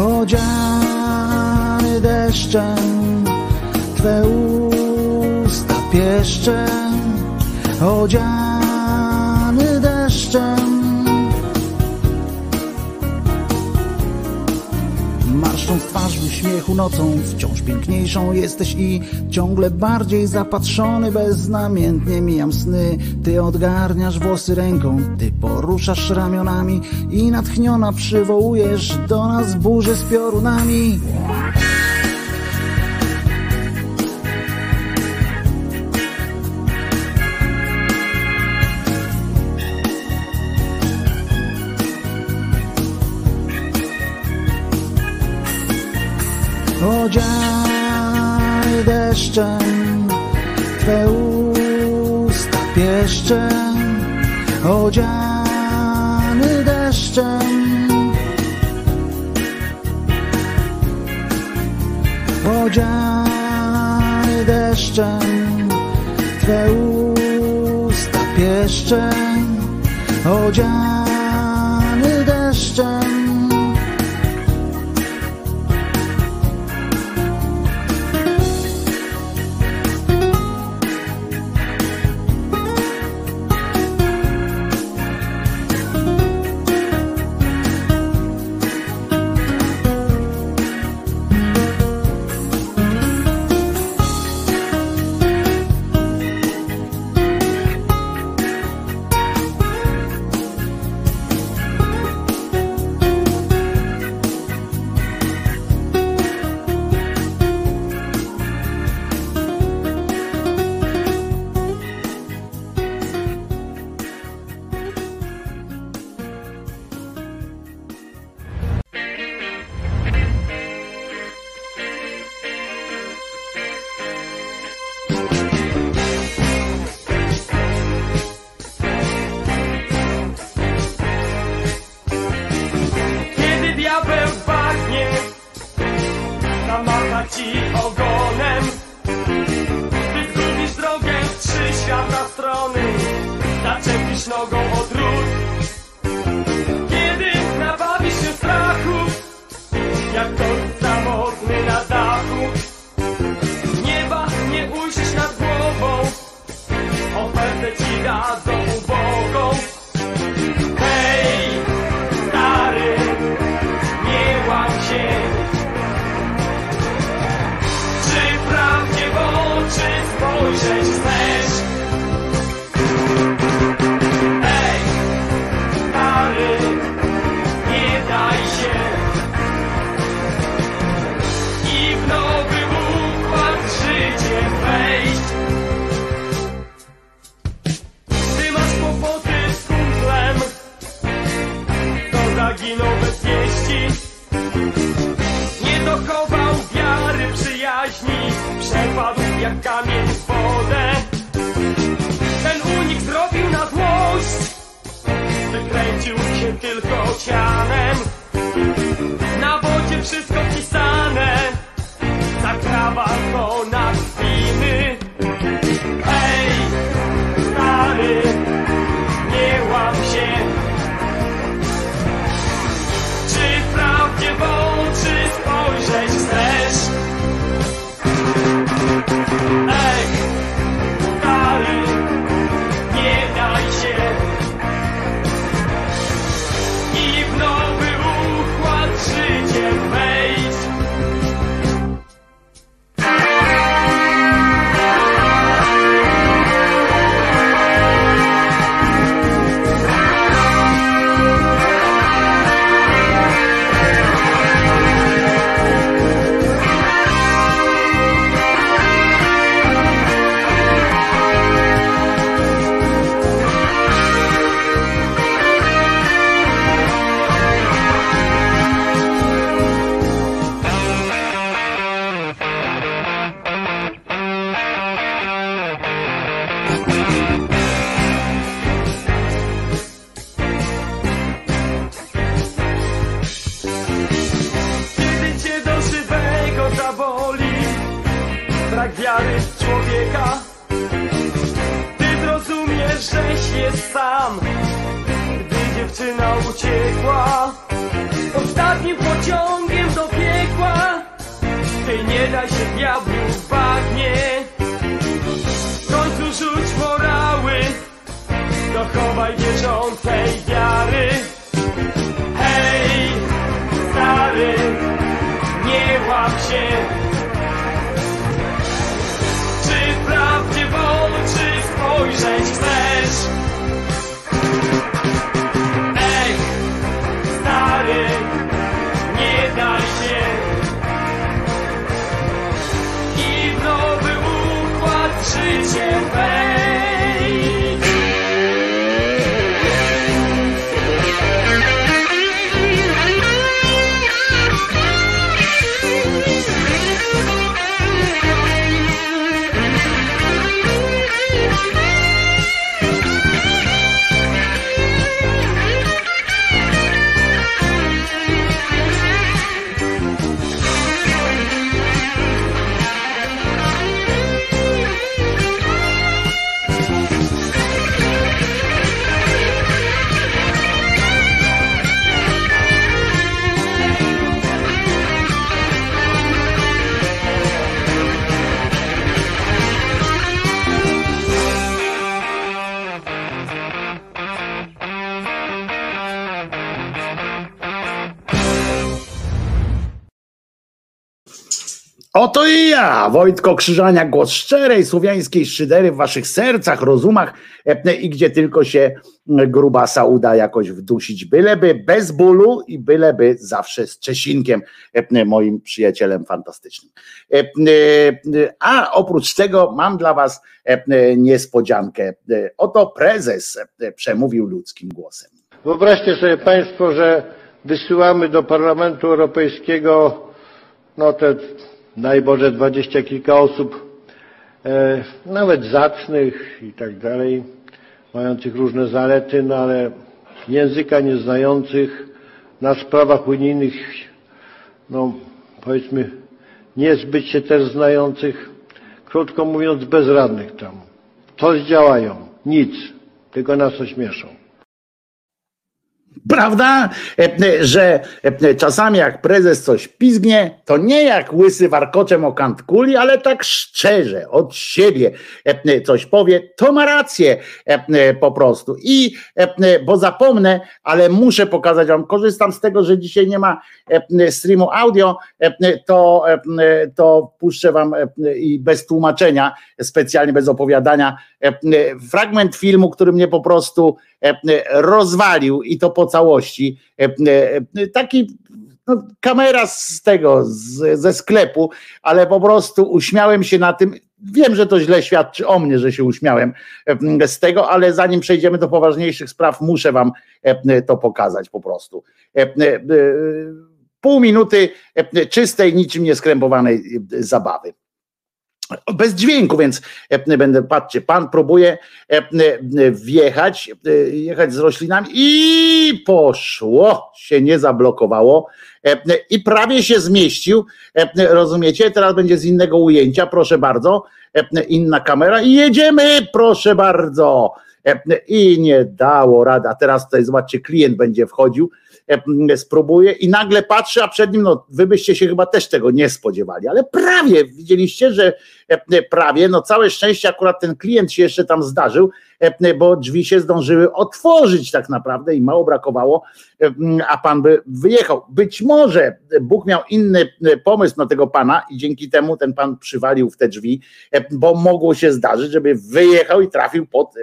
odziany deszczem, Twe usta pieszczem, odziany deszczem. Marszcząc twarz w uśmiechu nocą, wciąż piękniejszą jesteś i ciągle bardziej zapatrzony, beznamiętnie mijam sny. Ty odgarniasz włosy ręką, ty poruszasz ramionami i natchniona przywołujesz do nas burzę z piorunami. odziany deszczem, Twe usta pieszczem, odziany deszczem. Odziany deszczem, Twe usta pieszczem, odziany Oto i ja, Wojtko Krzyżania, głos szczerej słowiańskiej szydery w waszych sercach, rozumach i gdzie tylko się grubasa uda jakoś wdusić, byleby bez bólu i byleby zawsze z Czesinkiem, moim przyjacielem fantastycznym. A oprócz tego mam dla was niespodziankę. Oto prezes przemówił ludzkim głosem. Wyobraźcie sobie Państwo, że wysyłamy do Parlamentu Europejskiego no te daj Boże dwadzieścia kilka osób, e, nawet zacnych i tak dalej, mających różne zalety, no ale języka nieznających na sprawach unijnych, no powiedzmy niezbyt się też znających, krótko mówiąc bezradnych tam. To zdziałają, nic, tylko nas ośmieszą. Prawda, E, e, że e, czasami jak prezes coś pizgnie, to nie jak łysy warkoczem o kant kuli, ale tak szczerze, od siebie coś powie, to ma rację po prostu. I bo zapomnę, ale muszę pokazać wam, korzystam z tego, że dzisiaj nie ma streamu audio, to, to puszczę wam i bez tłumaczenia, specjalnie bez opowiadania, fragment filmu, który mnie po prostu rozwalił i to po całości. E, e, Taki no, kamera z tego, z, ze sklepu, ale po prostu uśmiałem się na tym. Wiem, że to źle świadczy o mnie, że się uśmiałem e, z tego, ale zanim przejdziemy do poważniejszych spraw, muszę wam e, to pokazać po prostu. E, e, e, Pół minuty e, czystej, niczym nieskrępowanej e, zabawy bez dźwięku, więc e, będę, patrzcie, pan próbuje e, e, wjechać, jechać z roślinami i poszło, się nie zablokowało i prawie się zmieścił, rozumiecie, teraz będzie z innego ujęcia, proszę bardzo, inna kamera i jedziemy, proszę bardzo, i nie dało rady, a teraz tutaj zobaczcie, klient będzie wchodził, spróbuje i nagle patrzy, a przed nim, no wy byście się chyba też tego nie spodziewali, ale prawie, widzieliście, że prawie, no całe szczęście akurat ten klient się jeszcze tam zdarzył, e, bo drzwi się zdążyły otworzyć tak naprawdę i mało brakowało, e, a pan by wyjechał. Być może Bóg miał inny e, pomysł na tego pana i dzięki temu ten pan przywalił w te drzwi, e, bo mogło się zdarzyć, żeby wyjechał i trafił pod e,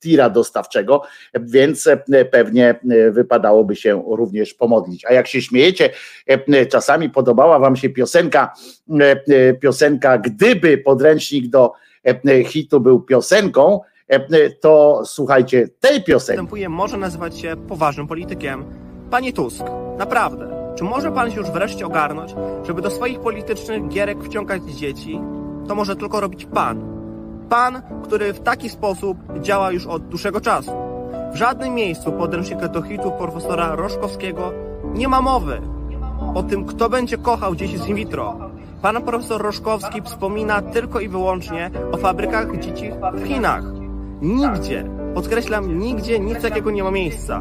tira dostawczego, więc e, pewnie e, wypadałoby się również pomodlić. A jak się śmiejecie, e, czasami podobała wam się piosenka, e, e, piosenka Gdyby podręcznik do e, hitu był piosenką, e, to słuchajcie tej piosenki. może nazywać się poważnym politykiem. Panie Tusk, naprawdę, czy może pan się już wreszcie ogarnąć, żeby do swoich politycznych gierek wciągać dzieci? To może tylko robić pan. Pan, który w taki sposób działa już od dłuższego czasu. W żadnym miejscu podręcznika do hitów profesora Roszkowskiego nie ma mowy o tym, kto będzie kochał dzieci z in vitro. Pan profesor Roszkowski wspomina tylko i wyłącznie o fabrykach dzieci w Chinach. Nigdzie, podkreślam, nigdzie nic takiego nie ma miejsca.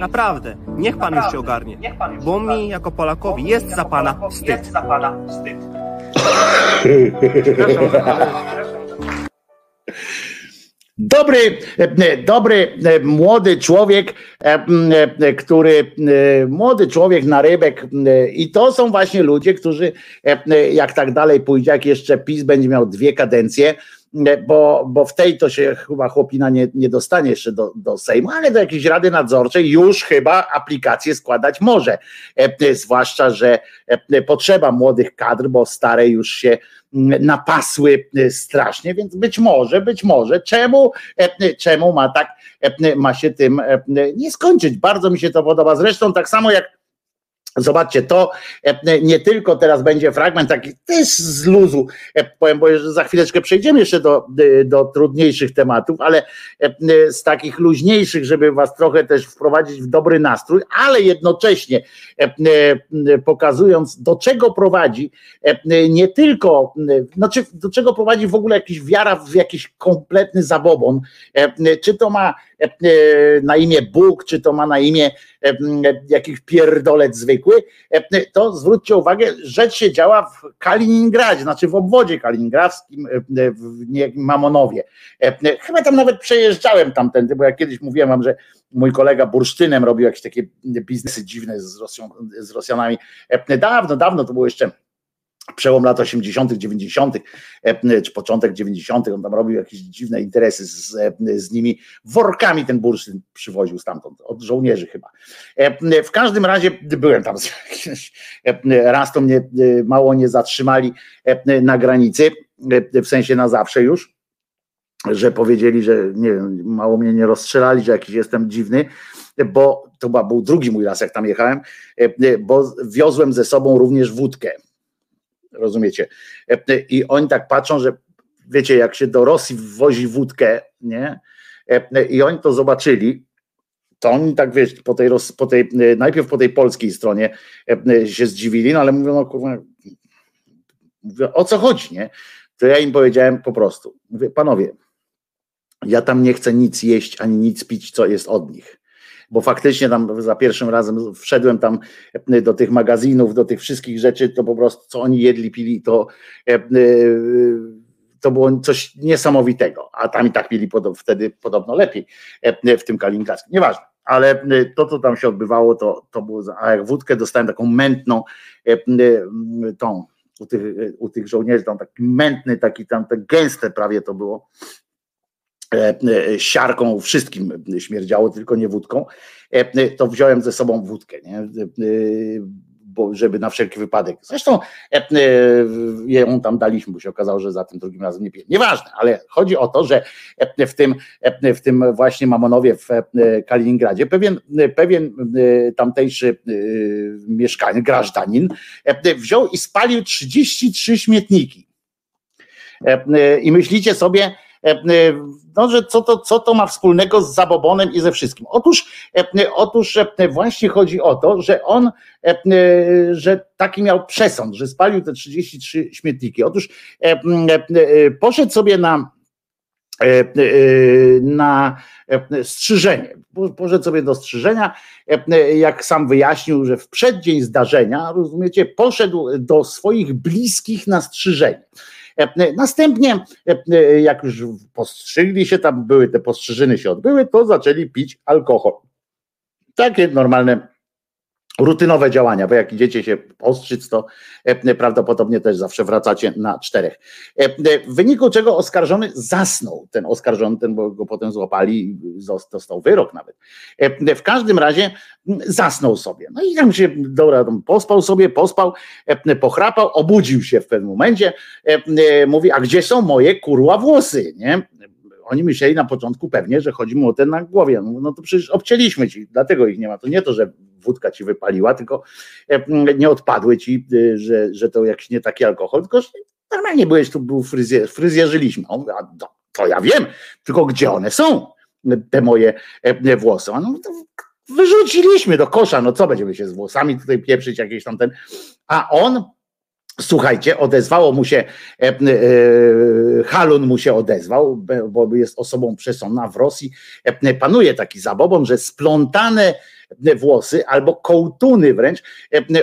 Naprawdę, niech pan już się ogarnie, bo mi jako Polakowi jest za pana wstyd. Dobry, e, dobry e, młody człowiek, e, e, który e, młody człowiek na rybek e, i to są właśnie ludzie, którzy e, e, jak tak dalej pójdzie, jak jeszcze PiS będzie miał dwie kadencje, e, bo, bo w tej to się chyba chłopina nie, nie dostanie jeszcze do, do Sejmu, ale do jakiejś rady nadzorczej już chyba aplikację składać może. E, e, Zwłaszcza, że e, potrzeba młodych kadr, bo stare już się mm, napasły strasznie, więc być może, być może, czemu, czemu ma tak, ma się tym nie skończyć. Bardzo mi się to podoba. Zresztą tak samo jak Zobaczcie, to e, nie tylko teraz będzie fragment taki też z luzu, e, powiem, bo za chwileczkę przejdziemy jeszcze do, e, do trudniejszych tematów, ale z takich luźniejszych, żeby was trochę też wprowadzić w dobry nastrój, ale jednocześnie pokazując, do czego prowadzi nie tylko, znaczy do czego prowadzi w ogóle jakiś wiara w jakiś kompletny zabobon, czy to ma na imię Bóg, czy to ma na imię jakiś pierdolec zwykły, to zwróćcie uwagę, rzecz się działa w Kaliningradzie, znaczy w obwodzie kaliningradzkim, w Mamonowie. Chyba tam nawet przejeżdżałem tamtędy, bo ja kiedyś mówiłem wam, że mój kolega bursztynem robił jakieś takie biznesy dziwne z, Rosją, z Rosjanami. Dawno, dawno to było jeszcze przełom lat 80., 90., czy początek 90., on tam robił jakieś dziwne interesy z, z nimi. Workami ten bursztyn przywoził stamtąd, od żołnierzy chyba. W każdym razie byłem tam, raz to mnie mało nie zatrzymali na granicy, w sensie na zawsze już, że powiedzieli, że nie mało mnie nie rozstrzelali, że jakiś jestem dziwny, bo to był drugi mój raz, jak tam jechałem, bo wiozłem ze sobą również wódkę rozumiecie? I oni tak patrzą, że wiecie, jak się do Rosji wwozi wódkę, nie? I oni to zobaczyli, to oni tak wiesz, po tej, po tej, najpierw po tej polskiej stronie się zdziwili, no ale mówią, no kurwa, o co chodzi, nie? To ja im powiedziałem po prostu, mówię, panowie, ja tam nie chcę nic jeść, ani nic pić, co jest od nich bo faktycznie tam za pierwszym razem wszedłem tam do tych magazynów, do tych wszystkich rzeczy, to po prostu co oni jedli, pili, to e, e, to było coś niesamowitego, a tam i tak pili wtedy podobno lepiej e, w tym kaliningradzkim, nieważne. Ale to, co tam się odbywało, to, to było, a jak wódkę dostałem taką mętną, tą, u tych, u tych żołnierzy, tam taki mętny, taki tam, tak gęste prawie to było, E, e, siarką, wszystkim śmierdziało, tylko nie wódką, e, to wziąłem ze sobą wódkę, nie? Bo, żeby na wszelki wypadek. Zresztą ją tam daliśmy, bo się okazało, że za tym drugim razem nie piję. Nieważne, ale chodzi o to, że w tym, w tym właśnie Mamonowie w Kaliningradzie pewien, pewien tamtejszy mieszkaniec, grażdanin wziął i spalił 33 śmietniki. I myślicie sobie, no, że co to, co to ma wspólnego z zabobonem i ze wszystkim? Otóż, otóż właśnie chodzi o to, że on, że taki miał przesąd, że spalił te 33 śmietniki. Otóż poszedł sobie na na strzyżenie. Poszedł sobie do strzyżenia, jak sam wyjaśnił, że w przeddzień zdarzenia, rozumiecie, poszedł do swoich bliskich na strzyżenie. Następnie, jak już postrzygli się, tam były te postrzyżyny się odbyły, to zaczęli pić alkohol. Takie normalne rutynowe działania, bo jak idziecie się ostrzyc, to prawdopodobnie też zawsze wracacie na czterech. W wyniku czego oskarżony zasnął, ten oskarżony, ten, bo go potem złapali i wyrok nawet. W każdym razie zasnął sobie. No i tam się, dobra, tam pospał sobie, pospał, pochrapał, obudził się w pewnym momencie, mówi, a gdzie są moje kurła włosy, nie? Oni myśleli na początku pewnie, że chodzi mu o ten na głowie. No, no to przecież obcięliśmy ci, dlatego ich nie ma. To nie to, że wódka ci wypaliła, tylko e, nie odpadły ci, e, że, że to jakiś nie taki alkohol, tylko normalnie byłeś, tu był fryzjer, fryzjerzyliśmy. On a, to ja wiem, tylko gdzie one są, te moje e, włosy? No, to wyrzuciliśmy do kosza, no co będziemy się z włosami tutaj pieprzyć jakieś tam ten, a on Słuchajcie, odezwało mu się, e, e, Halun mu się odezwał, bo jest osobą przesądna w Rosji. E, panuje taki zabobon, że splątane włosy albo kołtuny wręcz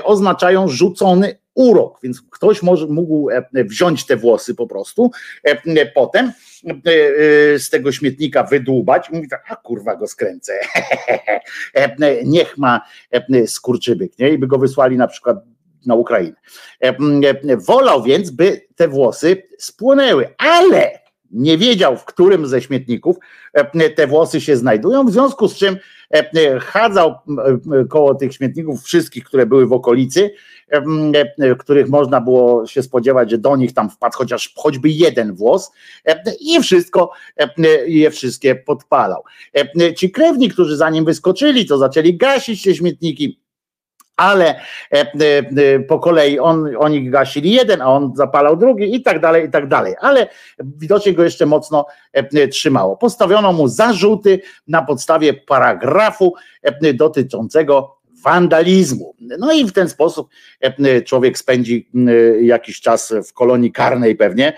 oznaczają rzucony urok, więc ktoś może, mógł wziąć te włosy po prostu, potem z tego śmietnika wydłubać i mówi tak, a kurwa go skręcę, niech ma skurczybyk, nie? I by go wysłali na przykład na Ukrainę. Wolał więc, by te włosy spłonęły, ale nie wiedział, w którym ze śmietników te włosy się znajdują, w związku z czym chadzał koło tych śmietników wszystkich, które były w okolicy, których można było się spodziewać, że do nich tam wpadł chociaż choćby jeden włos i wszystko je wszystkie podpalał. Ci krewni, którzy za nim wyskoczyli, to zaczęli gasić te śmietniki, ale e, e, e, po kolei on, oni gasili jeden, a on zapalał drugi i tak dalej, i tak dalej. Ale widocznie go jeszcze mocno trzymało. Postawiono mu zarzuty na podstawie paragrafu dotyczącego wandalizmu. No i w ten sposób człowiek spędzi jakiś czas w kolonii karnej pewnie,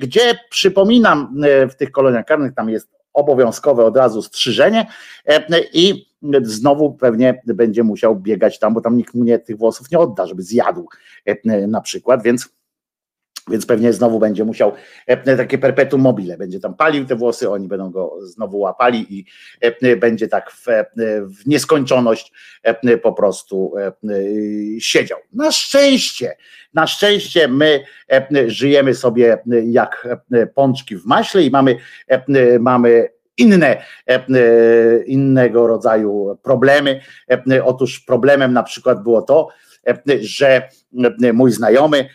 gdzie przypominam, w tych koloniach karnych tam jest obowiązkowe od razu strzyżenie i znowu pewnie będzie musiał biegać tam, bo tam nikt mu nie, tych włosów nie odda, żeby zjadł e, na przykład, więc więc pewnie znowu będzie musiał e, takie perpetuum mobile, będzie tam palił te włosy, oni będą go znowu łapali i e, będzie tak w, w nieskończoność po prostu siedział. Na szczęście, na szczęście my żyjemy sobie jak pączki w maśle i mamy, mamy inne, e, e, innego rodzaju problemy. E, otóż problemem na przykład było to, że mój znajomy,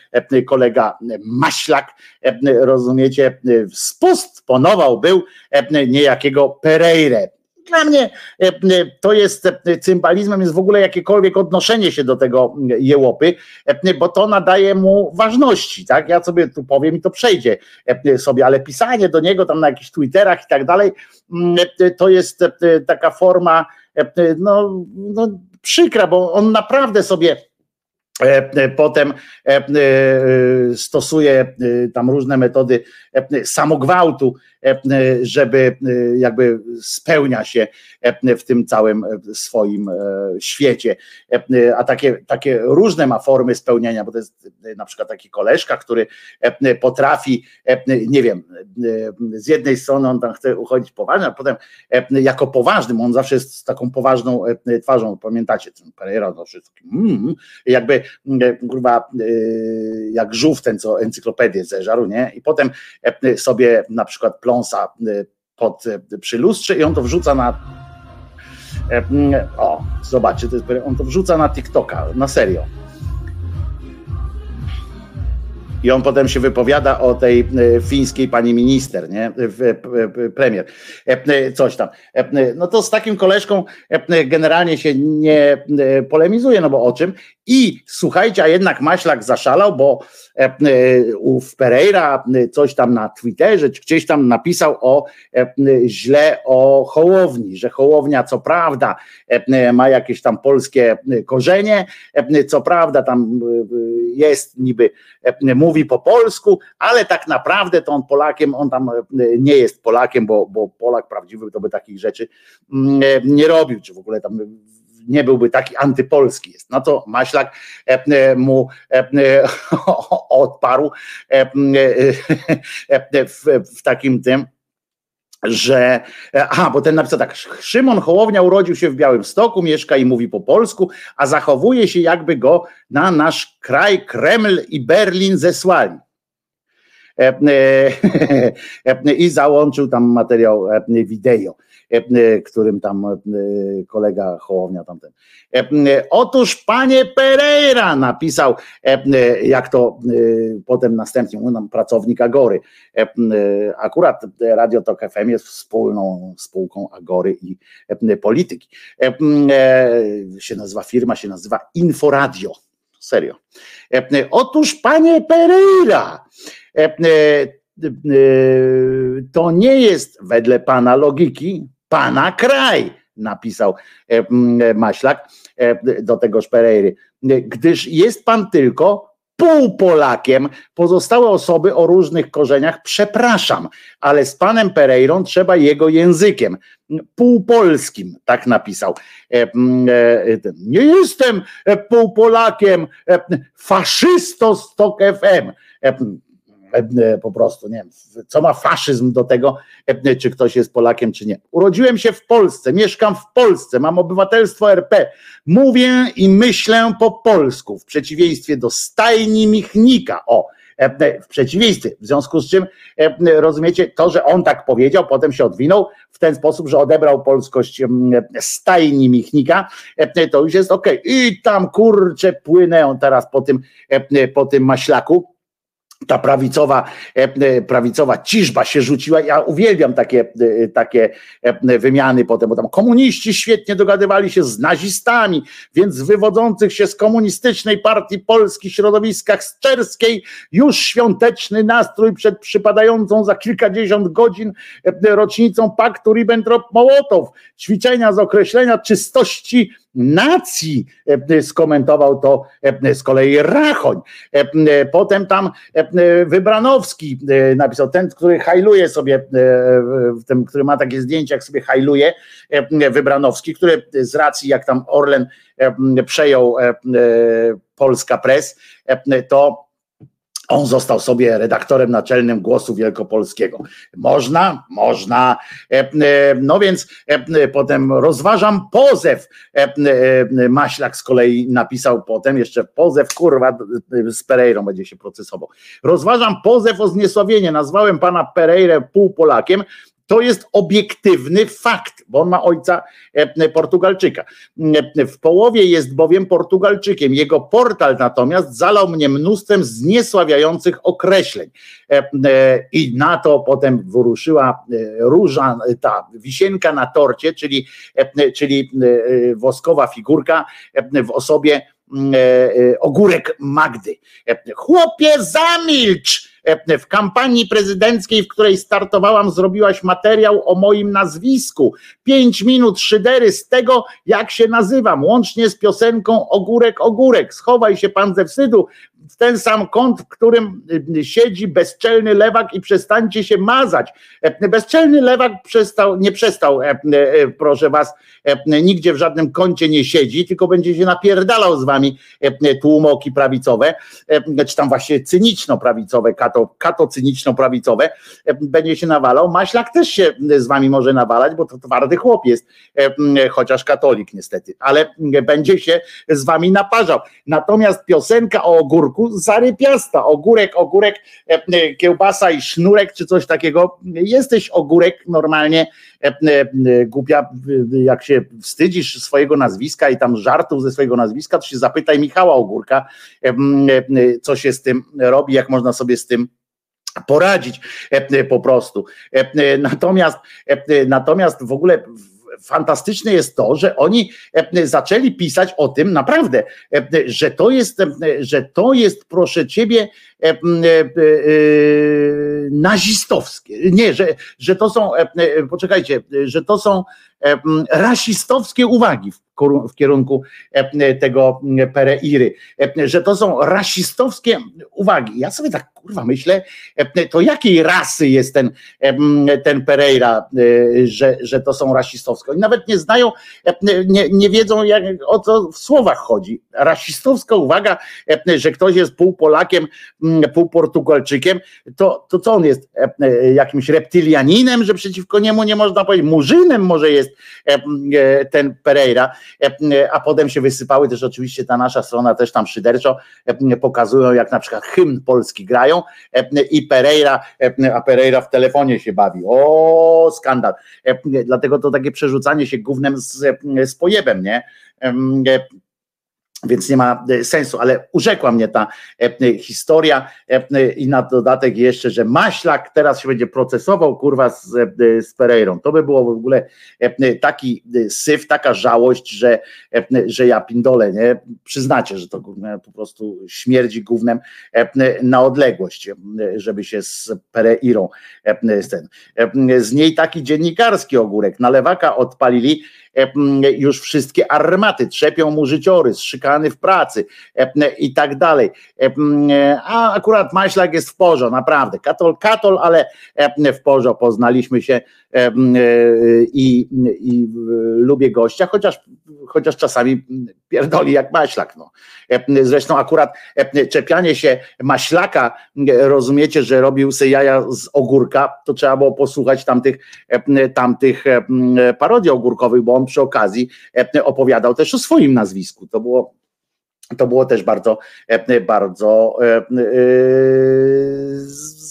kolega Maślak, rozumiecie, spostponował był niejakiego Pereire. Dla mnie e, to jest e, cymbalizmem, jest w ogóle jakiekolwiek odnoszenie się do tego jełopy, e, bo to nadaje mu ważności, tak? Ja sobie tu powiem i to przejdzie sobie, ale pisanie do niego tam na jakichś Twitterach i tak dalej, to jest taka forma no, no przykra, bo on naprawdę sobie Potem stosuje tam różne metody samogwałtu, żeby jakby spełnia się w tym całym swoim świecie. A takie, takie różne ma formy spełnienia, bo to jest na przykład taki koleżka, który potrafi, nie wiem, z jednej strony on tam chce uchodzić poważnie, a potem jako poważnym, on zawsze jest z taką poważną twarzą, pamiętacie, ten Pereira jest taki, mm, jakby kurwa, jak żółw ten, co encyklopedię zeżarł, nie? I potem sobie na przykład pląsa pod, przy lustrze i on to wrzuca na o, zobaczcie, on to wrzuca na TikToka, na serio. I on potem się wypowiada o tej e, fińskiej pani minister, nie? Premier, e, coś tam. E, no to z takim koleżką generalnie się nie polemizuje, no bo o czym? I słuchajcie, a jednak Maślak zaszalał, bo ów Pereira coś tam na Twitterze, czy gdzieś tam napisał o źle o Hołowni, że Hołownia co prawda ma jakieś tam polskie korzenie, co prawda tam jest niby mówi po polsku, ale tak naprawdę to on Polakiem, on tam nie jest Polakiem, bo, bo Polak prawdziwy to by takich rzeczy nie robił, czy w ogóle tam nie byłby taki antypolski jest. No to Maślak mu odparł w takim tym, że, aha, bo ten napisał tak, Szymon Hołownia urodził się w Białym Stoku, mieszka i mówi po polsku, a zachowuje się jakby go na nasz kraj Kreml i Berlin zesłali. E, e, I załączył tam materiał e, wideo. E, którym tam e, kolega Hołownia tamten. E, otóż panie Pereira napisał, jak to potem następnie mówił nam pracownik Agory. Akurat Radio Tok FM jest wspólną spółką Agory i polityki. Się nazywa firma, się nazywa Inforadio. Serio. Otóż panie Pereira, to nie jest wedle pana logiki pana kraj, napisał Maślak do tegoż Pereiry, gdyż jest pan tylko półpolakiem. Pozostałe osoby o różnych korzeniach, przepraszam, ale z panem Pereirą trzeba jego językiem. Półpolskim, tak napisał. Nie jestem półpolakiem, faszysto Stok FM E, po prostu, nie wiem, co ma faszyzm do tego, czy ktoś jest Polakiem, czy nie. Urodziłem się w Polsce, mieszkam w Polsce, mam obywatelstwo RP, mówię i myślę po polsku, w przeciwieństwie do stajni Michnika, o, w przeciwieństwie, w związku z czym rozumiecie, to, że on tak powiedział, potem się odwinął w ten sposób, że odebrał polskość stajni Michnika, to już jest ok. I tam kurcze płynę teraz po tym, po tym maślaku ta prawicowa, e, e, prawicowa ciżba się rzuciła. Ja uwielbiam takie, e, takie wymiany potem, bo tam komuniści świetnie dogadywali się z nazistami, więc z wywodzących się z komunistycznej partii Polski środowiskach z czerskiej już świąteczny nastrój przed przypadającą za kilkadziesiąt godzin rocznicą paktu Ribbentrop-Mołotow. Ćwiczenia z określenia czystości nacji e, skomentował to e, z kolei Rachoń. E, potem tam Wybranowski napisał, ten, który hajluje sobie, ten, który ma takie zdjęcia, jak sobie hajluje, Wybranowski, który z racji, jak tam Orlen przejął Polska Press, to on został sobie redaktorem naczelnym Głosu Wielkopolskiego. Można? Można. E, e, no więc e, potem rozważam pozew. Maślak z kolei napisał potem jeszcze pozew, kurwa, z Pereirą będzie się procesował. Rozważam pozew o zniesławienie. Nazwałem pana Pereirę półpolakiem, to jest obiektywny fakt, bo on ma ojca e, Portugalczyka. E, w połowie jest bowiem Portugalczykiem. Jego portal natomiast zalał mnie mnóstwem zniesławiających określeń. E, I na to potem wyruszyła róża, ta wisienka na torcie, czyli, czyli woskowa figurka w osobie ogórek Magdy. Chłopie, zamilcz! E, w kampanii prezydenckiej, w której startowałam, zrobiłaś materiał o moim nazwisku. Pięć minut szydery z tego, jak się nazywam, łącznie z piosenką Ogórek, Ogórek. Schowaj się pan ze wstydu w ten sam kąt, w którym y, siedzi bezczelny lewak i przestańcie się mazać. E, bezczelny lewak przestał, nie przestał, e, proszę was, nigdzie w żadnym kącie nie siedzi, tylko będzie się napierdalał z wami tłumoki prawicowe, czy tam właśnie cyniczno-prawicowe, kato kato, kato cyniczno-prawicowe, e, będzie się nawalał. Maślak też się z wami może nawalać, bo to twardy chłop jest, e, chociaż katolik niestety, ale będzie się z wami naparzał. Natomiast piosenka o ogórku zarypiasta, ogórek, ogórek, e, kiełbasa i sznurek, czy coś takiego. Jesteś ogórek normalnie, głupia, jak się wstydzisz swojego nazwiska i tam żartów ze swojego nazwiska, to się zapytaj Michała Ogórka, co się z tym robi, jak można sobie z tym poradzić e, po prostu. E, natomiast, e, natomiast w ogóle fantastyczne jest to, że oni zaczęli pisać o tym naprawdę, że to jest, że to jest proszę ciebie nazistowskie. Nie, że, że to są, poczekajcie, że to są rasistowskie uwagi w kierunku tego Pereiry, że to są rasistowskie uwagi. Ja sobie tak kurwa myślę, to jakiej rasy jest ten, ten Pereira, że, że to są rasistowskie. Oni nawet nie znają, nie, nie wiedzą jak, o co w słowach chodzi. Rasistowska uwaga, że ktoś jest pół Polakiem, pół Portugalczykiem, to, to co on jest? Jakimś reptylianinem, że przeciwko niemu nie można powiedzieć, murzynem może jest ten Pereira, a potem się wysypały też oczywiście ta nasza strona też tam szyderczo pokazują, jak na przykład hymn polski grają i Pereira, a Pereira w telefonie się bawi. O, skandal. Dlatego to takie przerzucanie się gównem z, z pojebem, nie? Więc nie ma e, sensu, ale urzekła mnie ta e, historia e, i na dodatek jeszcze, że Maślak teraz się będzie procesował kurwa z, z Pereirą. To by było w ogóle taki syf, taka żałość, że, że ja pindolę, nie? Przyznacie, że to po prostu śmierdzi gównem na odległość, żeby się z Pereirą ten. Z niej taki dziennikarski ogórek. Na lewaka odpalili już wszystkie armaty, trzepią mu życiorys, szykany w pracy i tak dalej. A akurat Maślak jest w porządku, naprawdę. Katol, katol, ale w porządku. Poznaliśmy się i, i lubię gościa, chociaż, chociaż czasami pierdoli jak maślak. No. Zresztą akurat czepianie się maślaka, rozumiecie, że robił se jaja z ogórka, to trzeba było posłuchać tamtych, tamtych parodii ogórkowych, bo on przy okazji opowiadał też o swoim nazwisku. To było to było też bardzo, bardzo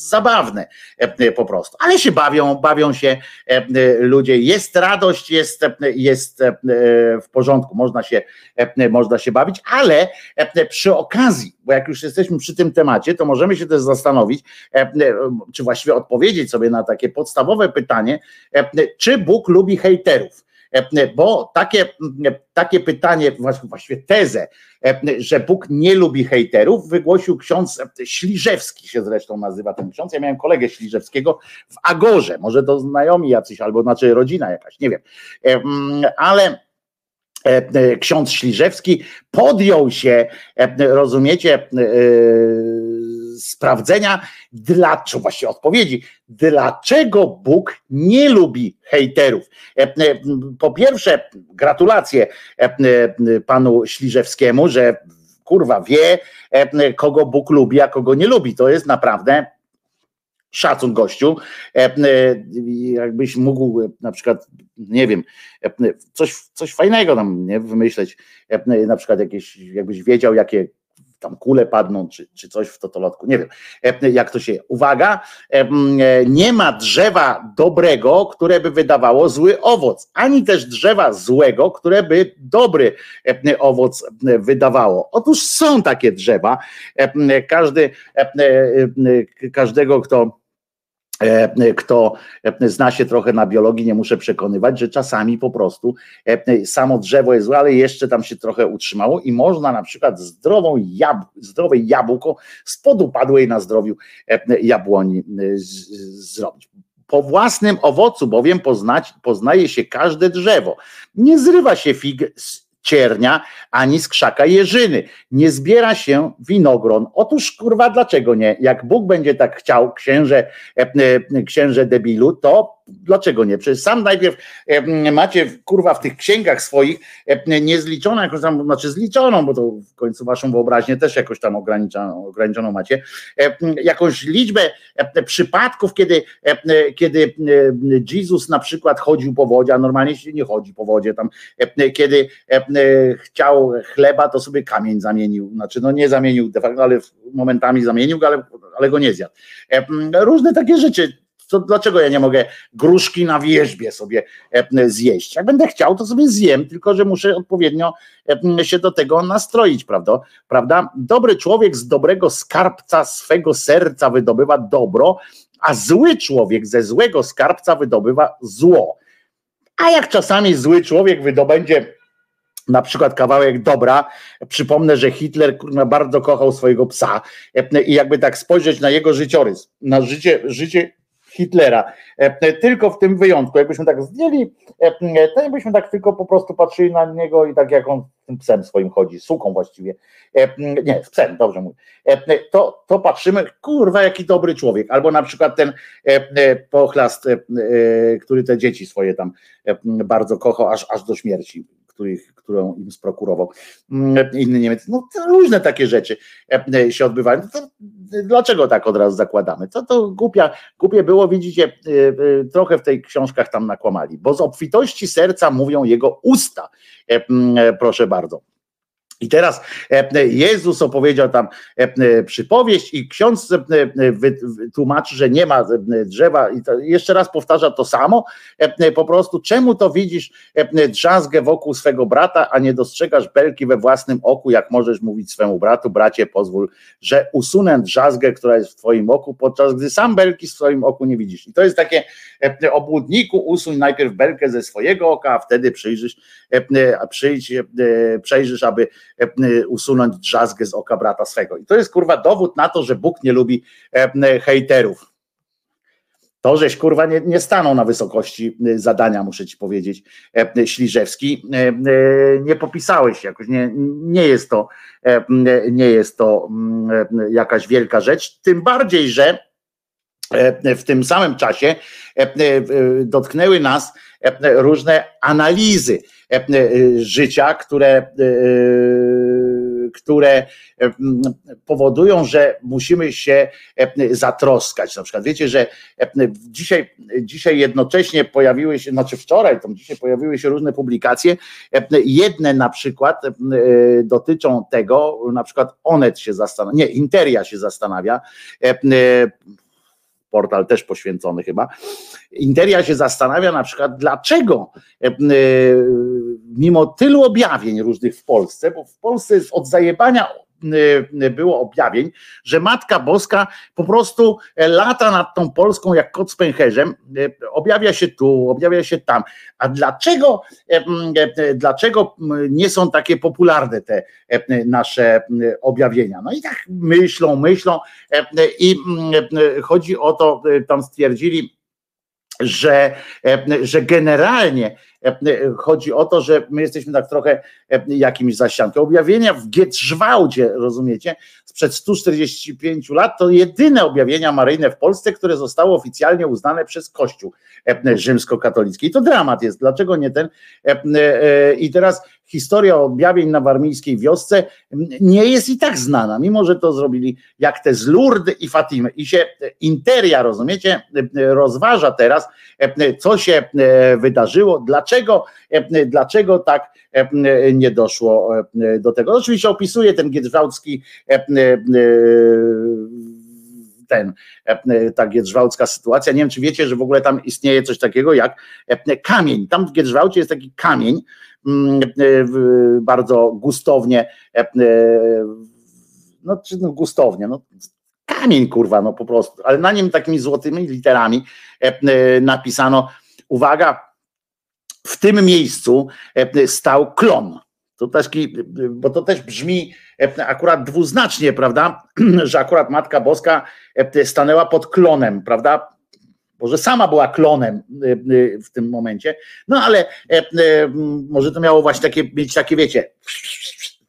zabawne po prostu. Ale się bawią, bawią się ludzie, jest radość, jest, jest w porządku, można się, można się bawić, ale przy okazji, bo jak już jesteśmy przy tym temacie, to możemy się też zastanowić, czy właściwie odpowiedzieć sobie na takie podstawowe pytanie, czy Bóg lubi hejterów. Bo takie, takie pytanie, właściwie tezę, że Bóg nie lubi hejterów, wygłosił ksiądz Śliżewski, się zresztą nazywa ten ksiądz. Ja miałem kolegę Śliżewskiego w Agorze, może to znajomi jacyś, albo znaczy rodzina jakaś, nie wiem. Ale ksiądz Śliżewski podjął się, rozumiecie, sprawdzenia, dlaczego, właściwie odpowiedzi, dlaczego Bóg nie lubi hejterów. E, e, po pierwsze, gratulacje e, panu Śliżewskiemu, że kurwa wie, kogo Bóg lubi, a kogo nie lubi. To jest naprawdę szacun gościu. Jakbyś mógł na przykład, nie wiem, coś, coś fajnego tam nie, wymyśleć, na przykład jakieś, jakbyś wiedział, jakie tam kule padną, czy, czy coś w totolotku, nie wiem, e, jak to się, uwaga, e, e, nie ma drzewa dobrego, które by wydawało zły owoc, ani też drzewa złego, które by dobry owoc wydawało. Otóż są takie drzewa, każdy, każdego, kto kto e, zna się trochę na biologii, nie muszę przekonywać, że czasami po prostu e, samo drzewo jest złe, ale jeszcze tam się trochę utrzymało i można na przykład zdrową jab, zdrowe jabłko z podupadłej na zdrowiu jabłoni zrobić. Po własnym owocu bowiem poznać, poznaje się każde drzewo. Nie zrywa się fig z ciernia, ani z krzaka jeżyny. Nie zbiera się winogron. Otóż kurwa, dlaczego nie? Jak Bóg będzie tak chciał, księże, e, e, księże debilu, to Dlaczego nie? Przecież sam najpierw macie kurwa w tych księgach swoich niezliczoną, jakąś tam, znaczy zliczoną, bo to w końcu waszą wyobraźnię też jakoś tam ograniczoną, ograniczoną macie, jakąś liczbę przypadków, kiedy, kiedy Jezus na przykład chodził po wodzie, a normalnie się nie chodzi po wodzie, tam kiedy chciał chleba, to sobie kamień zamienił, znaczy no nie zamienił, ale momentami zamienił ale, ale go nie zjadł. Różne takie rzeczy to dlaczego ja nie mogę gruszki na wierzbie sobie e, zjeść? Jak będę chciał, to sobie zjem, tylko że muszę odpowiednio e, się do tego nastroić, prawda? prawda? Dobry człowiek z dobrego skarbca swego serca wydobywa dobro, a zły człowiek ze złego skarbca wydobywa zło. A jak czasami zły człowiek wydobędzie na przykład kawałek dobra. Przypomnę, że Hitler bardzo kochał swojego psa e, i jakby tak spojrzeć na jego życiorys, na życie, życie Hitlera. E, tylko w tym wyjątku, jakbyśmy tak zdjęli, e, to jakbyśmy tak tylko po prostu patrzyli na niego i tak jak on tym psem swoim chodzi, suką właściwie, e, nie, z psem, dobrze mówię, to, to patrzymy, kurwa, jaki dobry człowiek, albo na przykład ten pochlast, który te dzieci swoje tam bardzo kocha, aż, aż do śmierci których, którą im sprokurował mm, inny Niemiec. No różne takie rzeczy e, się odbywają. To, dlaczego tak od razu zakładamy? To, to głupia, głupie było, widzicie, e, e, trochę w tej książkach tam nakłamali, bo z obfitości serca mówią jego usta. Proszę bardzo. I teraz e, Jezus opowiedział tam e, przypowieść i ksiądz e, tłumaczy, że nie ma e, drzewa i jeszcze raz powtarza to samo, e, po prostu czemu to widzisz e, drzazgę wokół swego brata, a nie dostrzegasz belki we własnym oku, jak możesz mówić swemu bratu, bracie pozwól, że usunę drzazgę, która jest w twoim oku, podczas gdy sam belki w swoim oku nie widzisz. I to jest takie e, obłudniku, usuń najpierw belkę ze swojego oka, a wtedy przyjrzysz, e, przyjdź, e, przejrzysz, aby e, usunąć drzazgę z oka brata swego. I to jest kurwa dowód na to, że Bóg nie lubi e, hejterów. To, żeś kurwa nie, nie stanął na wysokości e, zadania, muszę ci powiedzieć, e, Śliżewski, e, e, nie popisałeś jakoś, nie, nie jest to, e, nie jest to e, jakaś wielka rzecz, tym bardziej, że e, w tym samym czasie e, e, dotknęły nas e, różne analizy e, e, życia, które, e, które powodują, że musimy się e, zatroskać. Na przykład wiecie, że e, dzisiaj, dzisiaj jednocześnie pojawiły się, znaczy wczoraj, to dzisiaj pojawiły się różne publikacje. e, Jedne na przykład e, dotyczą tego, na przykład Onet się zastanawia, nie, Interia się zastanawia, e, e, portal też poświęcony chyba. Interia się zastanawia na przykład, dlaczego e, e, mimo tylu objawień różnych w Polsce, bo w Polsce jest od zajebania było objawień, że Matka Boska po prostu e, lata nad tą Polską jak kot z pęcherzem, e, objawia się tu, objawia się tam. A dlaczego, e, dlaczego nie są takie popularne te nasze objawienia? No i tak myślą, myślą i chodzi o to, tam stwierdzili, że, że generalnie chodzi o to, że my jesteśmy tak trochę e, jakimś zaściankiem. Objawienia w Gietrzwałdzie, rozumiecie, sprzed 145 lat to jedyne objawienia maryjne w Polsce, które zostały oficjalnie uznane przez Kościół e, rzymskokatolicki. I to dramat jest. Dlaczego nie ten? E, e, I teraz historia objawień na warmińskiej wiosce m, nie jest i tak znana, mimo że to zrobili jak te z Lourdes i Fatimy. I się e, interia, rozumiecie, e, rozważa teraz, e, co się e, wydarzyło, dlaczego, e, dlaczego tak e, nie doszło e, do tego. Oczywiście opisuje ten Giedrzwałcki e, e, ten, e, ta giedrzwałcka sytuacja. Nie wiem, czy wiecie, że w ogóle tam istnieje coś takiego jak e, kamień. Tam w Giedrzwałcie jest taki kamień, mm, e, bardzo gustownie, e, e, no czy no, gustownie, no kamień kurwa, no po prostu, ale na nim takimi złotymi literami e, e, napisano, uwaga, w tym miejscu e, stał klon. To też, ki- bo to też brzmi e, akurat dwuznacznie, prawda, że akurat Matka Boska e, stanęła pod klonem, prawda, może sama była klonem e, e, w tym momencie, no ale e, e, może to miało właśnie takie, mieć takie, wiecie,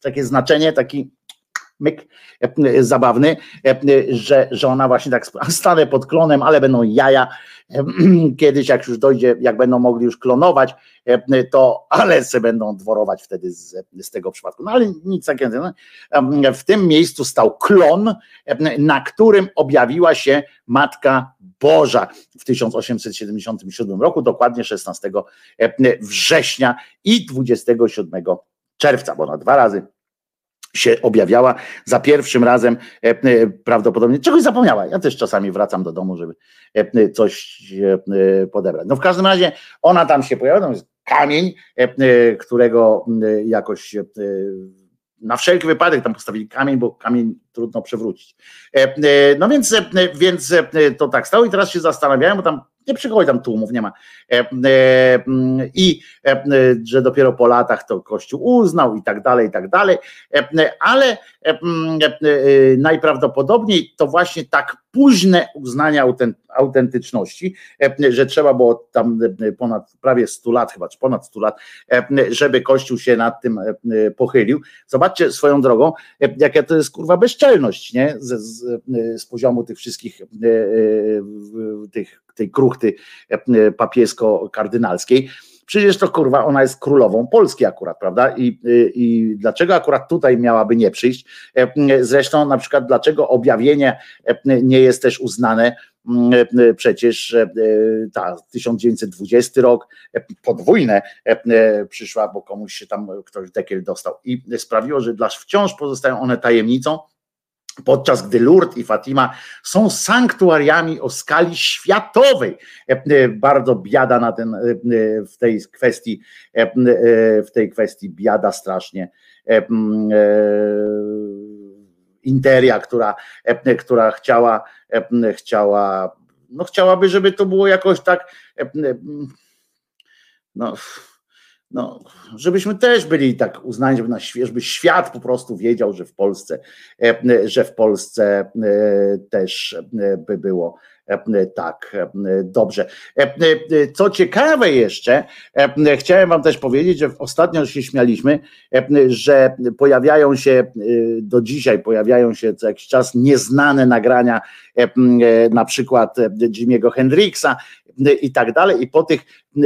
takie znaczenie, taki myk e, zabawny, że, że ona właśnie tak stanę pod klonem, ale będą jaja. Kiedyś, jak już dojdzie, jak będą mogli już klonować, to ale będą dworować wtedy z, z tego przypadku. No ale nic takiego. no. W tym miejscu stał klon, na którym objawiła się Matka Boża w 1877 roku, dokładnie 16 września i 27 czerwca, bo na dwa razy się objawiała za pierwszym razem e, e, prawdopodobnie czegoś zapomniała. Ja też czasami wracam do domu, żeby e, coś podebrać. No w każdym razie ona tam się pojawia, tam jest kamień, którego jakoś na wszelki wypadek tam postawili kamień, bo kamień trudno przewrócić. No więc, więc to tak stało i teraz się zastanawiałem, bo tam nie przychodzi tam tłumów, nie ma. E, e, mm, I e, e, że dopiero po latach to Kościół uznał i tak dalej, i tak dalej. Ale mm, e, e, najprawdopodobniej to właśnie tak późne uznanie autent- autentyczności, e, że trzeba było tam e, ponad prawie 100 lat, chyba czy ponad 100 lat, e, żeby Kościół się nad tym pochylił. Zobaczcie swoją drogą, jaka to jest kurwa bezczelność, nie? Z, z, z poziomu tych wszystkich tych, tej kruchty papiesko-kardynalskiej. Przecież to kurwa, ona jest królową Polski akurat, prawda? I, I dlaczego akurat tutaj miałaby nie przyjść? E, Zresztą na przykład dlaczego objawienie e, nie jest też uznane mm, przecież e, ta 1920 rok, podwójne przyszła, bo komuś się tam ktoś dekiel dostał i sprawiło, że dla wciąż pozostają one tajemnicą, podczas gdy Lourdes i Fatima są sanktuariami o skali światowej. Bardzo biada na ten, w tej kwestii, w tej kwestii biada strasznie Interia, która, która chciała, chciała, no chciałaby, żeby to było jakoś tak, no, no, żebyśmy też byli tak uznani, żeby, na, żeby świat po prostu wiedział, że w Polsce, że w Polsce też by było tak dobrze. Co ciekawe jeszcze, chciałem Wam też powiedzieć, że ostatnio się śmialiśmy, że pojawiają się do dzisiaj, pojawiają się co jakiś czas nieznane nagrania, na przykład Jimmy'ego Hendrixa, i tak dalej. I po tych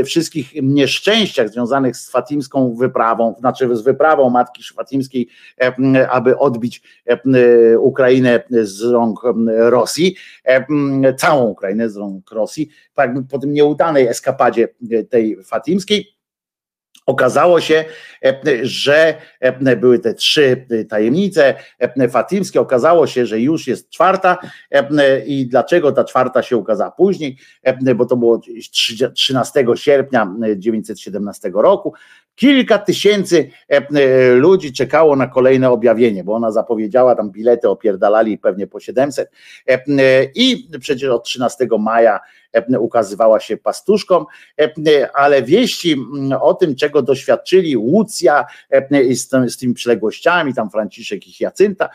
wszystkich nieszczęściach związanych z fatimską wyprawą, znaczy z wyprawą matki fatimskiej, e, aby odbić e, Ukrainę z rąk Rosji, e, całą Ukrainę z rąk Rosji, po tym nieudanej eskapadzie tej fatimskiej, Okazało się, że były te trzy tajemnice fatimskie. Okazało się, że już jest czwarta i dlaczego ta czwarta się ukazała później, bo to było 13 sierpnia 1917 roku. Kilka tysięcy ludzi czekało na kolejne objawienie, bo ona zapowiedziała, tam bilety opierdalali pewnie po 700 i przecież od 13 maja ukazywała się pastuszkom, ale wieści o tym, czego doświadczyli Łucja z, z tymi przyległościami, tam Franciszek i Jacynta,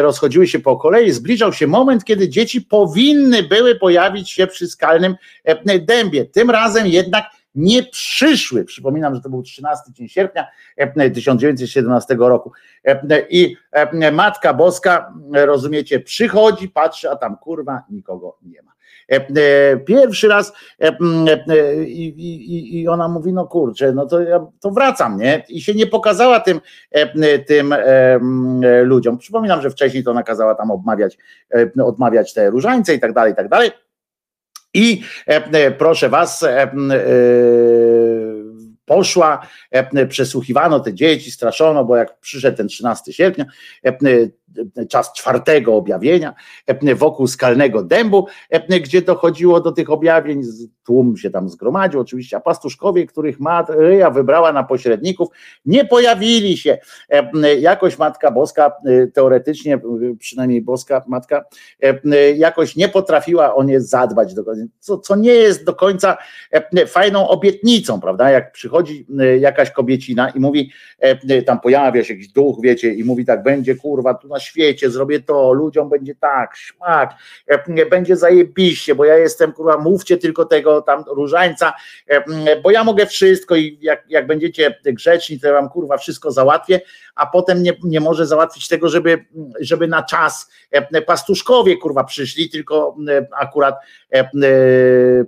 rozchodziły się po kolei. Zbliżał się moment, kiedy dzieci powinny były pojawić się przy skalnym dębie. Tym razem jednak nie przyszły. Przypominam, że to był 13 dzień sierpnia 1917 roku. I Matka Boska, rozumiecie, przychodzi, patrzy, a tam kurwa nikogo nie ma. E, e, pierwszy raz e, i, ona mówi, no kurczę, no to ja to wracam, nie? I się nie pokazała tym, tym ludziom. Przypominam, że wcześniej to nakazała tam odmawiać te różańce i tak dalej, i tak dalej. I proszę was, poszła, przesłuchiwano te dzieci, straszono, bo jak przyszedł ten 13 sierpnia, czas czwartego objawienia wokół skalnego dębu, gdzie dochodziło do tych objawień, tłum się tam zgromadził oczywiście, a pastuszkowie, których Maryja wybrała na pośredników, nie pojawili się. Jakoś Matka Boska, teoretycznie, przynajmniej Boska Matka, jakoś nie potrafiła o nie zadbać, co, co nie jest do końca fajną obietnicą, prawda? Jak przychodzi jakaś kobiecina i mówi, tam pojawia się jakiś duch, wiecie, i mówi tak, będzie kurwa, tu na świecie, zrobię to, ludziom będzie tak, śmak, e, będzie zajebiście, bo ja jestem, kurwa, mówcie tylko tego tam różańca, e, bo ja mogę wszystko i jak, jak będziecie grzeczni, to ja wam kurwa wszystko załatwię, a potem nie, nie może załatwić tego, żeby, żeby na czas e, pastuszkowie kurwa przyszli, tylko akurat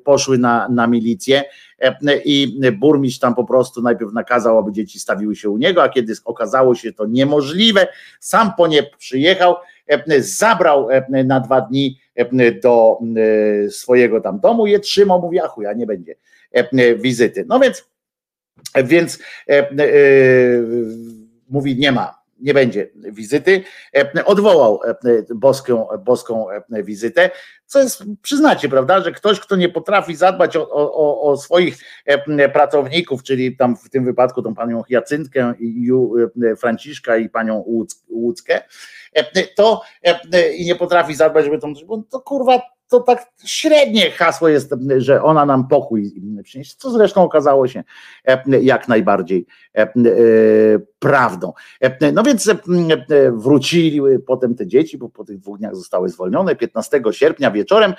poszły na, na milicję i burmistrz tam po prostu najpierw nakazał, aby dzieci stawiły się u niego, a kiedy okazało się to niemożliwe, sam po nie przyjechał, zabrał na dwa dni do swojego tam domu, je trzymał, mówi, a chuja, nie będzie wizyty. No więc, więc mówi, nie ma nie będzie wizyty. E, odwołał e, boską, boską e, wizytę, co jest, przyznacie, prawda, że ktoś, kto nie potrafi zadbać o, o, o swoich pracowników, czyli tam w tym wypadku tą panią Jacyntkę, Franciszka i panią Łuckę, to i nie potrafi zadbać, żeby tą, bo to kurwa to tak średnie hasło jest, że ona nam pokój przyniesie, co zresztą okazało się jak najbardziej prawdą. No więc wróciły potem te dzieci, bo po tych dwóch dniach zostały zwolnione. 15 sierpnia wieczorem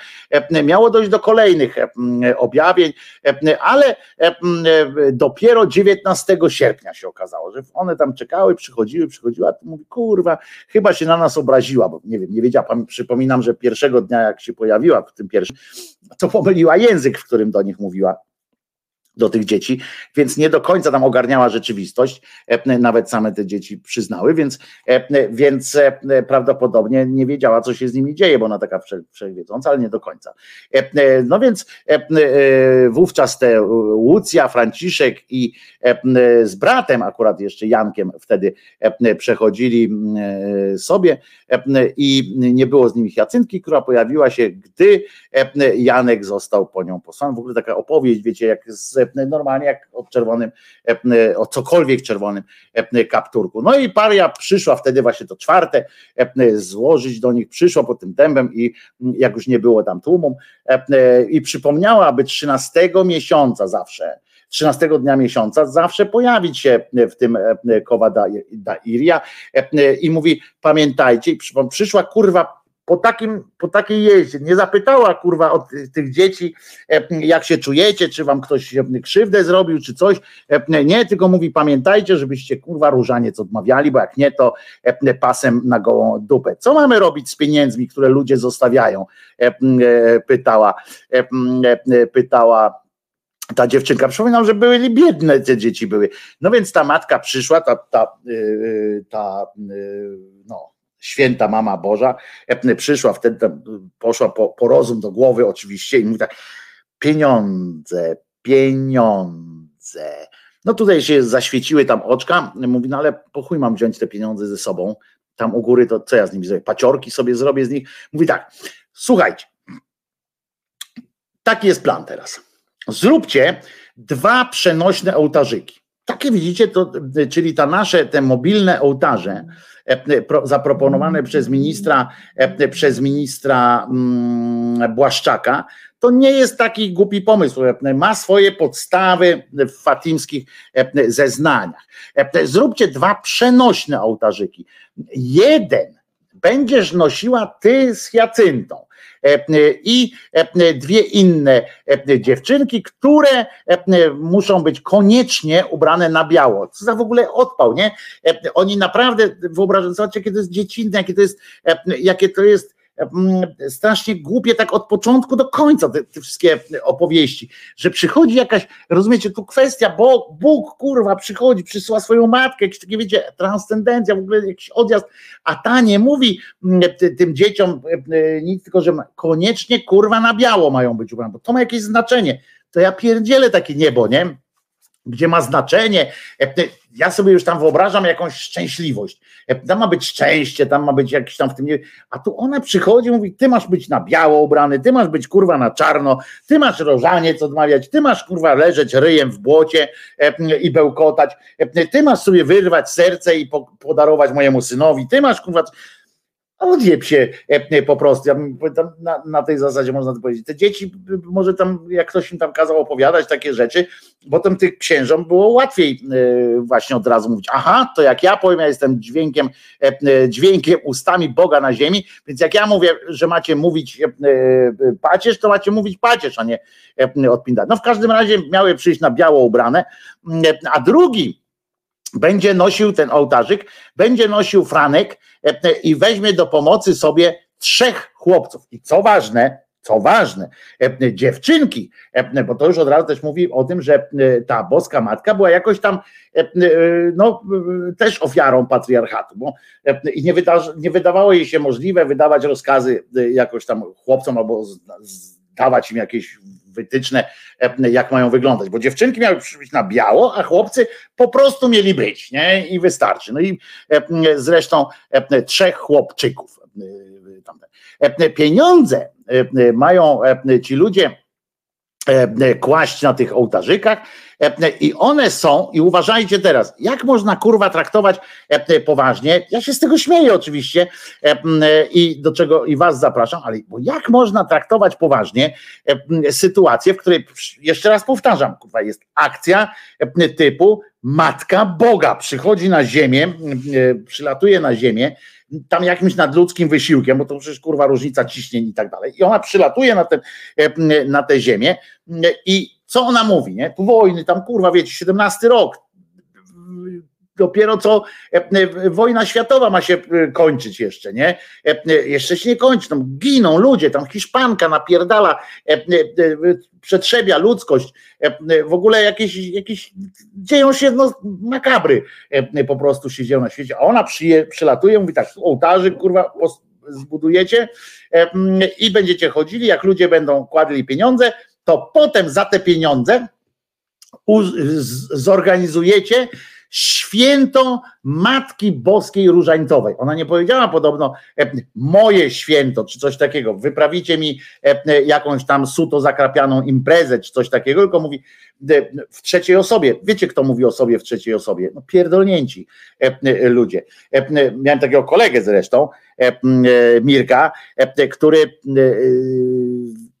miało dojść do kolejnych objawień, ale dopiero 19 sierpnia się okazało, że one tam czekały, przychodziły, przychodziła, a mówi, kurwa, chyba się na nas obraziła, bo nie wiem, nie wiedziała, przypominam, że pierwszego dnia jak się pojawiła w tym pierwszym, to pomyliła język, w którym do nich mówiła do tych dzieci, więc nie do końca tam ogarniała rzeczywistość, e, nawet same te dzieci przyznały, więc, e, więc e, prawdopodobnie nie wiedziała, co się z nimi dzieje, bo ona taka wsze- wszechwiedząca, ale nie do końca. No więc wówczas te Łucja, Franciszek i z bratem, akurat jeszcze Jankiem wtedy przechodzili sobie i nie było z nimi Jacynki, która pojawiła się, gdy Janek został po nią posłany. W ogóle taka opowieść, wiecie, jak z, normalnie jak o czerwonym, e, o cokolwiek czerwonym e, kapturku. No i paria przyszła wtedy właśnie to czwarte, e, złożyć do nich, przyszła pod tym dębem i jak już nie było tam tłumom e, i przypomniała, aby 13 miesiąca zawsze 13 dnia miesiąca zawsze pojawić się w tym e, Kowa da, da Iria e, i mówi pamiętajcie, przyszła kurwa po, takim, po takiej jeździe, nie zapytała kurwa od tych dzieci e, jak się czujecie, czy wam ktoś e, krzywdę zrobił, czy coś, E, nie, tylko mówi pamiętajcie, żebyście kurwa różaniec odmawiali, bo jak nie to pasem na gołą dupę. Co mamy robić z pieniędzmi, które ludzie zostawiają? Pytała, pytała ta dziewczynka. Przypominam, że były biedne te dzieci były. No więc ta matka przyszła, ta, ta, ta no, święta mama Boża, przyszła wtedy, tam, poszła po, po rozum do głowy oczywiście i mówi tak, pieniądze, pieniądze. No tutaj się zaświeciły tam oczka, mówi, no ale po chuj mam wziąć te pieniądze ze sobą, tam u góry to co ja z nimi zrobię, paciorki sobie zrobię z nich. Mówi tak, słuchajcie, taki jest plan teraz zróbcie dwa przenośne ołtarzyki. Takie widzicie, to, czyli ta nasze, te mobilne ołtarze zaproponowane przez ministra, e, przez ministra mm, Błaszczaka, to nie jest taki głupi pomysł. E, Ma swoje podstawy w fatimskich e, zeznaniach. E, Zróbcie dwa przenośne ołtarzyki. Jeden będziesz nosiła ty z Jacyntą e, i e, dwie inne e, dziewczynki, które muszą być koniecznie ubrane na biało. Co za w ogóle odpał, nie? Oni naprawdę, wyobrażacie jakie to jest dziecinne, jakie to jest, jakie to jest strasznie głupie tak od początku do końca te, te wszystkie opowieści, że przychodzi jakaś, rozumiecie, tu kwestia, bo Bóg kurwa przychodzi, przysyła swoją matkę, jakieś takie wiecie, transcendencja, w ogóle jakiś odjazd, a ta nie mówi mm, ty- tym dzieciom e, e, nic, tylko że koniecznie kurwa na biało mają być ubrane, bo to ma jakieś znaczenie. To ja pierdzielę takie niebo, nie? Gdzie ma znaczenie. Ja sobie już tam wyobrażam jakąś szczęśliwość. E, Tam ma być szczęście, tam ma być jakiś tam w tym. A tu ona przychodzi mówi: Ty masz być na biało ubrany, ty masz być kurwa na czarno, ty masz rożaniec odmawiać, ty masz kurwa leżeć ryjem w błocie e, i bełkotać, e, ty masz sobie wyrwać serce i po, podarować mojemu synowi, ty masz kurwa. Odjeb się e, po prostu. Ja bym na, na tej zasadzie można to powiedzieć. Te dzieci, może tam, jak ktoś im tam kazał opowiadać takie rzeczy, potem tych księżom było łatwiej e, właśnie od razu mówić, aha, to jak ja powiem, ja jestem dźwiękiem, e, e, dźwiękiem ustami Boga na ziemi, więc jak ja mówię, że macie mówić e, e, pacierz, to macie mówić pacierz, a nie e, odpindać. No w każdym razie miały przyjść na biało ubrane, e, a drugi będzie nosił ten ołtarzyk, będzie nosił Franek e, e, i weźmie do pomocy sobie trzech chłopców. I co ważne, co ważne, e, dziewczynki, bo to już od razu też mówi o tym, że ta boska matka była jakoś tam no, też ofiarą patriarchatu, bo i nie, wyda, nie wydawało jej się możliwe wydawać rozkazy jakoś tam chłopcom albo dawać im jakieś wytyczne, e, jak mają wyglądać, bo dziewczynki miały być na biało, a chłopcy po prostu mieli być, nie? I wystarczy. No i e, zresztą e, trzech chłopczyków. Pieniądze mają ci ludzie kłaść na tych ołtarzykach. E, i one są, i uważajcie teraz, jak można kurwa traktować e, poważnie, ja się z tego śmieję oczywiście e, i do czego i was zapraszam, ale jak można traktować poważnie e, sytuację, w której, jeszcze raz powtarzam, kurwa, jest akcja e, typu Matka Boga przychodzi na ziemię, e, przylatuje na ziemię, tam jakimś nadludzkim wysiłkiem, bo to przecież kurwa różnica ciśnień i tak dalej. I ona przylatuje na, ten, e, na tę ziemię i co ona mówi, nie? Tu wojny, tam kurwa, wiecie, 17 rok. Dopiero co e, e, wojna światowa ma się e, kończyć jeszcze, nie? Jeszcze się nie kończy, tam giną ludzie, tam Hiszpanka napierdala, przetrzebia ludzkość, w ogóle jakieś, jakieś dzieją się no, makabry po prostu się dzieją na świecie, a ona przyje, przylatuje, mówi tak, ołtarzyk kurwa zbudujecie i będziecie chodzili, jak ludzie będą kładli pieniądze, to potem za te pieniądze zorganizujecie święto Matki Boskiej Różańcowej. Ona nie powiedziała podobno e, moje święto, czy coś takiego. Wyprawicie mi e, e, jakąś tam suto zakrapianą imprezę, czy coś takiego, tylko mówi w trzeciej osobie. Wiecie, kto mówi o sobie w trzeciej osobie? No pierdolnięci ludzie. Miałem takiego kolegę zresztą, Mirka, który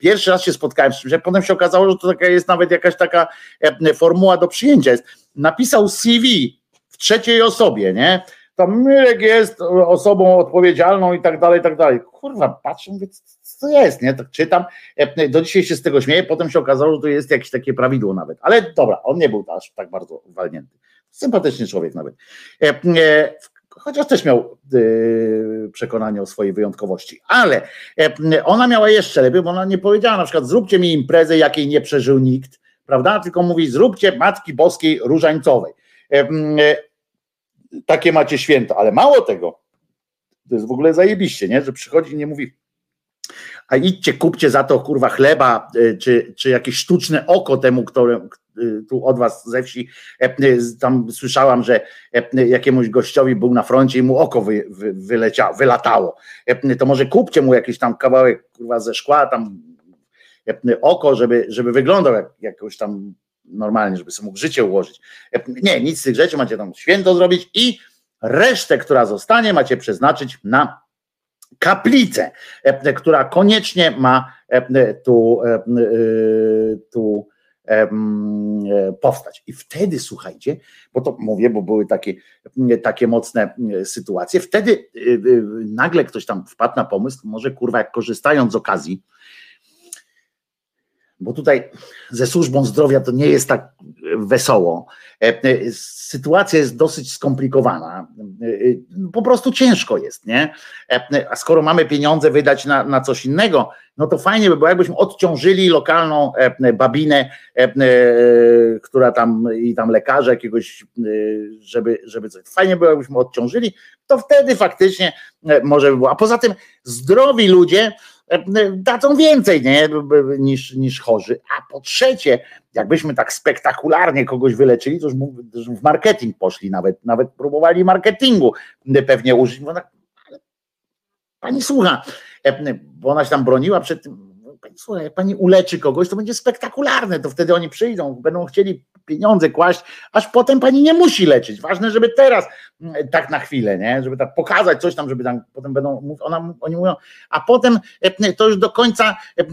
pierwszy raz się spotkałem z czymś, potem się okazało, że to taka jest nawet jakaś taka e, formuła do przyjęcia jest. Napisał CV w trzeciej osobie, nie? Tam Mirek jest osobą odpowiedzialną i tak dalej, i tak dalej. Kurwa, patrzę, mówię, co to jest, nie? Tak czytam, e, do dzisiaj się z tego śmieję, potem się okazało, że to jest jakieś takie prawidło nawet. Ale dobra, on nie był aż tak bardzo walnięty. Sympatyczny człowiek nawet. E, e, Chociaż też miał e, przekonanie o swojej wyjątkowości. Ale e, ona miała jeszcze lepiej, bo ona nie powiedziała na przykład zróbcie mi imprezę, jakiej nie przeżył nikt, prawda? Tylko mówi zróbcie Matki Boskiej Różańcowej. E, e, Takie macie święto, ale mało tego, to jest w ogóle zajebiście, nie? że przychodzi i nie mówi a idźcie, kupcie za to kurwa chleba, y, czy, czy jakieś sztuczne oko temu, które y, tu od was ze wsi, e, y, tam słyszałam, że e, jakiemuś gościowi był na froncie i mu oko wy, wy, wyleciało, wylatało. E, To może kupcie mu jakiś tam kawałek kurwa ze szkła, tam oko, żeby, żeby wyglądał jak, jakoś tam normalnie, żeby sobie mógł życie ułożyć. Nie, nic z tych rzeczy macie tam święto zrobić i resztę, która zostanie, macie przeznaczyć na kaplicę, która koniecznie ma tu, tu powstać. I wtedy, słuchajcie, bo to mówię, bo były takie, takie mocne e, sytuacje, wtedy e, e, nagle ktoś tam wpadł na pomysł, może kurwa, jak korzystając z okazji, bo tutaj ze służbą zdrowia to nie jest tak wesoło. E, e, Sytuacja jest dosyć skomplikowana. E, Po prostu ciężko jest, nie? A skoro mamy pieniądze wydać na, na coś innego, no to fajnie by było, jakbyśmy odciążyli lokalną babinę, która tam i tam lekarza jakiegoś, żeby, żeby coś. Fajnie było, jakbyśmy odciążyli, to wtedy faktycznie może by było. A poza tym zdrowi ludzie dadzą więcej nie? Niż, niż chorzy. A po trzecie, jakbyśmy tak spektakularnie kogoś wyleczyli, to już w marketing poszli nawet, nawet próbowali marketingu pewnie użyć. Ale Pani słucha, e, bo ona się tam broniła przed tym. Pani słucha, jak pani uleczy kogoś, to będzie spektakularne, to wtedy oni przyjdą, będą chcieli pieniądze kłaść, aż potem pani nie musi leczyć. Ważne, żeby teraz mm, tak na chwilę, nie? żeby tak pokazać coś tam, żeby tam potem będą, ona, oni mówią, a potem e, to już do końca e,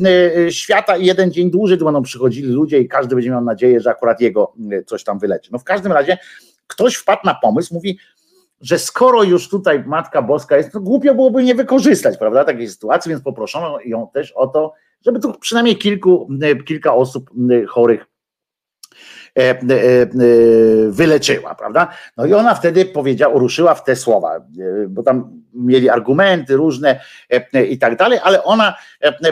e, świata i jeden dzień dłużej będą przychodzili ludzie i każdy będzie miał nadzieję, że akurat jego coś tam wyleczy. No w każdym razie ktoś wpadł na pomysł, mówi, że skoro już tutaj Matka Boska jest, to głupio byłoby nie wykorzystać, prawda, takiej sytuacji, więc poproszono ją też o to, żeby tu przynajmniej kilku, e, kilka osób e, chorych e, wyleczyła, prawda? No i ona wtedy powiedziała, ruszyła w te słowa, bo tam mieli argumenty różne i tak dalej, ale ona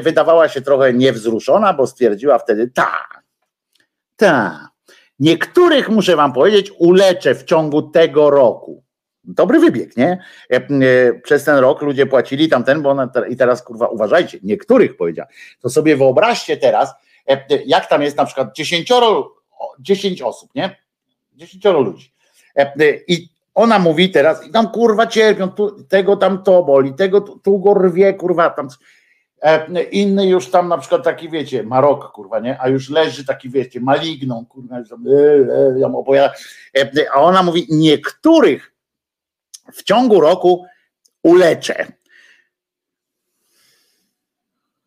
wydawała się trochę niewzruszona, bo stwierdziła wtedy, tak, tak, niektórych, muszę wam powiedzieć, uleczę w ciągu tego roku. Dobry wybieg, nie? E, e, Przez ten rok ludzie płacili tamten, bo ona, i teraz kurwa uważajcie, niektórych powiedziała. To sobie wyobraźcie teraz, e, jak tam jest na przykład dziesięcioro, dziesięć osób, nie? Dziesięcioro ludzi. I ona mówi teraz, i tam kurwa cierpią, tu, tego tam to boli, tego tu, tu go rwie, kurwa tam. Inny już tam na przykład taki, wiecie, Marok, kurwa, nie? A już leży taki, wiecie, maligną, kurwa, już tam, ją opowiada. A ona mówi, niektórych w ciągu roku uleczę.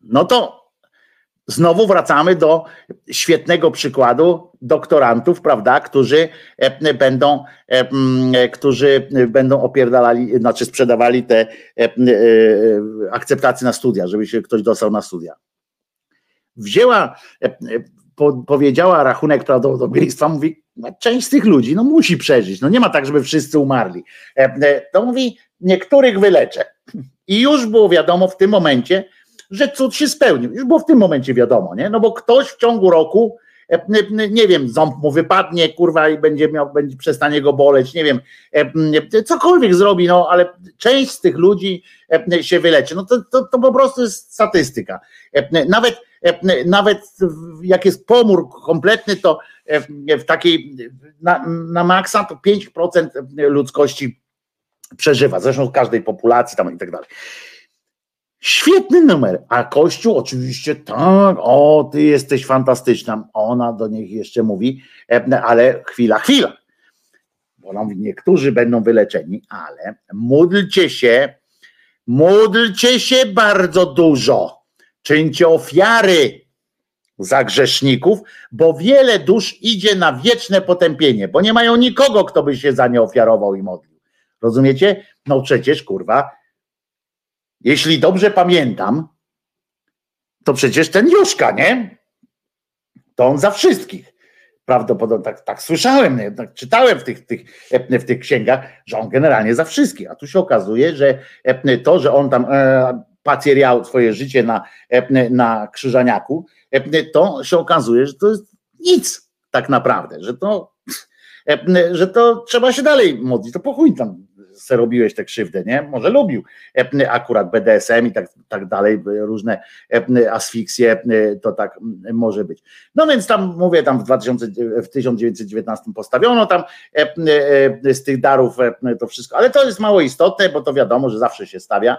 No to znowu wracamy do świetnego przykładu doktorantów, prawda, którzy e, będą, e, m, e, którzy będą opierdalali, znaczy sprzedawali te akceptacje na studia, żeby się ktoś dostał na studia. Wzięła, po, powiedziała rachunek prawdopodobieństwa, mówi, no, część z tych ludzi no, musi przeżyć. No nie ma tak, żeby wszyscy umarli. E, e, to mówi, niektórych wyleczę. I już było wiadomo w tym momencie, że cud się spełnił. Już było w tym momencie wiadomo, nie? No bo ktoś w ciągu roku, e, nie wiem, ząb mu wypadnie, kurwa, i będzie miał, będzie przestanie go boleć, nie wiem, cokolwiek zrobi, no ale część z tych ludzi się wyleczy. No to, to, to po prostu jest statystyka. Nawet, nawet jak jest pomór kompletny, to w takiej na, na maksa to 5% ludzkości przeżywa, zresztą w każdej populacji tam i tak dalej. Świetny numer, a Kościół oczywiście tak, o ty jesteś fantastyczna, ona do nich jeszcze mówi, ale chwila, chwila, bo niektórzy będą wyleczeni, ale módlcie się, módlcie się bardzo dużo, czyńcie ofiary za grzeszników, bo wiele dusz idzie na wieczne potępienie, bo nie mają nikogo, kto by się za nie ofiarował i modlił. Rozumiecie? No przecież, kurwa, jeśli dobrze pamiętam, to przecież ten Juszka, nie? To on za wszystkich. Prawdopodobnie tak, tak słyszałem, tak czytałem w tych, tych, w tych księgach, że on generalnie za wszystkich. A tu się okazuje, że to, że on tam e, pacierał swoje życie na, na krzyżaniaku, to się okazuje, że to jest nic tak naprawdę, że to, że to trzeba się dalej modlić. To po chuj tam robiłeś tę krzywdę, nie? Może lubił akurat BDSM i tak, tak dalej, różne asfiksje, to tak może być. No więc tam mówię, tam w, 2000, w 1919 postawiono tam z tych darów to wszystko, ale to jest mało istotne, bo to wiadomo, że zawsze się stawia.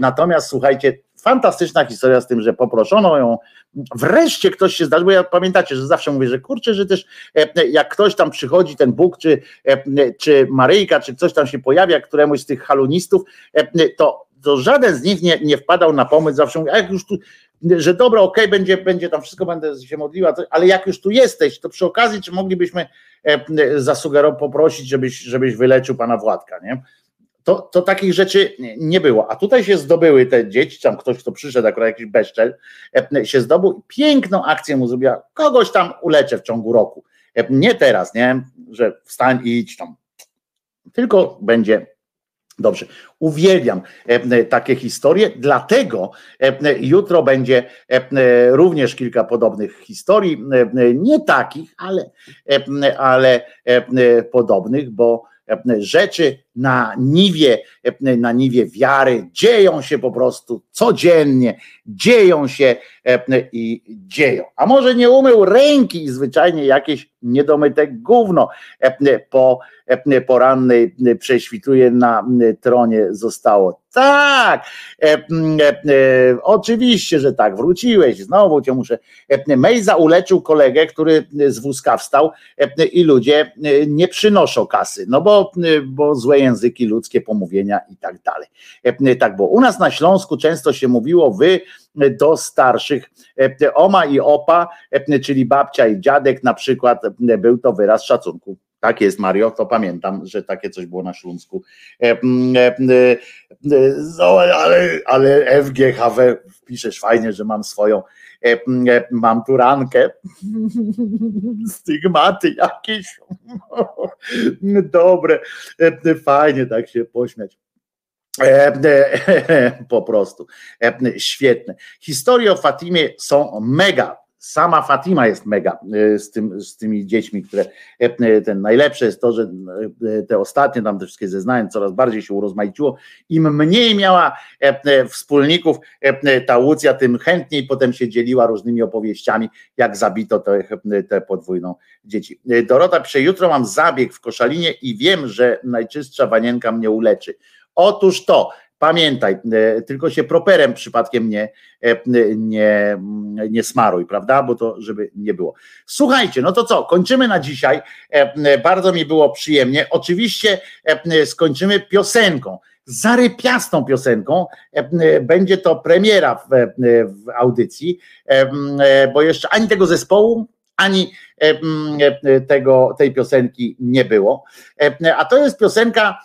Natomiast słuchajcie, fantastyczna historia z tym, że poproszono ją, wreszcie ktoś się zdarzył, bo ja pamiętacie, że zawsze mówię, że kurczę, że też e, jak ktoś tam przychodzi, ten Bóg, czy, e, czy Maryjka, czy ktoś tam się pojawia, któremuś z tych halunistów, e, to, to żaden z nich nie, nie wpadał na pomysł, zawsze mówię, a jak już tu, że dobra, okej, okay, będzie, będzie tam wszystko, będę się modliła, ale jak już tu jesteś, to przy okazji, czy moglibyśmy zasugerować, poprosić, żebyś, żebyś wyleczył pana Władka, nie? To, to takich rzeczy nie było. A tutaj się zdobyły te dzieci, tam ktoś, kto przyszedł, akurat jakiś bezczel, e, się zdobył piękną akcję mu zrobiła, kogoś tam uleczę w ciągu roku. E, nie teraz, nie, że wstań i idź tam, tylko będzie Dobrze, uwielbiam e, takie historie, dlatego jutro będzie również kilka podobnych historii, nie takich, ale, ale podobnych, bo rzeczy na niwie, na niwie wiary dzieją się po prostu codziennie, dzieją się i dzieją. A może nie umył ręki i zwyczajnie jakieś niedomyte gówno po porannej prześwituje na tronie zostało. Tak, e, e, oczywiście, że tak, wróciłeś, znowu cię muszę. Mejza uleczył kolegę, który z wózka wstał i ludzie nie przynoszą kasy, no bo, bo złe języki ludzkie, pomówienia i tak dalej. Tak, bo u nas na Śląsku często się mówiło wy do starszych, oma i opa, czyli babcia i dziadek na przykład, był to wyraz szacunku tak jest, Mario, to pamiętam, że takie coś było na Śląsku. No, ale, ale FGHW piszesz fajnie, że mam swoją, mam tu rankę. Stygmaty jakieś. Dobre, fajnie tak się pośmiać. Po prostu świetne. Historie o Fatimie są mega sama Fatima jest mega y, z, tym, z tymi dziećmi, które y, ten najlepsze jest to, że te ostatnie tam te wszystkie zeznania coraz bardziej się urozmaiciło. Im mniej miała wspólników ta Łucja, tym chętniej potem się dzieliła różnymi opowieściami, jak zabito tę te, te podwójną dzieci. Dorota pisze, jutro mam zabieg w Koszalinie i wiem, że najczystsza wanienka mnie uleczy. Otóż to, Pamiętaj, e, tylko się properem przypadkiem nie, e, nie, nie smaruj, prawda? Bo to, żeby nie było. Słuchajcie, no to co, kończymy na dzisiaj. E, bardzo mi było przyjemnie. Oczywiście skończymy piosenką zarypiastą piosenką. Będzie to premiera w, w, audycji, bo jeszcze ani tego zespołu, ani tego, tej piosenki nie było. A to jest piosenka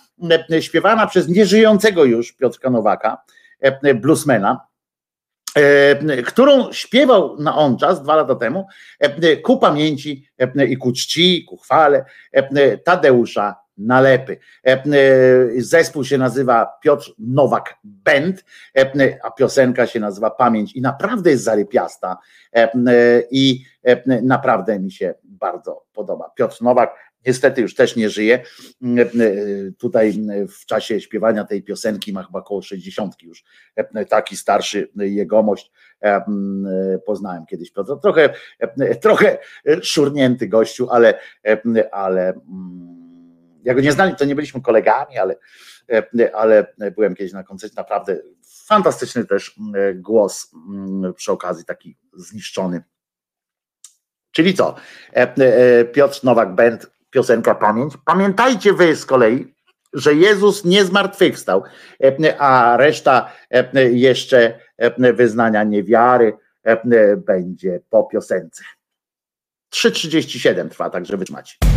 śpiewana przez nieżyjącego już Piotrka Nowaka, bluesmana. e, którą śpiewał na on czas dwa lata temu e, ku pamięci e, i ku czci, ku chwale e, Tadeusza Nalepy. E, e, Zespół się nazywa Piotr Nowak Band, e, a piosenka się nazywa Pamięć i naprawdę jest zarypiasta e, e, i e, naprawdę mi się bardzo podoba. Piotr Nowak niestety już też nie żyje. E, e, Tutaj w czasie śpiewania tej piosenki ma chyba około 60 już e, taki starszy jegomość e, m, e, poznałem kiedyś Piotra. Trochę, e, trochę szurnięty gościu, ale, e, ale mm, jak go nie znali, to nie byliśmy kolegami, ale, e, ale byłem kiedyś na koncercie, naprawdę fantastyczny też mm, głos mm, przy okazji, taki zniszczony. Czyli co? E, e, Piotr Nowak Band, piosenka Pamięć. Pamiętajcie wy z kolei, że Jezus nie zmartwychwstał, e, a reszta e, jeszcze e, wyznania niewiary będzie po piosence. 3.37 trwa, także wytrzymacie.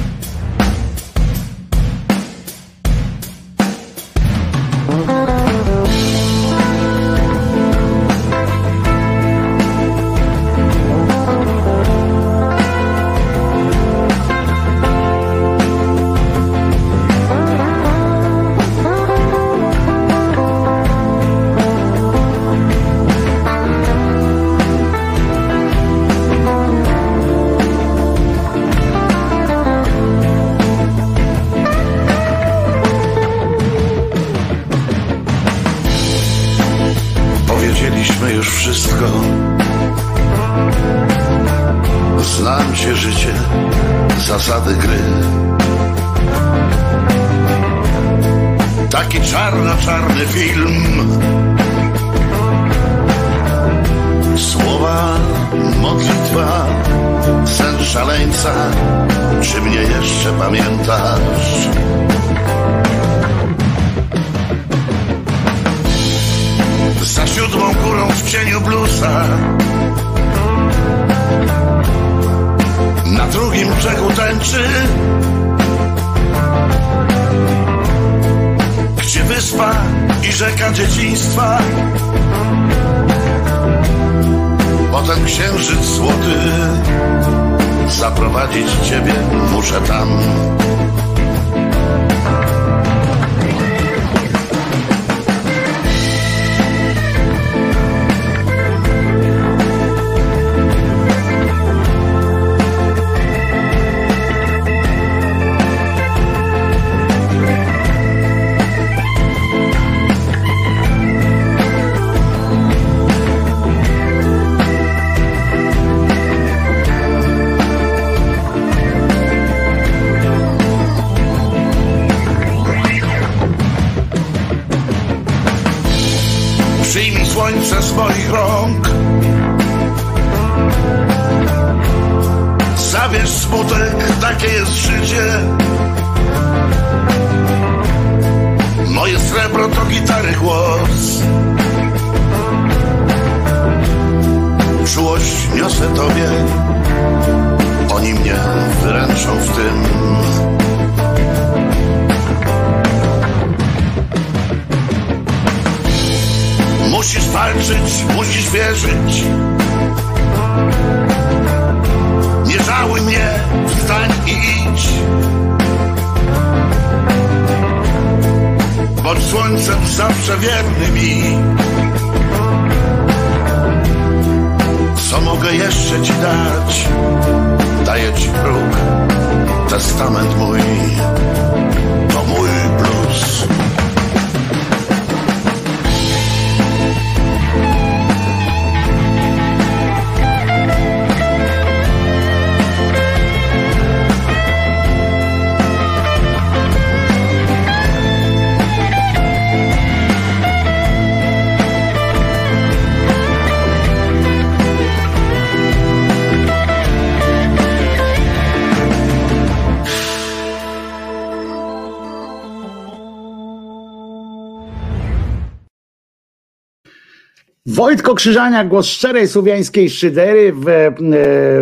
Krzyżania, głos szczerej słowiańskiej szydery w,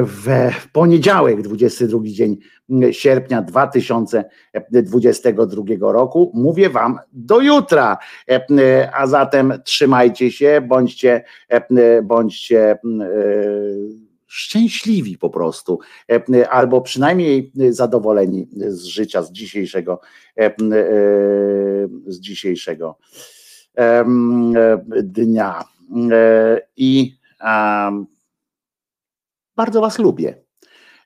w poniedziałek, 22 dzień sierpnia 2022 roku. Mówię wam do jutra, a zatem trzymajcie się, bądźcie, bądźcie e, szczęśliwi po prostu, albo przynajmniej zadowoleni z życia, z dzisiejszego, e, z dzisiejszego dnia. E, I bardzo Was lubię.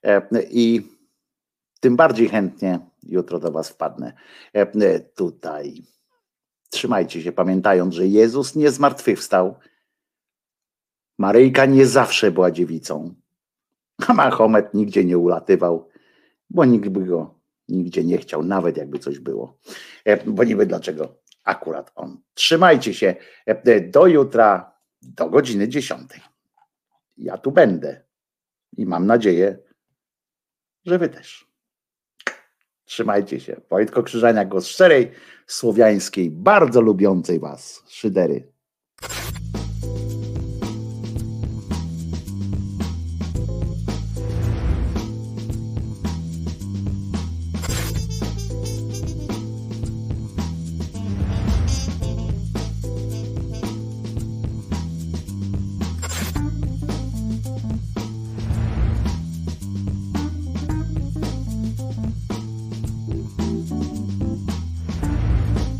E, I tym bardziej chętnie jutro do Was wpadnę e, tutaj. Trzymajcie się, pamiętając, że Jezus nie zmartwychwstał. Maryjka nie zawsze była dziewicą. A Mahomet nigdzie nie ulatywał, bo nikt by go nigdzie nie chciał, nawet jakby coś było. Bo niby dlaczego akurat on. Trzymajcie się do jutra, do godziny 10. Ja tu będę i mam nadzieję, że wy też. Trzymajcie się. Wojtko Krzyżania, głos szczerej, słowiańskiej, bardzo lubiącej was szydery.